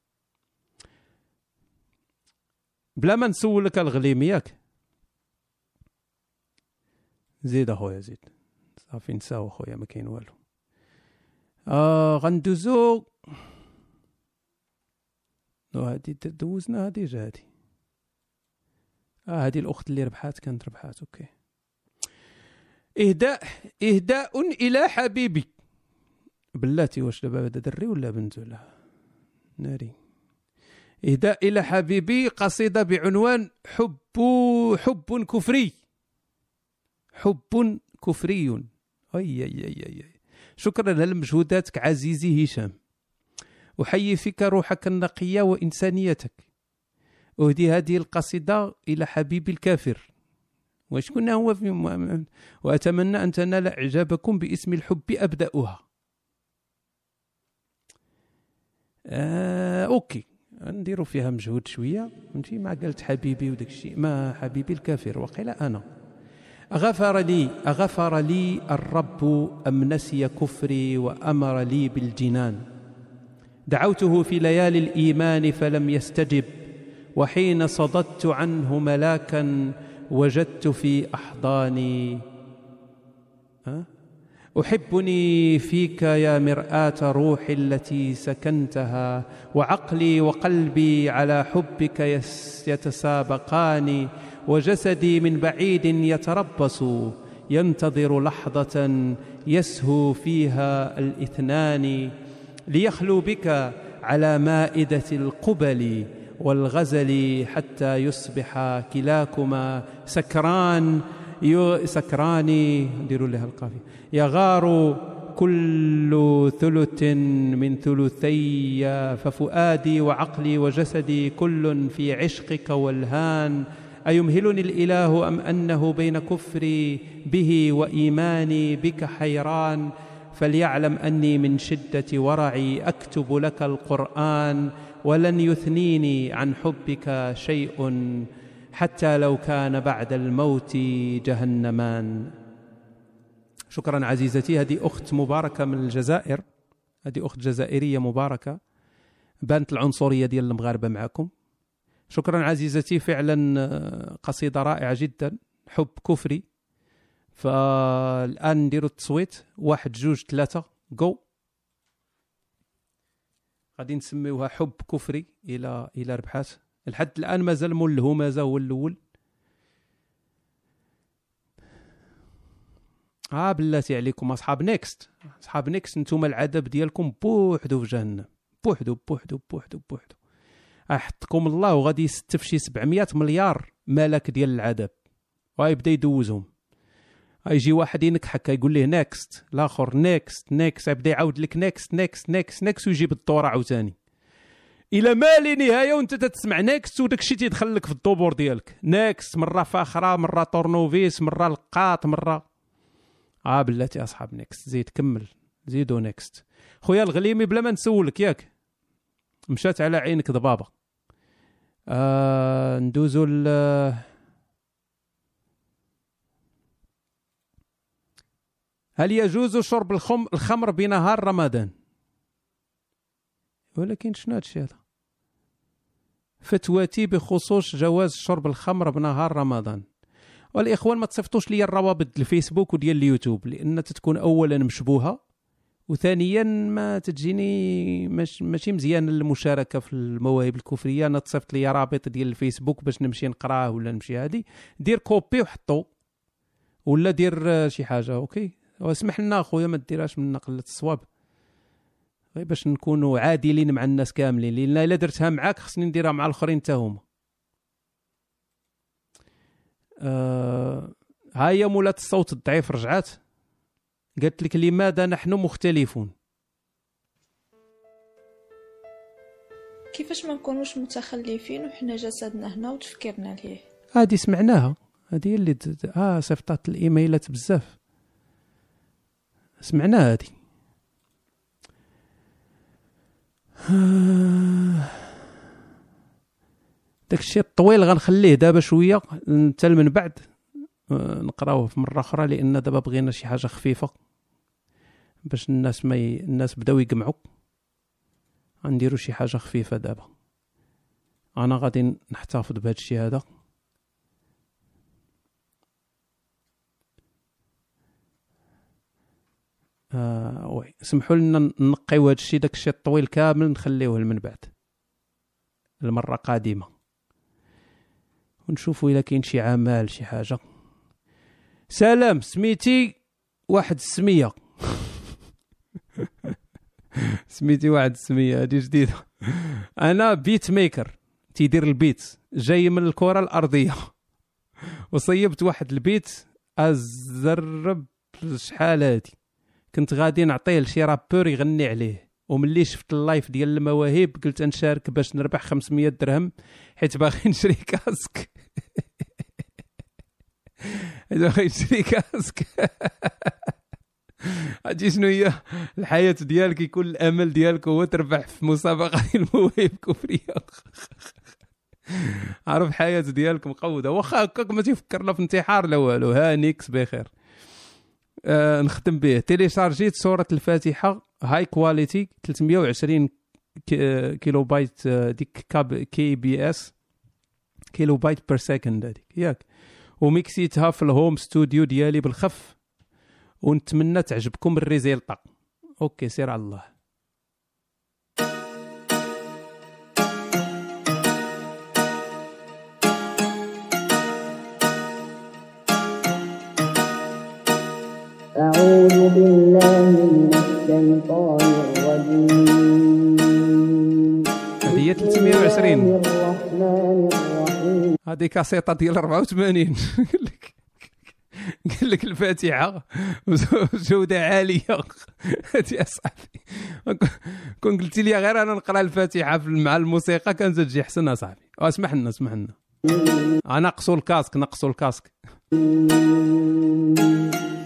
بلا ما نسولك الغليم ياك. زيد اخويا زيد. صافي نساو اخويا ما كاين والو. آه غندوزو. هادي دوزنا هادي جا هادي. آه هادي الأخت اللي ربحات كانت ربحات okay. إهداء إهداء إلى حبيبي. بلاتي واش دابا هذا دري ولا بنت ولا ناري. إهداء إلى حبيبي قصيدة بعنوان حب حب كفري. حب كفري. أي أي أي أي شكرا لمجهوداتك عزيزي هشام. أحيي فيك روحك النقية وإنسانيتك. أهدي هذه القصيدة إلى حبيبي الكافر. وشكون هو في م... وأتمنى أن تنال إعجابكم باسم الحب أبدأها. آه أوكي. نديروا فيها مجهود شوية. فهمتي؟ ما قلت حبيبي وداك الشيء. ما حبيبي الكافر. وقيل أنا. أغفر لي أغفر لي الرب أم نسي كفري وأمر لي بالجنان. دعوته في ليالي الإيمان فلم يستجب. وحين صددت عنه ملاكا وجدت في أحضاني؟ أحبني فيك يا مرآة روحي التي سكنتها وعقلي وقلبي على حبك يتسابقان وجسدي من بعيد يتربص ينتظر لحظة يسهو فيها الإثنان ليخلو بك على مائدة القبل والغزل حتى يصبح كلاكما سكران سكران ديروا لها القافية. يغار كل ثلث من ثلثي ففؤادي وعقلي وجسدي كل في عشقك والهان. أيمهلني الإله أم أنه بين كفري به وإيماني بك حيران؟ فليعلم أني من شدة ورعي أكتب لك القرآن. ولن يثنيني عن حبك شيء حتى لو كان بعد الموت جهنمان. شكرا عزيزتي هذه أخت مباركة من الجزائر. هذه أخت جزائرية مباركة. بانت العنصرية ديال المغاربة معكم. شكرا عزيزتي فعلا آه، قصيدة رائعة جدا. حب كفري. فالآن نديروا التصويت. واحد جوج ثلاثة جو. غادي نسميوها حب كفري إلى إلى ربحات لحد الآن مازال مول الهمازه هو الأول. آه بلاتي عليكم أصحاب next. أصحاب next نتوما العذاب ديالكم بوحدو في جهنم. بوحدو بوحدو بوحدو بوحدو. أحطكم الله وغادي يستف شي 700 مليار ملك ديال العذاب. ويبدأ يدوزهم. يجي واحد ينكحك يقول ليه next الآخر next next يبدا يعاود لك next next next next ويجيب الدورة عاوتاني إلى ما لا نهاية وأنت تسمع نيكست وداك الشيء تيدخل لك في الطبور ديالك. next مرة فاخرة مرة طورنوفيس مرة القاط مرة. آه بلاتي أصحاب next زيد كمل زيدو next خويا الغليمي بلا ما نسولك ياك. مشات على عينك ضبابه آه ندوزو ل هل يجوز شرب الخم الخمر بنهار رمضان؟ ولكن شنو هادشي هذا؟ فتواتي بخصوص جواز شرب الخمر بنهار رمضان. والإخوان ما تصيفطوش لي الروابط الفيسبوك وديال اليوتيوب لأن تتكون اولا مشبوهة وثانيا ما تجيني ماشي مزيان المشاركة في المواهب الكفرية. أنا تصيفط لي رابط ديال الفيسبوك باش نمشي نقراه ولا نمشي هادي. دير copie وحطو. ولا دير شي حاجة okay؟ واسمح لنا أخويا ما ديرهاش من قله الصواب. غير باش نكونوا عادلين مع الناس كاملين. لأن إلا درتها معاك خصني نديرها مع الآخرين حتى هما. آه ها هي مولات الصوت الضعيف رجعات؟ قالت لك لماذا نحن مختلفون؟ كيفاش ما نكونوش متخلفين وحنا جسدنا هنا وتفكيرنا ليه؟ هذه سمعناها. هذه هي اللي د- آه صيفطات الإيميلات بزاف. سمعناها هذه. آه. داك الشيء الطويل غنخليه دابا شوية حتى من بعد آه، نقراوه في مرة أخرى لأن دابا بغينا شي حاجة خفيفة باش الناس ما ي... الناس بداو يجمعوا. غنديروا شي حاجة خفيفة دابا. أنا غادي نحتفظ بهذا الشيء هذا. وي سمحوا لنا نقيو هذا الشيء داك الشيء الطويل كامل نخليوه من بعد المره قادمة. ونشوفوا الا كاين شي عمل شي حاجة. سلام سميتي واحد السمية. سميتي واحد السمية هذه جديدة. أنا beat maker تيدير ال beat جاي من الكرة الأرضية. وصيبت واحد ال beat الزرب شحال هادي. كنت غادي نعطيه لشي rappeur يغني عليه وملي شفت ال live ديال المواهب قلت نشارك باش نربح 500 درهم حيت باغي نشري casque. حيت باغي نشري casque. عرفتي شنو هي؟ الحياة ديالك يكون الأمل ديالك هو تربح في مسابقة المواهب الكفرية. عارف الحياة ديالك مقودة واخا هكاك ما تيفكرنا في انتحار لا والو. ها نيكس بخير. آه نختم به. تيليشارجيت سورة الفاتحة high quality 320 ki- kilobyte ديك كاب kbps kilobyte per second هذيك. ياك. وميكسيتها في ال home studio ديالي بالخف. ونتمنى تعجبكم ال résultat okay سير على الله. بالله من الشيطان الرجيم. هذه هي 320 الرحمن الرحيم. هذه كاسيطة ديال 84 قال لك قال لك الفاتحة جوده عالية. هذه اصاحبي كون قلتي لي غير أنا نقرأ الفاتحة مع الموسيقى كانت تجي احسن اصاحبي اسمح لنا اسمح لنا. نقصوا الكاسك نقصوا الكاسك.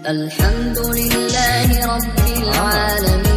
الحمد لله رب العالمين.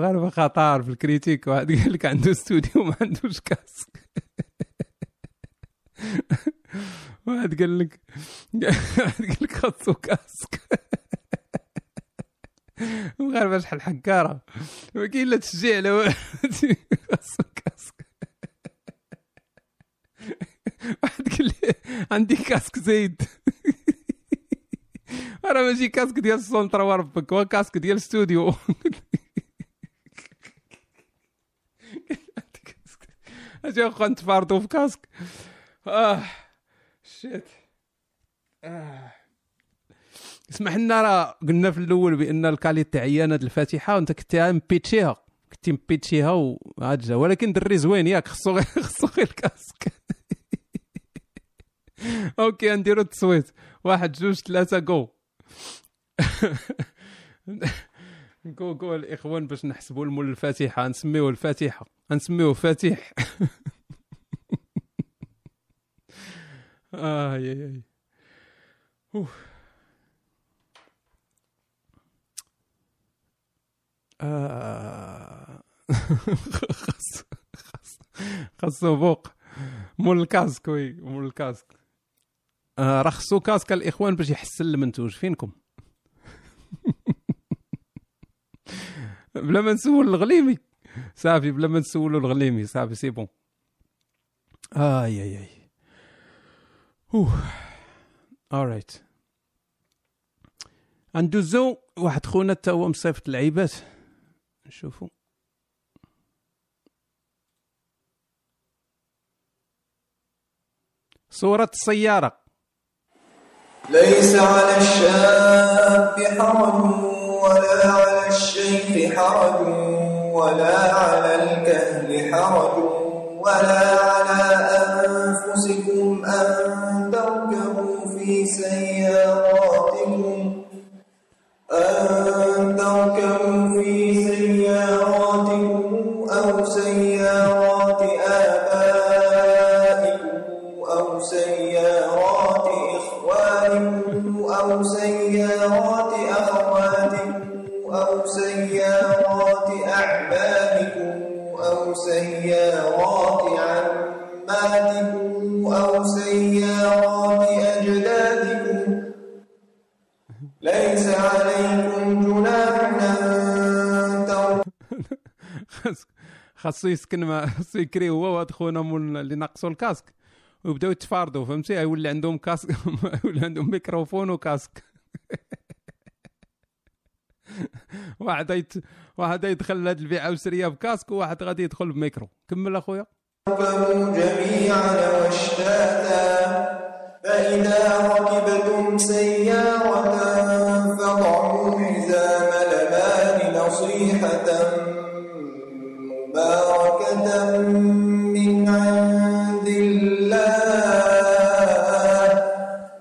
المغاربه خطار في ال critique واحد قال لك عنده استوديو ما عندوش casque. واحد قال لك واحد قال لك خاصو casque المغاربه شحال حكاره كاين لا تشجيع لا والو خاصو casque واحد قال لي عندي casque زايد. راه ماشي casque ديال ال centre وربك هو casque ديال الاستوديو. أجي واخا نتفارضوا في casque. آه shit. آه. اسمح لنا راه قلنا في الأول بأن ال qualité عيانة د الفاتحة وأنت كنتي مبيتشيها كنتي مبيتشيها وعاد جا ولكن دري زوين ياك خصو غير خصو غير ال casque okay نديرو التصويت. واحد جوج ثلاثة جو جو جو الإخوان باش نحسبوا المول الفاتحة نسميوه الفاتحة. نسميوه فاتح آه يا يا. آه. خاص خاص خاصو فوق. مول ال casque oui مول ال casque. آه راه خصو casque الإخوان باش يحسن المنتوج فينكم؟ بلا ما نسول الغليمي. صافي بلا ما نسولو الغليمي صافي c'est bon. آي آي آي. أوه. alright ندوزو واحد خونا تا هو مصيفط العيبات نشوفو. صورة السيارة. ليس على الشاب حرج ولا على الشيخ حرج. ولا على الكهل حرج ولا على أنفسكم أن تركبوا في سياراتكم أن تركبوا في خاصو يسكن مع خاصو يكري هو وهاد خونا مول اللي ناقصو الكاسك. ويبداو يتفاردوا فهمتي؟ يولي عندهم كاسك يولي عندهم ميكروفون وكاسك. واحد يت... واحد يدخل لهاد البيعة وسرية بكاسك وواحد غادي يدخل بميكرو. كمل أخويا. جميعا واشتاتا فإذا ركبتم سيارة فضعوا حزام الأمان نصيحة مباركة من عند الله.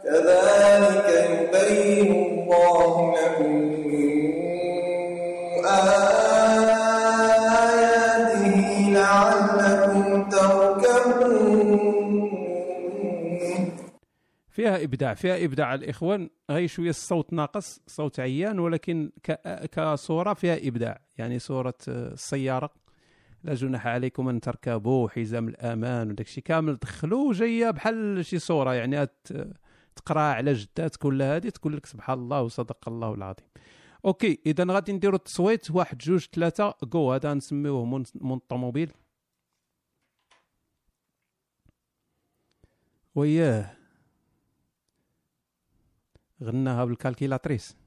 كذلك يبين الله لكم آياته لعلكم تركبون. فيها إبداع فيها إبداع الإخوان. غير شوية الصوت ناقص صوت عيان ولكن. كصورة فيها إبداع. يعني صورة آه، السياره لا جناح عليكم أن تركبوا حزام الأمان وداك الشيء كامل. دخلوا جاية بحال شي صورة يعني تقرأ على جدات كل هذه تقول لك سبحان الله وصدق الله العظيم. okay إذا غادي نديروا التصويت واحد جوج ثلاثة جو هذا نسميوه مول الطوموبيل. وياه. غناها بال calculatrice.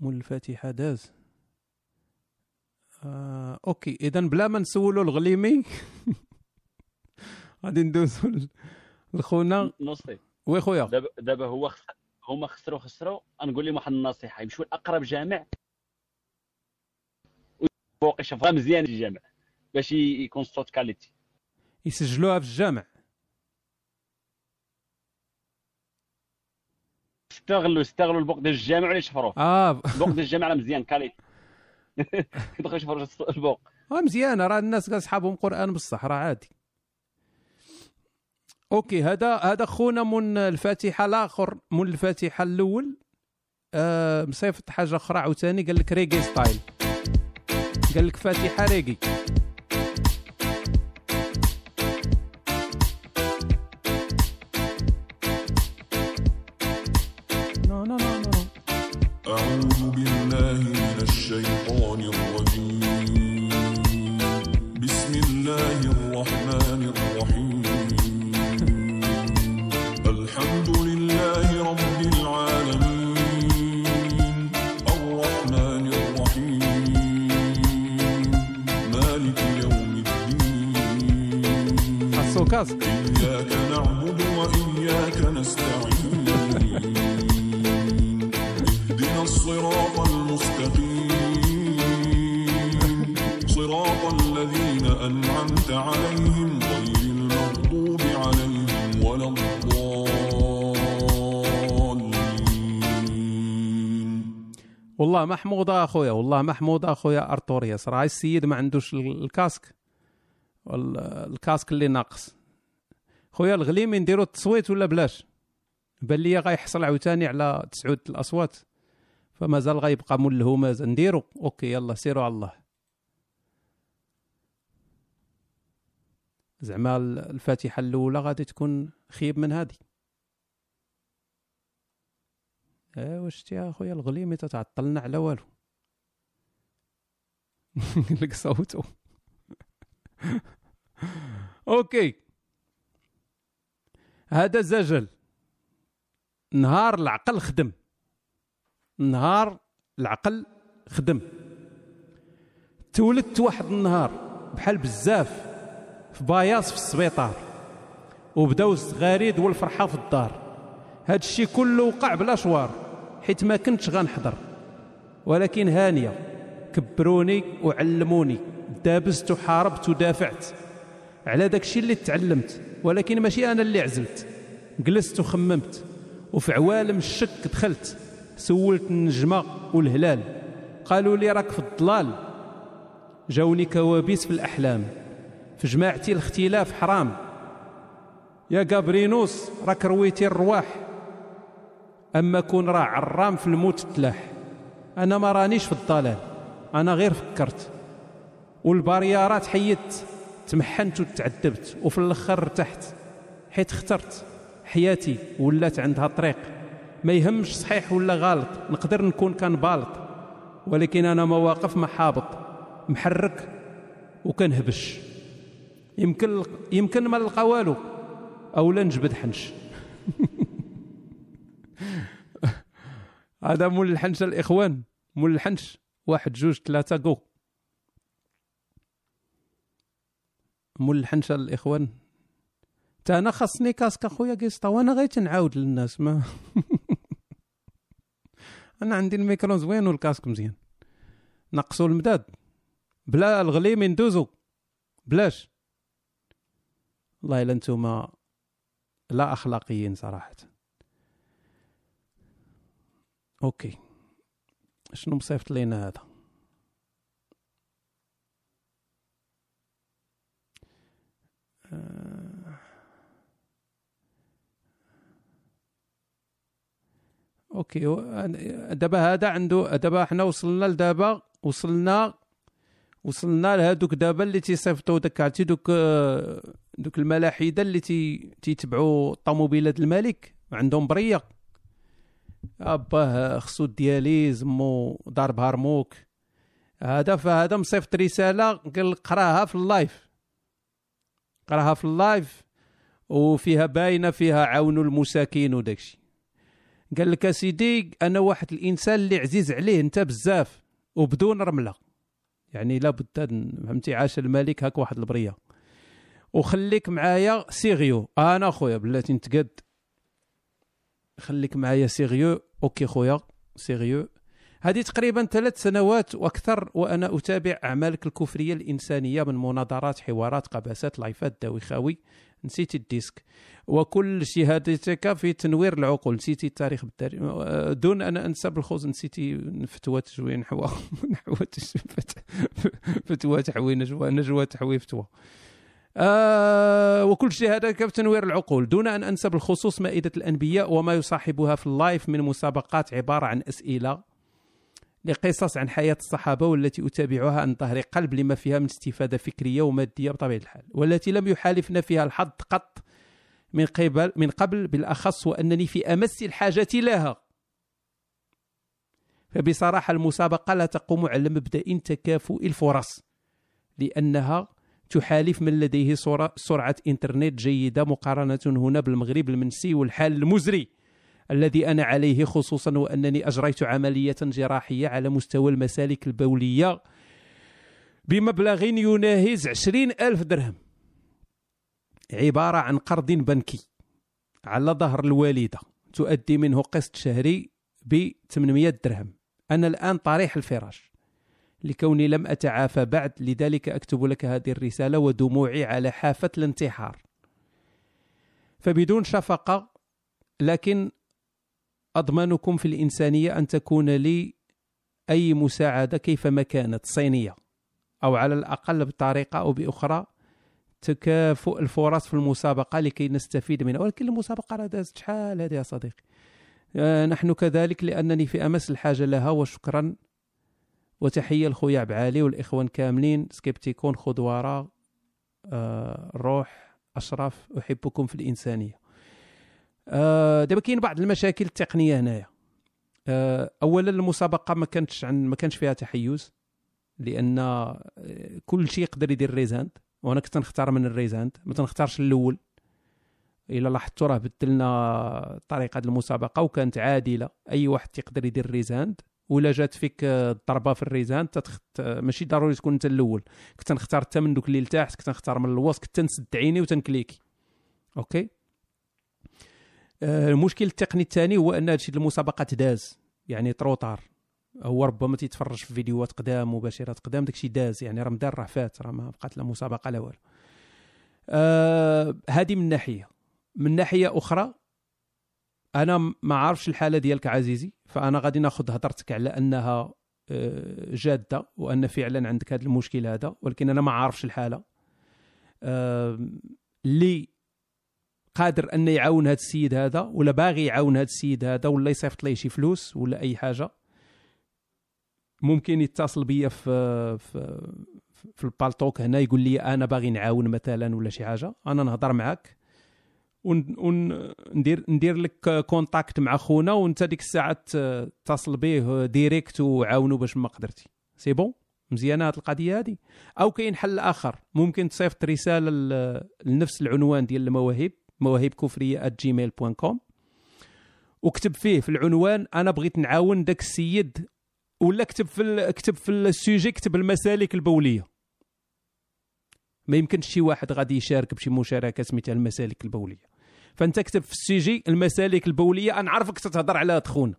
مول الفاتحة داز. آه، OK اذا بلا ما نسولو الغليمي. غادي ندوزو لخونا. نصي وي خويا. دابا دابا هو خس... هما خسروا خسروا نقول لهم واحد النصيحة يمشوا لأقرب جامع. فوق يشوفها مزيان الجامع باش يكون الصوت qualité يسجلوها في الجامع. استغلوا استغلوا البوق ديال الجامع ولا يشفروه آه. البوق ديال الجامع راه مزيان qualité كيدخلوا يشفروا البوق آه مزيانة. راه الناس كاع صحابهم قرآن بصح راه عادي. OK هذا هذا خونا من الفاتحة الآخر من الفاتحة الأول. آه مصيفط حاجة أخرى عاوتاني قال لك reggae style. قال لك فاتحة ريغي. الكاسك إياك نعبد وإياك نستعين. اهدنا الصراط المستقيم. صراط الذين أنعمت عليهم غير المغضوب عليهم ولا الضالين. والله محمود أخويا والله محمود أخويا ارتورياس راه السيد ما عندوش ال- الكاسك؟ الكاسك اللي ناقص. خويا الغليمي نديرو التصويت ولا بلاش؟ بان لي غيحصل عاوتاني على تسعود الأصوات فمازال غيبقى ملهو مازال نديرو أوكي يلا سيروا على الله. زعما ال- الفاتحة الأولى غادي تكون خيب من هذه ايوا شتي يا خويا الغليمي تتعطلنا على والو. لك صوتو أوكي. هذا زجل. نهار العقل خدم. نهار العقل خدم. تولدت واحد النهار بحال بزاف في باياس في السبيطار. وبداو الزغاريد والفرحة في الدار. هاد الشيء كله وقع بلا شوار حيت ما كنتش غنحضر. ولكن هانية كبروني وعلموني دابزت وحاربت ودافعت على داك الشيء اللي تعلمت. ولكن ماشي أنا اللي عزلت. جلست وخممت وفي عوالم الشك دخلت. سولت النجمة والهلال. قالوا لي راك في الضلال. جاوني كوابيس في الأحلام. في جماعتي الاختلاف حرام. يا جابرينوس راك رويتي الرواح. أما كون راه عرام في الموت تلاح. أنا ما رانيش في الضلال. أنا غير فكرت. والباريارات حيدت. تمحنت وتعذبت وفي الآخر ارتحت. حيت اخترت. حياتي ولات عندها طريق. ما يهمش صحيح ولا غلط نقدر نكون كان بالط. ولكن أنا مواقف محابط محرك وكنهبش. يمكن يمكن ما نلقى والو أو لا نجبد حنش. هذا مول الحنش الإخوان. مول الحنش. واحد جوج ثلاثة جو مول الحنشة الاخوان تا أنا خاصني كاسك أخويا قسطه وأنا غير تنعاود للناس ما أنا عندي الميكرو زوين والكاسك مزيان. نقصوا المداد. بلا الغليمي ندوزو بلاش. والله إلا نتوما لا أخلاقيين صراحة. أوكي. شنو مصيفط لينا هذا؟ أوكي و- دابا هذا عنده دابا حنا وصلنا لدابا وصلنا وصلنا لهذوك دابا اللي تيصيفطوا داك عرفتي دوك آه، دوك الملاحدة اللي تي تيتبعوا طوموبيلات الملك عندهم برية. أباه خصو الدياليز مو ضارب هرموك هذا فهذا مصيفط رسالة قال قراها في اللايف. قراها في اللايف وفيها باينة فيها عاونوا المساكين وداكشي. قال لك اسيدي أنا واحد الإنسان اللي عزيز عليه أنت بزاف وبدون رملة. يعني لابد فهمتي عاش الملك هاك واحد البرية. وخليك معايا sérieux أنا خويا بلاتي نتقد. خليك معايا sérieux OK خويا sérieux هذه تقريبا ثلاث سنوات وأكثر وأنا أتابع أعمالك الكفرية الإنسانية من مناظرات حوارات قباسات لايفات داوخاوي نسيتي ال disque. وكل شهادتك في تنوير العقول. نسيتي التاريخ بالتاريخ. دون أن أنسى بالخوز نسيتي فتوى تجوي نحو نحو فتوى تحوي نجوى نجوى تحوي فتوى. آه وكل شهادتك في تنوير العقول. دون أن أنسى بالخصوص مائدة الأنبياء وما يصاحبها في ال live من مسابقات عبارة عن أسئلة. لقصص عن حياة الصحابة والتي أتابعها عن ظهر قلب لما فيها من استفادة فكرية ومادية بطبيعة الحال والتي لم يحالفنا فيها الحظ قط من قبل من قبل بالأخص وأنني في أمس الحاجة لها. فبصراحة المسابقة لا تقوم على مبدأ تكافؤ الفرص لأنها تحالف من لديه سرعة إنترنت جيدة مقارنة هنا بالمغرب المنسي والحال المزري. الذي أنا عليه خصوصا وأنني أجريت عملية جراحية على مستوى المسالك البولية بمبلغ يناهز عشرين ألف درهم. عبارة عن قرض بنكي على ظهر الوالدة. تؤدي منه قسط شهري ب 800 درهم. أنا الآن طريح الفراش. لكوني لم أتعافى بعد لذلك أكتب لك هذه الرسالة ودموعي على حافة الانتحار. فبدون شفقة لكن أضمنكم في الإنسانية أن تكون لي أي مساعدة كيفما كانت صينية أو على الأقل بطريقة أو بأخرى تكافؤ الفرص في المسابقة لكي نستفيد منها. ولكن المسابقة راه دازت شحال هذه يا صديقي؟ آه، نحن كذلك لأنني في أمس الحاجة لها وشكرا وتحية لخويا بعالي والإخوان كاملين سكيبتيكون خضوارة آه، روح أشرف أحبكم في الإنسانية. آه، دابا كاين بعض المشاكل التقنية هنايا. آه، اولا المسابقة ما كانتش عن ما كانش فيها تحيز لأن آه، كل شيء يقدر يدير raise hand وأنا كنت نختار من ال raise hand ما تنختارش الأول. إلا لاحظتوا راه بدلنا طريقة المسابقة وكانت عادلة. أي واحد يقدر يدير raise hand ولا جات فيك ضربه في ال raise hand تتخت... ماشي ضروري تكون أنت الأول. كنت نختار حتى من دوك اللي لتحت كنت نختار من الوسط كنت نسد عيني وتنكليكي. OK؟ المشكل التقني الثاني هو أن هادشي المسابقات داز. يعني تروطار. هو ربما تيتفرج في فيديوهات قدام مباشرات قدام داكشي داز. يعني راه مدار راه فات راه ما بقات لا مسابقة لا والو. آه هذه من ناحية. من ناحية أخرى أنا ما عارفش الحالة ديالك عزيزي فأنا غادي ناخذ هضرتك على أنها آه، جادة وأن فعلا عندك هذا المشكل هذا ولكن أنا ما عارفش الحالة. آه، اللي قادر انه يعاون هذا السيد هذا ولا باغي يعاون هذا السيد هذا ولا يصيفط ليه شي فلوس ولا أي حاجة. ممكن يتصل بيا في في في البالتوك هنا يقول لي أنا باغي نعاون مثلا ولا شي حاجة أنا نهضر معاك. وندير ندير لك contact مع خونا وانت ديك الساعة تتصل به direct وعاونوا باش ما قدرتي. c'est bon؟ مزيانة هذه القضية هذه أو كاين حل آخر. ممكن تصيفط رسالة لنفس العنوان ديال المواهب. مواهب كفريه point com وكتب فيه في العنوان أنا بغيت نعاون داك السيد. ولا كتب في. كتب في ال sujet كتب المسالك البولية. ما يمكنش شي واحد غادي يشارك بشي مشاركة سميتها المسالك البولية. فأنت كتب في ال sujet المسالك البولية أنا عارفك تتهضر على خونا.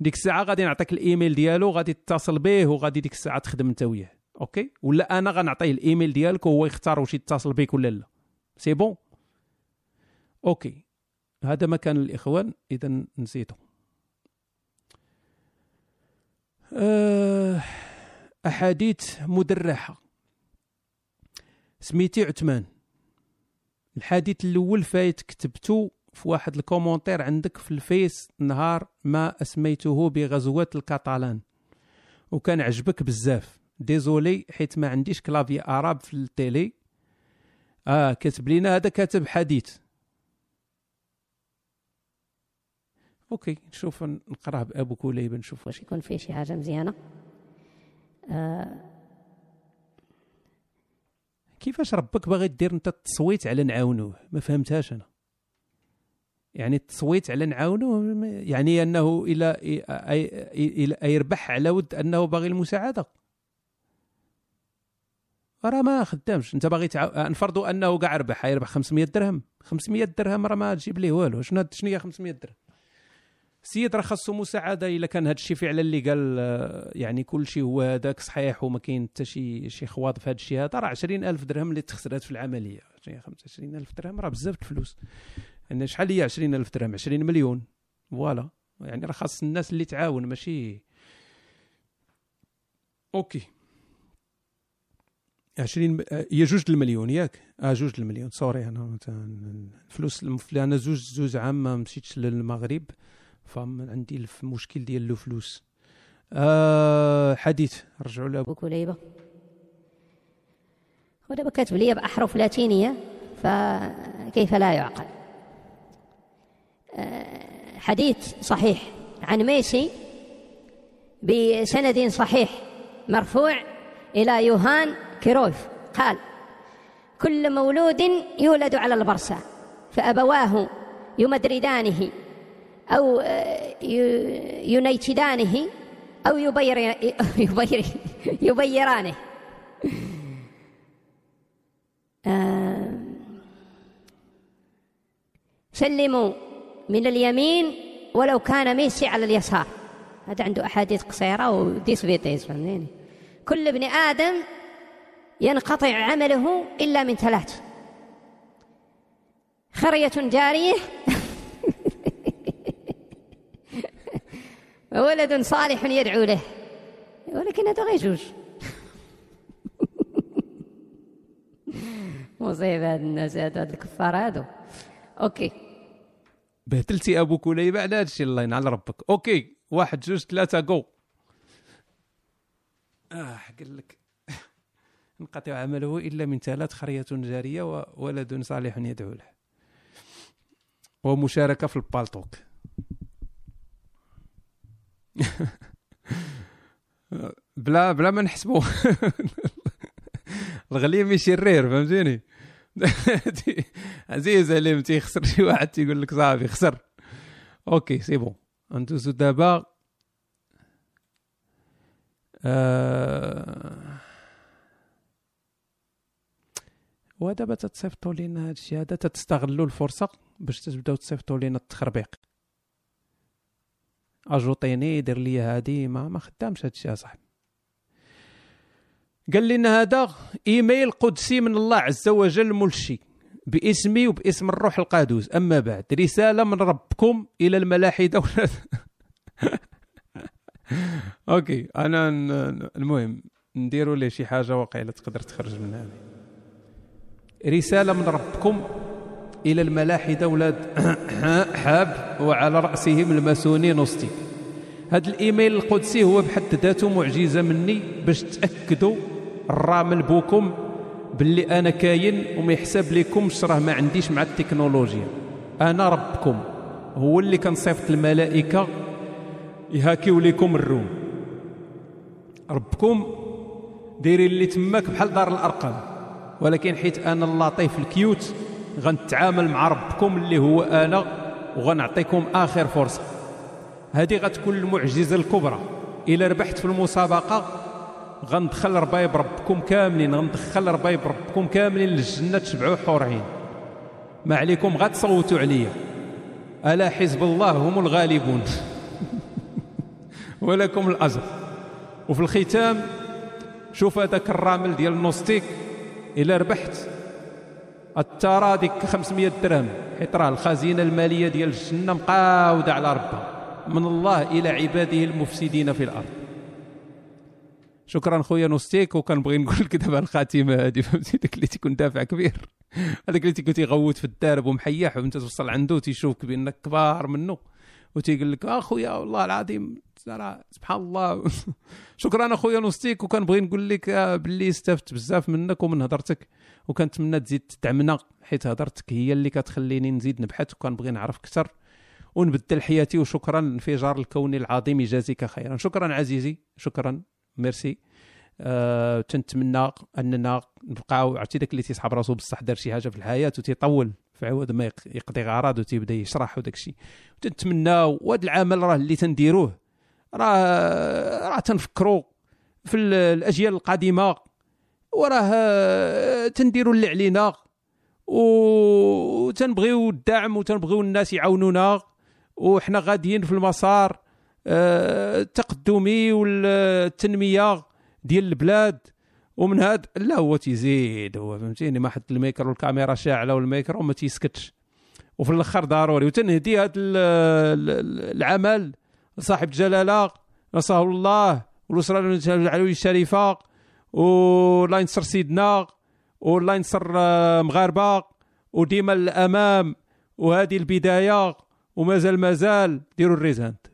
ديك الساعة غادي نعطيك الإيميل ديالو غادي تتصل به وغادي ديك الساعة تخدم أنت وياه. OK؟ ولا أنا غنعطيه الإيميل ديالك وهو يختار واش يتصل بك ولا لا. c'est bon OK. هذا مكان الاخوان إذا نسيته. أه أحاديث مدرحة. سميتي عثمان. الحديث الأول فايت كتبته في واحد ال commentaire عندك في الفيس نهار ما أسميته بغزوة الكاتالان. وكان عجبك بزاف. désolé حيت ما عنديش clavier arabe في ال télé. آه كتب لينا هذا كاتب حديث. OK نشوف نقراه بابو كليب نشوف. واش يكون فيه شي حاجة مزيانة. آه. كيفاش ربك باغي دير أنت التصويت على نعاونوه؟ ما فهمتهاش أنا. يعني التصويت على نعاونوه يعني أنه إلى إلى يربح على ود أنه باغي المساعدة. راه ما خدامش. أنت باغي تعا... نفرضوا أنه كاع ربح يربح 500 درهم. 500 درهم راه ما تجيب ليه والو. شنو شنو هي 500 درهم؟ السيد راه خاصو مساعدة إلا كان هذا الشيء فعلا اللي قال آه، يعني كل شيء هو هذاك صحيح وما كاين حتى شي شي خواض في هذا الشيء هذا راه 20000 درهم اللي تخسرات في العملية. 25000 درهم راه بزاف الفلوس. يعني شحال هي 20000 درهم؟ 20 مليون. voilà. يعني راه خاص الناس اللي تعاون ماشي OK. 20 هي جوج المليون. ياك؟ آه جوج المليون. sorry أنا الفلوس أنا زوج زوج عام ما مشيتش للمغرب. فعندي المشكل ديال الفلوس آه حديث رجعوا له ابو كليبه ودابا كاتب لي بأحرف لاتينية فكيف لا يعقل؟ آه حديث صحيح. عن ميسي بسند صحيح. مرفوع إلى يوهان كيروف. قال كل مولود يولد على البرصة فأبواه يمدردانه. أو ينيتدانه أو يبير يبير يبيرانه. سلموا من اليمين ولو كان ميسي على اليسار. هذا عنده أحاديث قصيرة وديس فيتيس فهمتني؟ كل ابن آدم ينقطع عمله إلا من ثلاث. خرية جارية وولد صالح يدعو له. ولكن هذا غير جوج. مصيبة هاد الناس هاد الكفار هادو. أوكي. بهدلتي أبوك وليبه على هادشي الله ينعل ربك. أوكي. واحد جوج ثلاثة جو آه قال لك. انقطع عمله إلا من ثلاث خرية جارية وولد صالح يدعو له. ومشاركة في البالتوك بلا بلا ما نحسبوا الغليم يشرير فهمتيني؟ عزيز عليهم تيخسر شي واحد تيقول لك صافي خسر. أوكي سي بون ندوزو دابا آه... ودابا تتصيفطوا لينا هاد الشيء هذا تتستغلوا الفرصة باش تبداو تصيفطوا لينا التخربيق. اجوطيني دير لي هادي ما ما خدامش هاد الشيء اصاحبي قال لنا هذا إيميل قدسي من الله عز وجل ملشي باسمي وباسم الروح القدوس أما بعد رسالة من ربكم إلى الملاحدة أوكي أنا المهم نديروا ليه شي حاجة واقيلا تقدر تخرج منها رسالة من ربكم إلى الملاحده ولاد حاب وعلى رأسهم الماسوني نوستي هذا الإيميل القدسي هو بحد ذاته معجزة مني باش تأكدوا الرامل بوكم باللي أنا كاين وما يحسب لكمش راه ما عنديش مع التكنولوجيا. أنا ربكم هو اللي كنصيفط الملائكة يهاكيو لكم الروم. ربكم دايرين اللي تماك بحال دار الأرقام. ولكن حيت أنا اللطيف الكيوت غنتعامل مع ربكم اللي هو أنا وغنعطيكم آخر فرصة. هذه غتكون المعجزة الكبرى. إلى ربحت في المسابقة غندخل ربايب ربكم كاملين غندخل ربايب ربكم كاملين للجنة تشبعوا حور عين ما عليكم غتصوتوا عليا. ألا حزب الله هم الغالبون. ولكم الأجر. وفي الختام شوف هذاك الرامل ديال النوستيك. الا ربحت الترى ديك 500 درهم. حيت راه الخزينة المالية ديال الجنة مقاودة على ربها. من الله إلى عباده المفسدين في الأرض. شكرا خويا نوستيك وكنبغي نقول لك دابا الخاتمة هذه فهمتي؟ داك اللي تيكون دافع كبير. هذاك اللي تيكون تيغوت في الدارب ومحيح وانت توصل عنده تيشوفك بأنك كبار منه. وتيقول لك اخويا والله العظيم سبحان الله. شكرا اخويا نوستيك وكنبغي نقول لك آه، باللي استفدت بزاف منك ومن هضرتك. وكنتمنى تزيد تدعمنا حيت هضرتك هي اللي كتخليني نزيد نبحث وكنبغي نعرف أكثر. ونبدل حياتي وشكرا انفجار الكون العظيم يجازيك خيرا. شكرا عزيزي شكرا ميرسي. أه تنتمنى أننا نبقاو عرفتي داك اللي تيصحاب راسو بصح دار شي حاجة في الحياة وتيطول في عوض ما يقضي غرض وتيبدأ يشرح وداك الشيء تنتمنى وهذا العمل راه اللي تنديروه راه راه تنفكروا في الأجيال القادمة. وراه آه، تنديروا اللي علينا وتنبغيو الدعم وتنبغيو الناس يعاونونا وحنا غاديين في المسار آه، التقدمي والتنمية ديال البلاد. ومن هاد لا هو تيزيد هو فهمتيني ما حط الميكرو والكاميرا شاعلة والميكرو ما تيسكتش. وفي الأخر ضروري. وتنهدي هذا العمل لصاحب جلاله نصره الله والأسرة العلويه الشريفة. والله ينصر سيدنا والله ينصر آه، مغاربة وديما الأمام وهذه البداية ومازال مازال. ديروا الريزانت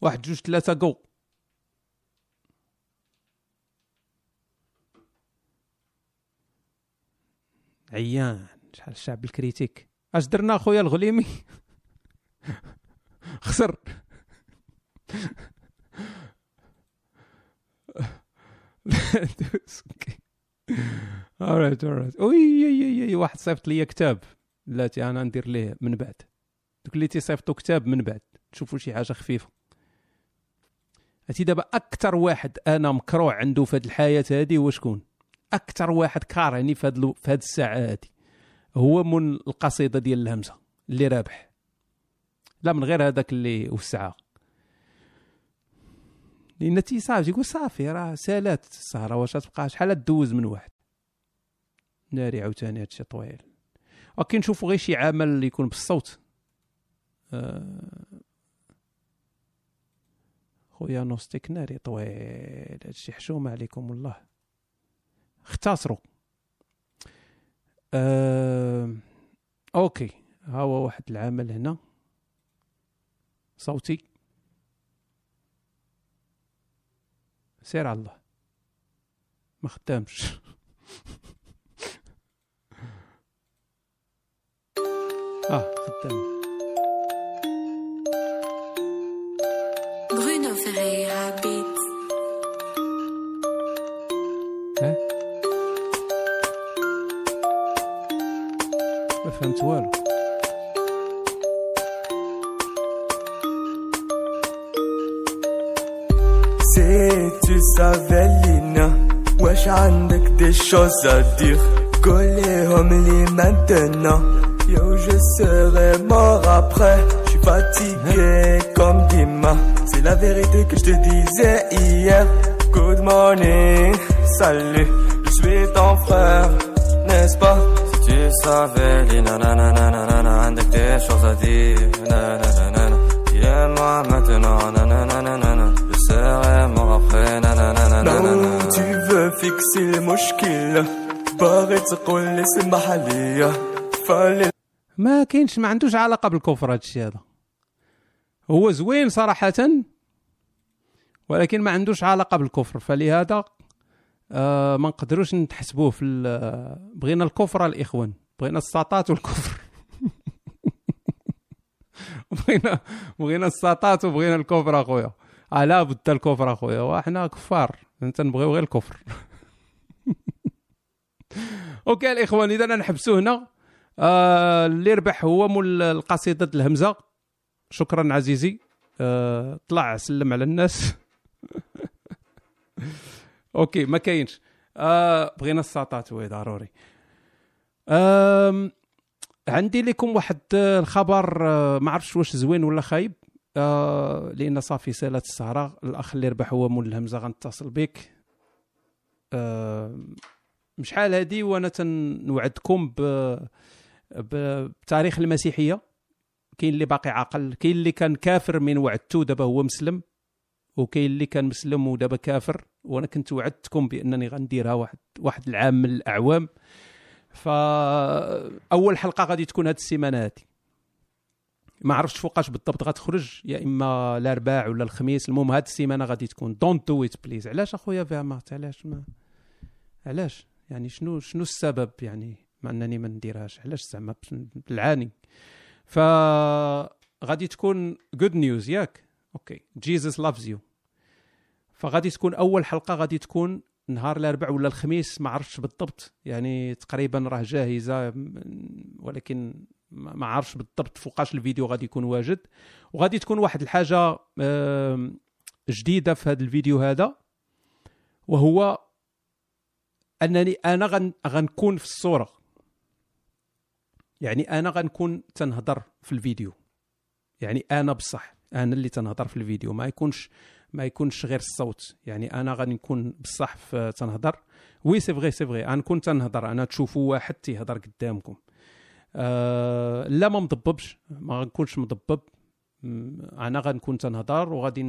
واحد جوج ثلاثة جو. عيان شحال الشعب الكريتيك. اش درنا خويا الغليمي؟ خسر. alright alright وي واحد صيفط لي كتاب. بلاتي أنا ندير ليه من بعد. دوك اللي تيصيفطوا كتاب من بعد. تشوفوا شي حاجة خفيفة. هاتي دابا أكثر واحد أنا مكروع عنده في هذه الحياة هذه هو شكون؟ أكثر واحد كارهني في هذه في هذه الساعة هذه هو من القصيدة ديال الهمزة اللي رابح. لا من غير هذاك اللي وسعها لأن تيصافي تيقول صافي راه سالات السهرة واش تبقى شحال دوز من واحد. ناري عاوتاني هادشي طويل. ولكن نشوفوا غير شي عمل اللي يكون بالصوت. آه، خويا نوستيك ناري طويل هادشي حشومه عليكم والله اختصروا أه... OK ها هو واحد العمل هنا. صوتي. سير على الله. ما خدامش. آه خدام. Ferreira Beats. ها؟ ما فهمت والو. tu savais Lina Wesh عندك des choses à dire Collez-hom les maintenant Yo je serai mort après Je suis fatigué comme Dima C'est la vérité que je te disais hier Good morning, salut Je suis ton frère, n'est-ce pas Si tu savais, Lina, nanana, عندك des choses à dire, nanana, Viens-moi maintenant, nanana, لو veux fixer المشكلة باغي تقول لي سمح ليا فالي ما كاينش ما عندوش علاقة بالكفر هذا الشيء هذا. هو زوين صراحة ولكن ما عندوش علاقة بالكفر. فلهذا آه ما نقدروش نتحسبوه في بغينا الكفر الإخوان بغينا الساطات والكفر. بغينا بغينا الساطات وبغينا الكفر أخويا. على بد الكفر اخويا وحنا كفار. انت نبغيو غير الكفر. أوكي الإخوان إذا نحبسوا هنا. آه اللي ربح هو مول القصيدة الهمزة. شكرا عزيزي. آه طلع سلم على الناس. OK ما كاينش. آه بغينا الساطات. oui ضروري. آم عندي لكم واحد آه، الخبر آه ما عرفتش واش زوين ولا خايب. آه لأن صافي سالات السهره الأخ اللي ربح هو مول الهمزة غنتصل بك. آه شحال هادي؟ وأنا تنوعدكم ب ب- بتاريخ المسيحية. كاين اللي باقي عاقل كاين اللي كان كافر من وعدته دابا هو مسلم. وكاين اللي كان مسلم ودابا كافر. وأنا كنت وعدتكم بأنني غنديرها واحد واحد العام من الأعوام. فأول حلقة غادي تكون هاد السيمانة هادي. ما عرفتش فوقاش بالضبط غتخرج يا إما الأرباع ولا الخميس. المهم هاد السيمانة غادي تكون دونت دو ات بليز. علاش أخويا فيامات علاش ما علاش؟ يعني شنو شنو السبب يعني؟ مع إنني ما نديرهاش. علاش زعما بالعاني ف غادي تكون good news ياك. OK. Jesus loves you فغادي تكون أول حلقة غادي تكون نهار الأربع ولا الخميس. ما عرفتش بالضبط. يعني تقريبا راه جاهزة ولكن ما عرفتش بالضبط فوقاش الفيديو غادي يكون واجد. وغادي تكون واحد الحاجة جديدة في هذا الفيديو هذا وهو أنني أنا غن غنكون في الصورة. يعني أنا غنكون تنهضر في الفيديو. يعني أنا بصح أنا اللي تنهضر في الفيديو. ما يكونش ما يكونش غير الصوت. يعني أنا غادي نكون بصح تنهضر. oui c'est vrai c'est vrai. غنكون تنهضر. أنا تشوفوا واحد تيهضر قدامكم. آه لا ما مضببش ما غنكونش مضبب أنا غنكون تنهضر وغادي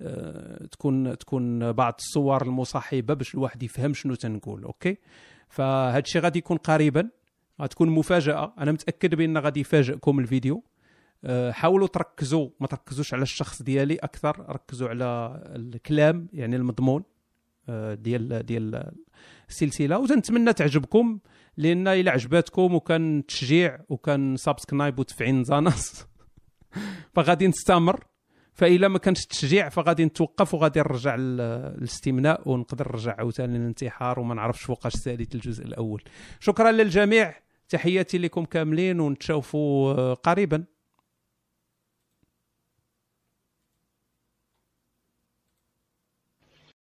آه، تكون تكون بعض الصور المصاحبة باش الواحد يفهم شنو تنقول OK؟ فهاد الشيء غادي يكون قريبا غتكون مفاجأة. أنا متأكد بأن غادي يفاجئكم الفيديو. آه، حاولوا تركزوا ما تركزوش على الشخص ديالي أكثر ركزوا على الكلام يعني المضمون ديال ديال السلسلة. وتنتمنى تعجبكم. لأن إلى عجباتكم وكان تشجيع وكان subscribe وتفعيل زاناس فغادي نستمر. فإلا ما كانش تشجيع فغادي نتوقف وغادي نرجع لل- للاستمناء ونقدر نرجع عاوتاني للانتحار وما نعرفش فوقاش ساليت الجزء الأول. شكرا للجميع. تحياتي لكم كاملين ونتشوفوا قريبا.